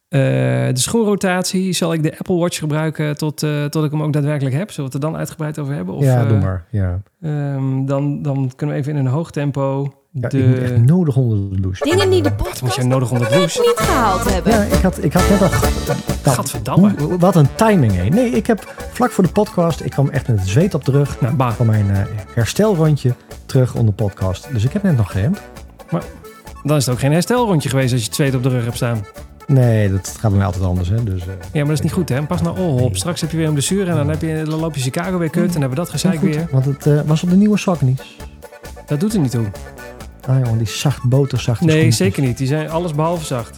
[SPEAKER 2] de schoenrotatie. Zal ik de Apple Watch gebruiken tot, tot ik hem ook daadwerkelijk heb? Zullen we het er dan uitgebreid over hebben? Of,
[SPEAKER 1] ja, doe maar. Ja.
[SPEAKER 2] ehm, dan, dan kunnen we even in een hoog tempo
[SPEAKER 1] Ja,
[SPEAKER 2] de...
[SPEAKER 1] Ik moet echt nodig onder de douche.
[SPEAKER 3] Dingen die de
[SPEAKER 2] Wat moet
[SPEAKER 3] podcast
[SPEAKER 2] jij nodig onder de douche?
[SPEAKER 3] niet gehaald hebben.
[SPEAKER 1] Ja, ik had, ik had net al... Nou,
[SPEAKER 2] Gadverdamme.
[SPEAKER 1] hoe- wat een timing, hé. Nee, ik heb vlak voor de podcast... Ik kwam echt met het zweet op de rug...
[SPEAKER 2] Nou, bah.
[SPEAKER 1] van mijn eh, herstelrondje terug onder de podcast. Dus ik heb net nog geremd.
[SPEAKER 2] Dan is het ook geen herstelrondje geweest als je het zweet op de rug hebt staan.
[SPEAKER 1] Nee, dat gaat bij mij altijd anders, hè. Dus, eh,
[SPEAKER 2] Ja, maar dat is niet goed, hè? Pas nou oh, op. Straks heb je weer een blessure en dan, heb je, dan loop je Chicago weer kut en dan hebben we dat gezeik
[SPEAKER 1] goed,
[SPEAKER 2] weer.
[SPEAKER 1] Want het eh, was op de nieuwe Saucony's.
[SPEAKER 2] Dat doet er niet toe.
[SPEAKER 1] Ah jongen, die zacht boterzachte
[SPEAKER 2] Nee,
[SPEAKER 1] schoentjes.
[SPEAKER 2] zeker niet. Die zijn alles behalve zacht.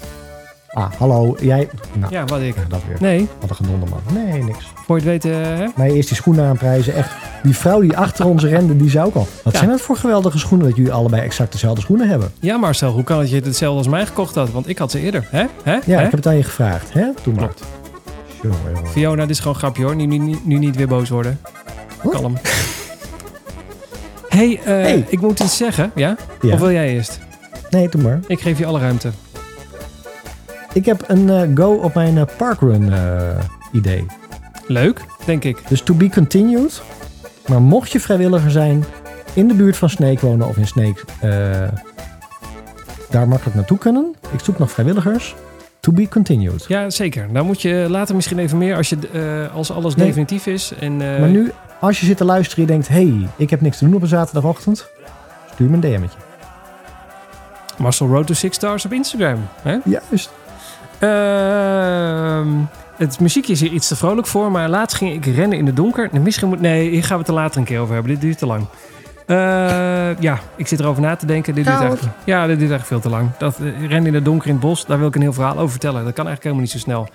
[SPEAKER 1] Ah, hallo. Jij... Nou,
[SPEAKER 2] Ja, wat ik.
[SPEAKER 1] dat weer.
[SPEAKER 2] Nee,
[SPEAKER 1] Wat een gedonder man. Nee, niks.
[SPEAKER 2] voor je het weten, hè?
[SPEAKER 1] Nee, eerst die schoenen aanprijzen. Echt, die vrouw die achter ons rende, die zou ook al. Wat
[SPEAKER 2] Ja.
[SPEAKER 1] zijn dat voor geweldige schoenen dat jullie allebei exact dezelfde schoenen hebben?
[SPEAKER 2] Ja, Marcel, hoe kan het je hetzelfde als mij gekocht had? Want ik had ze eerder, hè? hè?
[SPEAKER 1] Ja,
[SPEAKER 2] hè?
[SPEAKER 1] ik heb het aan je gevraagd. Hè? Doe maar.
[SPEAKER 2] Klopt.
[SPEAKER 1] Jongen, jongen.
[SPEAKER 2] Fiona, dit is gewoon een grapje hoor. Nu, nu, nu, niet weer boos worden. Kalm. hey, eh,
[SPEAKER 1] Hey.
[SPEAKER 2] ik moet iets zeggen, ja?
[SPEAKER 1] Ja.
[SPEAKER 2] Of wil jij eerst?
[SPEAKER 1] Nee, doe maar.
[SPEAKER 2] Ik geef je alle ruimte.
[SPEAKER 1] Ik heb een eh, go op mijn eh, parkrun idee.
[SPEAKER 2] Leuk, denk ik.
[SPEAKER 1] Dus to be continued. Maar mocht je vrijwilliger zijn in de buurt van Sneek wonen of in Sneek eh, daar makkelijk naartoe kunnen. Ik zoek nog vrijwilligers. To be continued.
[SPEAKER 2] Ja, zeker. Dan moet je later misschien even meer als, je, eh, als alles
[SPEAKER 1] Nee.
[SPEAKER 2] definitief is. En, eh,
[SPEAKER 1] Maar nu, als je zit te luisteren en je denkt... hey, ik heb niks te doen op een zaterdagochtend. Stuur me een DM'tje.
[SPEAKER 2] Marcel Road to Six Stars op Instagram. Hè?
[SPEAKER 1] Juist.
[SPEAKER 2] Ehm, het muziekje is hier iets te vrolijk voor, maar laatst ging ik rennen in het donker. Misschien moet, nee, hier gaan we het er later een keer over hebben. Dit duurt te lang. Eh, ja, ik zit erover na te denken. Dit duurt echt, ja, dit duurt echt veel te lang. Dat eh, rennen in het donker in het bos, daar wil ik een heel verhaal over vertellen. Dat kan eigenlijk helemaal niet zo snel.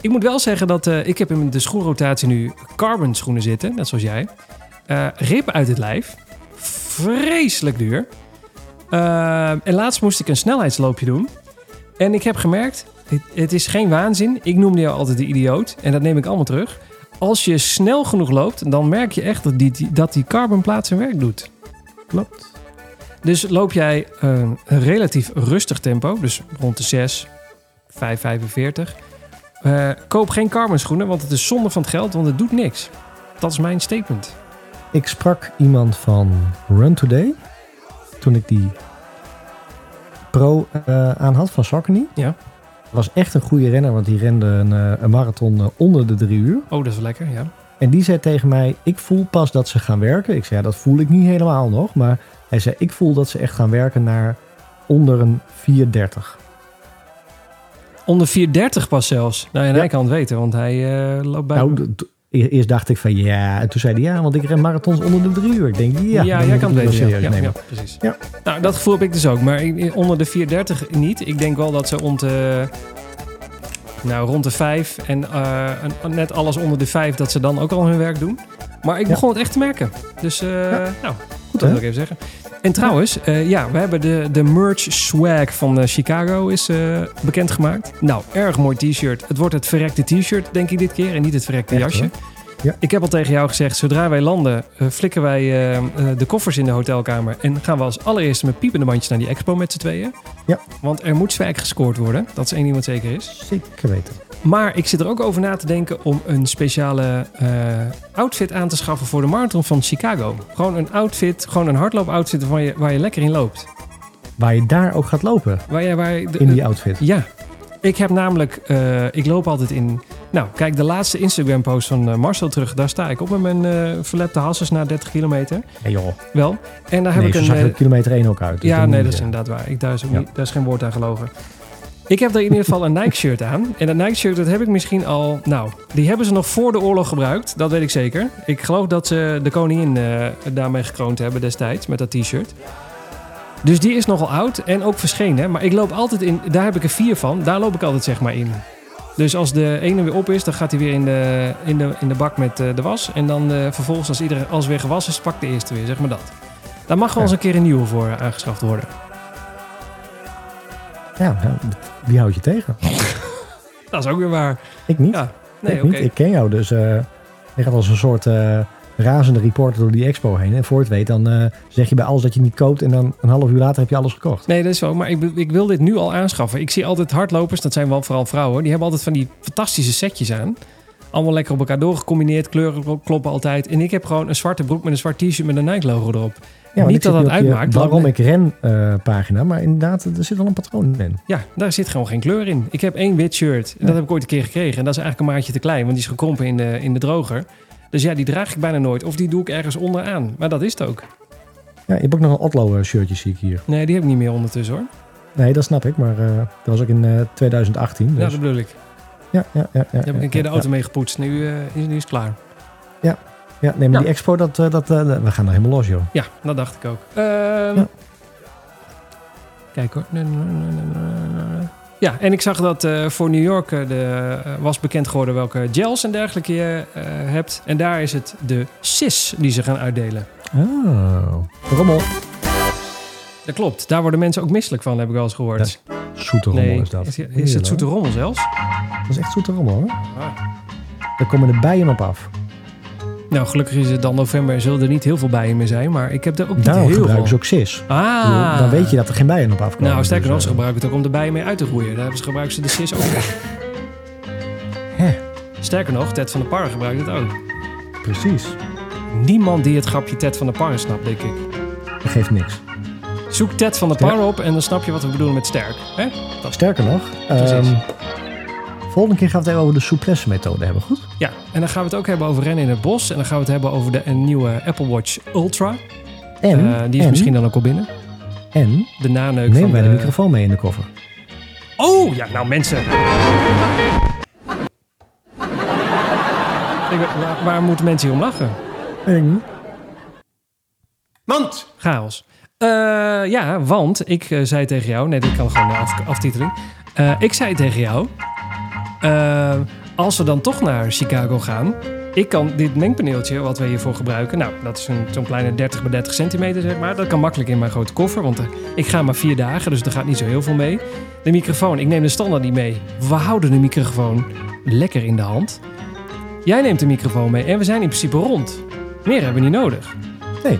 [SPEAKER 2] Ik moet wel zeggen dat eh, ik heb in de schoenrotatie nu carbon schoenen zitten, net zoals jij. Rib uit het lijf. Vreselijk duur. En laatst moest ik een snelheidsloopje doen. En ik heb gemerkt, het, het is geen waanzin. Ik noemde jou altijd de idioot. En dat neem ik allemaal terug. Als je snel genoeg loopt, dan merk je echt dat die, dat die carbonplaat zijn werk doet.
[SPEAKER 1] Klopt.
[SPEAKER 2] Dus loop jij eh, een relatief rustig tempo, dus rond de 6, 5, 45. eh, koop geen carbon schoenen, want het is zonde van het geld, want het doet niks. Dat is mijn statement.
[SPEAKER 1] Ik sprak iemand van Run Today. Toen ik die pro eh, aan had van Saucony.
[SPEAKER 2] Ja.
[SPEAKER 1] Was echt een goede renner, want die rende een, eh, een marathon eh, onder de drie uur.
[SPEAKER 2] Oh, dat is lekker, ja.
[SPEAKER 1] En die zei tegen mij, ik voel pas dat ze gaan werken. Ik zei, ja, dat voel ik niet helemaal nog. Maar hij zei, ik voel dat ze echt gaan werken naar onder een 430.
[SPEAKER 2] Onder 430 pas zelfs. Nou, en
[SPEAKER 1] Ja.
[SPEAKER 2] hij kan het weten, want hij eh, loopt bij...
[SPEAKER 1] Nou, eerst dacht ik van ja. En toen zei hij ja, want ik ren marathons onder de drie uur. Ik denk, ja,
[SPEAKER 2] ja, jij kan het
[SPEAKER 1] wel serieus
[SPEAKER 2] ja,
[SPEAKER 1] nemen.
[SPEAKER 2] ja, precies.
[SPEAKER 1] Ja.
[SPEAKER 2] Nou, dat gevoel heb ik dus ook. Maar ik- onder de 430 niet. Ik denk wel dat ze rond de... Nou, rond de 5 en eh, net alles onder de 5, dat ze dan ook al hun werk doen. Maar ik begon het echt te merken. Dus, eh, nou,
[SPEAKER 1] Goed
[SPEAKER 2] dat wil ik even zeggen. En trouwens, eh, ja, we hebben de, de merch swag van eh, Chicago is bekendgemaakt. Nou, erg mooi t-shirt. Het wordt het verrekte t-shirt, denk ik dit keer. En niet het verrekte
[SPEAKER 1] Echt,
[SPEAKER 2] jasje.
[SPEAKER 1] hoor. Ja.
[SPEAKER 2] Ik heb al tegen jou gezegd, zodra wij landen, eh, flikken wij eh, eh, de koffers in de hotelkamer. En gaan we als allereerste met piepende bandjes naar die expo met z'n tweeën.
[SPEAKER 1] Ja.
[SPEAKER 2] Want er moet swag gescoord worden. Dat is één ding wat zeker is.
[SPEAKER 1] Zeker weten.
[SPEAKER 2] Maar ik zit er ook over na te denken om een speciale outfit aan te schaffen voor de marathon van Chicago. Gewoon een outfit, gewoon een hardloop-outfit waar je, waar je lekker in loopt.
[SPEAKER 1] Waar je daar ook gaat lopen
[SPEAKER 2] Waar je, waar je de-
[SPEAKER 1] in die outfit.
[SPEAKER 2] ja, ik heb namelijk, ik loop altijd in. Nou, kijk, de laatste Instagram-post van eh, Marcel terug, daar sta ik op met mijn eh verlepte hassers na 30 kilometer.
[SPEAKER 1] Ja, joh.
[SPEAKER 2] Wel. En daar heb
[SPEAKER 1] Nee,
[SPEAKER 2] ik een.
[SPEAKER 1] zag
[SPEAKER 2] eh,
[SPEAKER 1] kilometer 1 ook uit. Dus
[SPEAKER 2] ja, nee, dat is inderdaad waar. Ik, daar, is ook
[SPEAKER 1] Ja.
[SPEAKER 2] niet, daar is geen woord aan gelogen. Ik heb daar in ieder geval een Nike-shirt aan. En dat Nike-shirt, dat heb ik misschien al... Nou, die hebben ze nog voor de oorlog gebruikt. Dat weet ik zeker. Ik geloof dat ze de koningin daarmee gekroond hebben destijds. Met dat t-shirt. Dus die is nogal oud en ook verschenen. Maar ik loop altijd in... Daar heb ik er vier van. Daar loop ik altijd zeg maar in. Dus als de ene weer op is, dan gaat hij weer in de, in de, in de bak met eh, de was. En dan eh, vervolgens, als iedereen alles weer gewassen is, pakt de eerste weer. Zeg maar dat. Daar mag wel eens een keer een nieuwe voor aangeschaft worden.
[SPEAKER 1] Ja, wie houdt je tegen?
[SPEAKER 2] Dat is ook weer waar.
[SPEAKER 1] Ik niet.
[SPEAKER 2] Ja, nee,
[SPEAKER 1] ik niet. Ik ken jou, dus eh je gaat als een soort eh, razende reporter door die expo heen. En voor het weet, dan eh, zeg je bij alles dat je niet koopt. En dan een half uur later heb je alles gekocht.
[SPEAKER 2] Nee, dat is zo. Maar ik, ik wil dit nu al aanschaffen. Ik zie altijd hardlopers, dat zijn wel vooral vrouwen. Die hebben altijd van die fantastische setjes aan. Allemaal lekker op elkaar doorgecombineerd. Kleuren kloppen altijd. En ik heb gewoon een zwarte broek met een zwart t-shirt met een Nike logo erop.
[SPEAKER 1] Ja,
[SPEAKER 2] Niet dat dat uitmaakt,
[SPEAKER 1] Waarom ik ren eh, pagina. Maar inderdaad, er zit wel een patroon in.
[SPEAKER 2] Ja, daar zit gewoon geen kleur in. Ik heb één wit shirt. En dat heb ik ooit een keer gekregen. En dat is eigenlijk een maatje te klein, want die is gekrompen in de, in de droger. Dus ja, die draag ik bijna nooit. Of die doe ik ergens onderaan. Maar dat is het ook.
[SPEAKER 1] Ja, je hebt ook nog een Otlo eh, shirtje, zie ik hier.
[SPEAKER 2] Nee, die heb ik niet meer ondertussen hoor.
[SPEAKER 1] Nee, dat snap ik. Maar eh, dat was ook in eh, 2018.
[SPEAKER 2] Ja,
[SPEAKER 1] Dus.
[SPEAKER 2] dat bedoel ik.
[SPEAKER 1] Ja, ja, ja. ja,
[SPEAKER 2] Daar heb ik een keer de
[SPEAKER 1] ja,
[SPEAKER 2] auto mee gepoetst. Nu, eh, is, nu is het klaar.
[SPEAKER 1] Ja, nee, maar
[SPEAKER 2] Ja.
[SPEAKER 1] die expo, dat, eh, dat, eh, we gaan er helemaal los, joh.
[SPEAKER 2] Ja, dat dacht ik ook. Ehm,
[SPEAKER 1] Ja.
[SPEAKER 2] Kijk hoor. Ja, en ik zag dat eh, voor New York eh, de, eh, was bekend geworden welke gels en dergelijke je hebt. En daar is het de SIS die ze gaan uitdelen.
[SPEAKER 1] Oh, rommel.
[SPEAKER 2] Dat klopt. Daar worden mensen ook misselijk van, heb ik wel eens gehoord.
[SPEAKER 1] Zoete rommel
[SPEAKER 2] nee,
[SPEAKER 1] is dat.
[SPEAKER 2] is, is het zoete rommel zelfs?
[SPEAKER 1] Dat is echt zoete rommel, hoor.
[SPEAKER 2] Ah.
[SPEAKER 1] Daar komen de bijen op af.
[SPEAKER 2] Nou, gelukkig is het dan november. Zullen er niet heel veel bijen meer zijn. Maar ik heb er ook niet
[SPEAKER 1] Daarom
[SPEAKER 2] heel
[SPEAKER 1] gebruiken ze ook cis.
[SPEAKER 2] Ah.
[SPEAKER 1] Dan weet je dat er geen bijen op afkomen.
[SPEAKER 2] Nou, sterker nog,
[SPEAKER 1] Dus,
[SPEAKER 2] ze
[SPEAKER 1] eh,
[SPEAKER 2] gebruiken het ook om de bijen mee uit te roeien. Daar gebruiken ze de sis ook.
[SPEAKER 1] Hè.
[SPEAKER 2] Sterker nog, Ted van der Parre gebruikt het ook.
[SPEAKER 1] Precies.
[SPEAKER 2] Niemand die het grapje Ted van der Parre snapt, denk ik.
[SPEAKER 1] Dat geeft niks.
[SPEAKER 2] Zoek Ted van der Parre op en dan snap je wat we bedoelen met sterk. Hè?
[SPEAKER 1] Sterker nog,
[SPEAKER 2] Precies.
[SPEAKER 1] Volgende keer gaan we het even over de souplesse methode hebben, goed?
[SPEAKER 2] Ja, en dan gaan we het ook hebben over rennen in het bos. En dan gaan we het hebben over de een nieuwe Apple Watch Ultra.
[SPEAKER 1] En,
[SPEAKER 2] Eh, die is
[SPEAKER 1] en,
[SPEAKER 2] misschien dan ook al binnen.
[SPEAKER 1] en
[SPEAKER 2] De naneuk
[SPEAKER 1] neem
[SPEAKER 2] van
[SPEAKER 1] wij de
[SPEAKER 2] de...
[SPEAKER 1] microfoon mee in de koffer.
[SPEAKER 2] Oh, ja, nou mensen. Ik, waar, waar moeten mensen hier om lachen?
[SPEAKER 1] Ik niet.
[SPEAKER 5] Mand!
[SPEAKER 2] Chaos. Eh, ja, want ik eh, zei tegen jou... Nee, dit kan gewoon af, aftiteling. Ik zei tegen jou... eh, als we dan toch naar Chicago gaan... Ik kan dit mengpaneeltje wat we hiervoor gebruiken... Nou, dat is een- zo'n kleine 30 bij 30 centimeter, zeg maar. Dat kan makkelijk in mijn grote koffer. Want eh, ik ga maar vier dagen, dus er gaat niet zo heel veel mee. De microfoon, ik neem de standaard niet mee. We houden de microfoon lekker in de hand. Jij neemt de microfoon mee en we zijn in principe rond. Meer hebben we niet nodig.
[SPEAKER 1] Nee.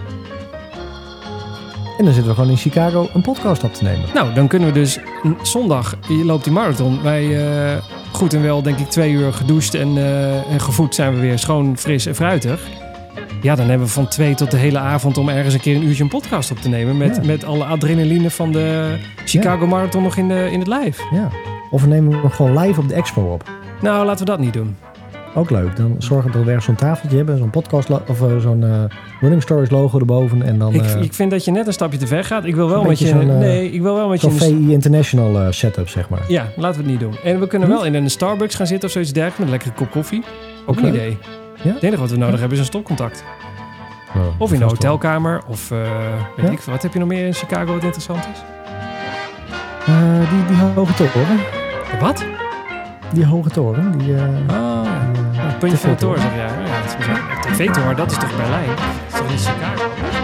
[SPEAKER 1] En dan zitten we gewoon in Chicago een podcast op te nemen.
[SPEAKER 2] Nou, dan kunnen we dus zondag je loopt die marathon. Wij eh, goed en wel, denk ik, twee uur gedoucht en, eh, en gevoed zijn we weer schoon, fris en fruitig. Ja, dan hebben we van twee tot de hele avond om ergens een keer een uurtje een podcast op te nemen. Met,
[SPEAKER 1] Ja.
[SPEAKER 2] met alle adrenaline van de Chicago Marathon nog in, de, in het lijf.
[SPEAKER 1] Ja. Of we nemen hem gewoon live op de expo op.
[SPEAKER 2] Nou, laten we dat niet doen.
[SPEAKER 1] Ook leuk. Dan zorgen dat we weer zo'n tafeltje hebben. Zo'n podcast of eh, zo'n eh, Running Stories logo erboven. En dan
[SPEAKER 2] Ik,
[SPEAKER 1] eh,
[SPEAKER 2] ik vind dat je net een stapje te ver gaat. Ik wil wel
[SPEAKER 1] Een
[SPEAKER 2] met je... nee, ik wil wel met je...
[SPEAKER 1] VI International setup, zeg maar.
[SPEAKER 2] Ja, laten we het niet doen. En we kunnen wel in een Starbucks gaan zitten of zoiets dergelijks met een lekkere kop koffie. Ook een idee.
[SPEAKER 1] Ja?
[SPEAKER 2] Het enige wat we nodig hebben is een stopcontact.
[SPEAKER 1] Oh,
[SPEAKER 2] Of in een
[SPEAKER 1] wel.
[SPEAKER 2] hotelkamer. Of weet
[SPEAKER 1] Ja.
[SPEAKER 2] ik veel. Wat heb je nog meer in Chicago wat interessant is?
[SPEAKER 1] Die, die hoge toren.
[SPEAKER 2] Wat?
[SPEAKER 1] Die hoge toren. Die,
[SPEAKER 2] Oh, puntje van de toren, zeg jij. Ja, dat is TV-toren, dat is toch Berlijn? Dat is toch niet Chicago?